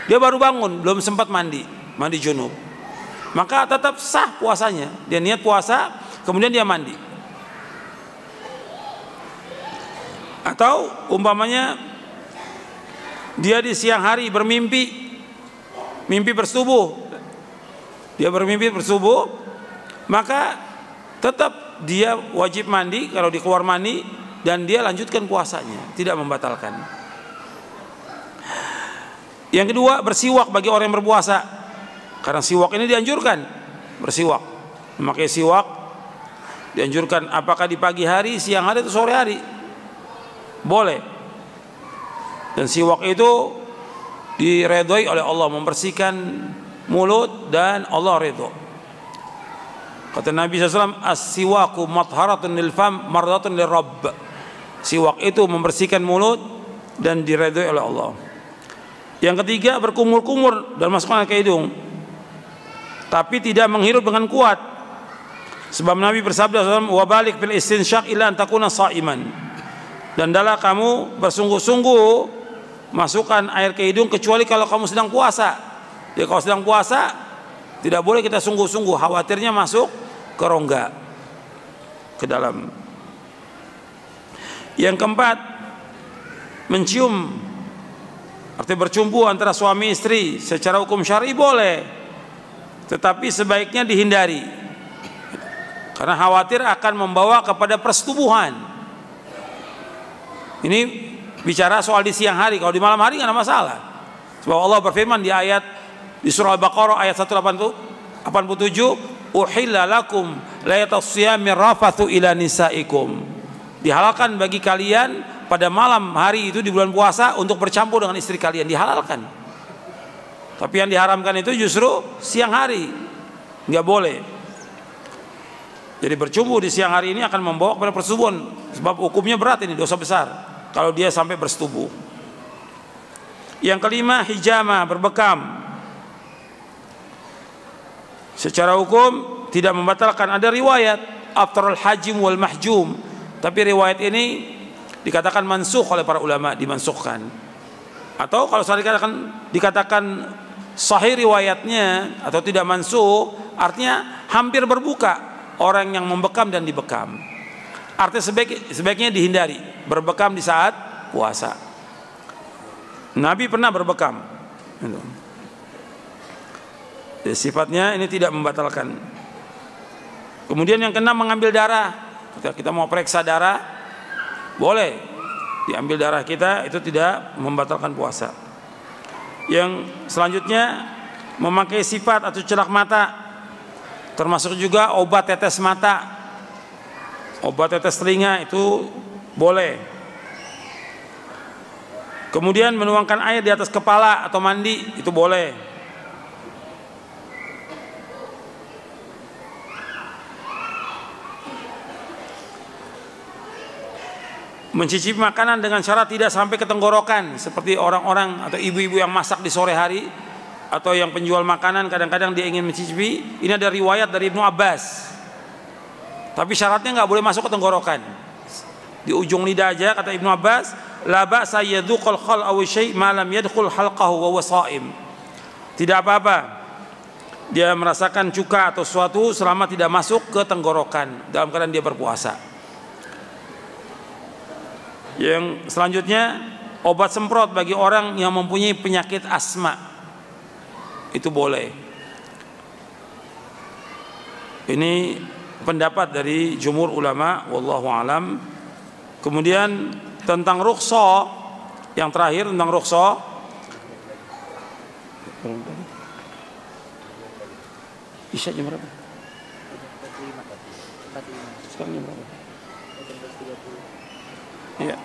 S1: Dia baru bangun, belum sempat mandi, mandi junub. Maka tetap sah puasanya. Dia niat puasa, kemudian dia mandi. Atau umpamanya dia di siang hari bermimpi, mimpi bersubuh. Dia bermimpi bersubuh, maka tetap dia wajib mandi kalau di keluar mandi dan dia lanjutkan puasanya, tidak membatalkan. Yang kedua, bersiwak bagi orang yang berpuasa. Karena siwak ini dianjurkan, bersiwak. Memakai siwak dianjurkan apakah di pagi hari, siang hari atau sore hari. Boleh. Dan siwak itu diredoi oleh Allah membersihkan mulut dan Allah redho. Kata Nabi SAW, as-siwaku matharatun lil fam mardatun lil. Siwak itu membersihkan mulut dan diredoi oleh Allah. Yang ketiga berkumur-kumur dan masukkan ke hidung. Tapi tidak menghirup dengan kuat. Sebab Nabi bersabda SAW, wa balik fil istinsyaq illa antakuna sa'iman. Dan dalam kamu bersungguh-sungguh masukkan air ke hidung kecuali kalau kamu sedang puasa. Ya kalau sedang puasa tidak boleh kita sungguh-sungguh khawatirnya masuk ke rongga ke dalam. Yang keempat, mencium arti bercumbu antara suami istri secara hukum syar'i boleh, tetapi sebaiknya dihindari karena khawatir akan membawa kepada persetubuhan. Ini bicara soal di siang hari, kalau di malam hari nggak ada masalah. Sebab Allah berfirman di ayat di surah Al-Baqarah ayat 187 uhilla lakum layatas siyami rafathu ila nisaikum. Dihalalkan bagi kalian pada malam hari itu di bulan puasa untuk bercampur dengan istri kalian. Dihalalkan. Tapi yang diharamkan itu justru siang hari. Nggak boleh. Jadi bercumbu di siang hari ini akan membawa kepada persetubuhan. Sebab hukumnya berat ini dosa besar. Kalau dia sampai bersetubuh. Yang kelima hijama berbekam Secara hukum tidak membatalkan ada riwayat aftarul hajim wal mahjum. Tapi riwayat ini dikatakan mansuh oleh para ulama, dimansuhkan. Atau kalau saya dikatakan dikatakan sahih riwayatnya atau tidak mansuh, artinya hampir berbuka orang yang membekam dan dibekam. Artinya sebaik, sebaiknya dihindari berbekam di saat puasa. Nabi pernah berbekam. Ya, sifatnya ini tidak membatalkan. Kemudian yang keenam mengambil darah. Ketika kita mau periksa darah, boleh diambil darah kita itu tidak membatalkan puasa. Yang selanjutnya memakai sifat atau celak mata termasuk juga obat tetes mata obat tetes telinga itu boleh kemudian menuangkan air di atas kepala atau mandi itu boleh mencicipi makanan dengan syarat tidak sampai ke tenggorokan seperti orang-orang atau ibu-ibu yang masak di sore hari atau yang penjual makanan kadang-kadang dia ingin mencicipi. Ini ada riwayat dari Ibnu Abbas. Tapi syaratnya nggak boleh masuk ke tenggorokan. Di ujung lidah aja kata Ibnu Abbas la ba'sa yadhuqal khal aw syai' ma lam yadkhul halqahu wa wasaim tidak apa-apa. Dia merasakan cuka atau sesuatu selama tidak masuk ke tenggorokan dalam keadaan dia berpuasa yang selanjutnya obat semprot bagi orang yang mempunyai penyakit asma itu boleh. Ini pendapat dari jumur ulama wallahu alam. Kemudian tentang rukhsah yang terakhir tentang rukhsah Isya jam berapa? Sekarang jam? Iya.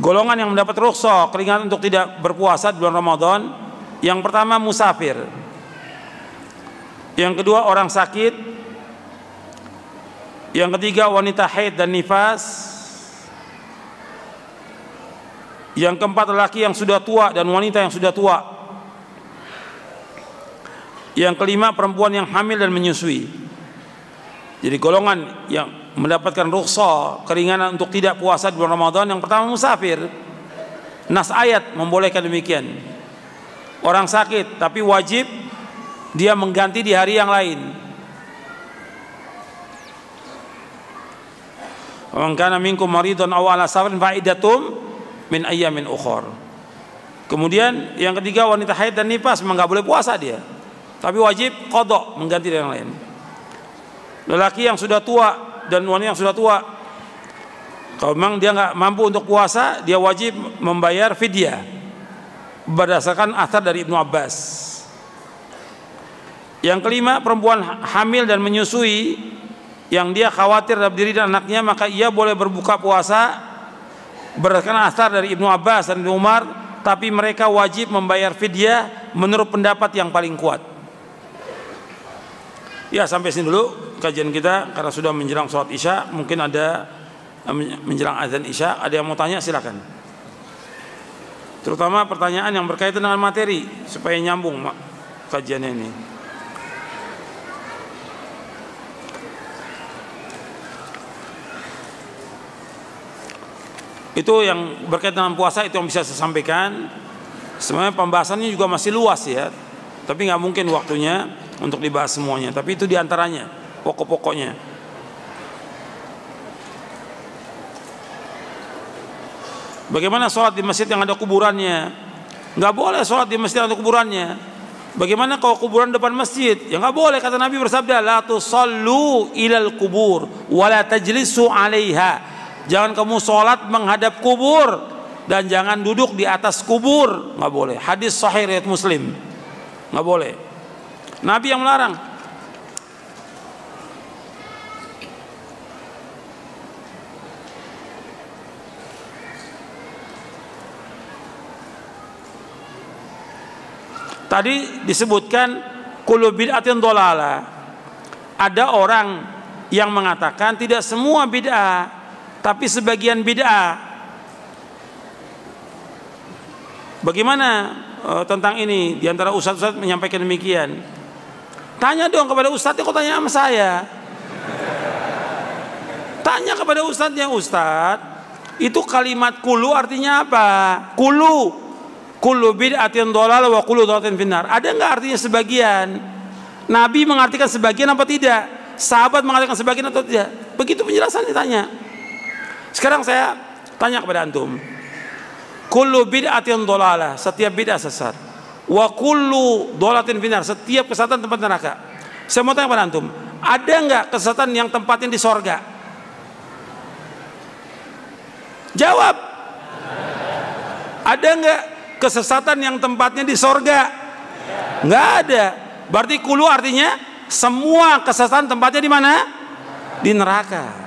S1: Golongan yang mendapat rukhsah keringat untuk tidak berpuasa di bulan Ramadan, yang pertama musafir. Yang kedua orang sakit. Yang ketiga wanita haid dan nifas. Yang keempat lelaki yang sudah tua dan wanita yang sudah tua. Yang kelima perempuan yang hamil dan menyusui. Jadi golongan yang mendapatkan rukhsah keringanan untuk tidak puasa di bulan Ramadan yang pertama musafir nas ayat membolehkan demikian orang sakit tapi wajib dia mengganti di hari yang lain minkum maridun aw ala safarin fa'idatum min ayyamin. Kemudian yang ketiga wanita haid dan nifas memang enggak boleh puasa dia. Tapi wajib kodok mengganti yang lain. Lelaki yang sudah tua dan wanita yang sudah tua. Kalau memang dia nggak mampu untuk puasa dia wajib membayar fidyah berdasarkan asar dari Ibnu Abbas. Yang kelima perempuan hamil dan menyusui yang dia khawatir dalam diri dan anaknya maka ia boleh berbuka puasa berdasarkan asar dari Ibnu Abbas dan Ibnu Umar tapi mereka wajib membayar fidyah menurut pendapat yang paling kuat ya sampai sini dulu kajian kita karena sudah menjelang sholat isya. Mungkin ada eh, menjelang azan isya. Ada yang mau tanya silakan. Terutama pertanyaan yang berkaitan dengan materi supaya nyambung kajiannya ini. Itu yang berkaitan dengan puasa itu yang bisa saya sampaikan. Sebenarnya pembahasannya juga masih luas ya tapi nggak mungkin waktunya untuk dibahas semuanya tapi itu di antaranya pokok-pokoknya. Bagaimana sholat di masjid yang ada kuburannya? Nggak boleh sholat di masjid yang ada kuburannya. Bagaimana kalau kuburan depan masjid? Ya nggak boleh kata Nabi bersabda, la tusallu ilal kubur, wala tajlisu alaiha. Jangan kamu sholat menghadap kubur dan jangan duduk di atas kubur. Nggak boleh. Hadis sahih riwayat Muslim. Nggak boleh. Nabi yang melarang. Tadi disebutkan kullu bid'atin dolala. Ada orang yang mengatakan tidak semua bid'ah, tapi sebagian bid'ah. Bagaimana uh, tentang ini di antara ustaz-ustaz menyampaikan demikian? Tanya dong kepada ustaz, kok tanya sama saya? Tanya kepada ustaznya ustaz, itu kalimat kulu artinya apa? Kulu kullu bid'atin dhalal wa kullu dhalalatin finnar. Ada enggak artinya sebagian? Nabi mengartikan sebagian apa tidak? Sahabat mengartikan sebagian atau tidak? Begitu penjelasan ditanya. Sekarang saya tanya kepada antum. Kullu bid'atin dhalalah, setiap bid'ah sesat. Wa kullu dhalalatin finnar, setiap kesesatan tempat neraka. Saya mau tanya kepada antum, ada enggak kesesatan yang tempatnya di sorga? Jawab. Ada enggak kesesatan yang tempatnya di sorga? Nggak ada. Berarti kulu artinya semua kesesatan tempatnya di mana? Di neraka.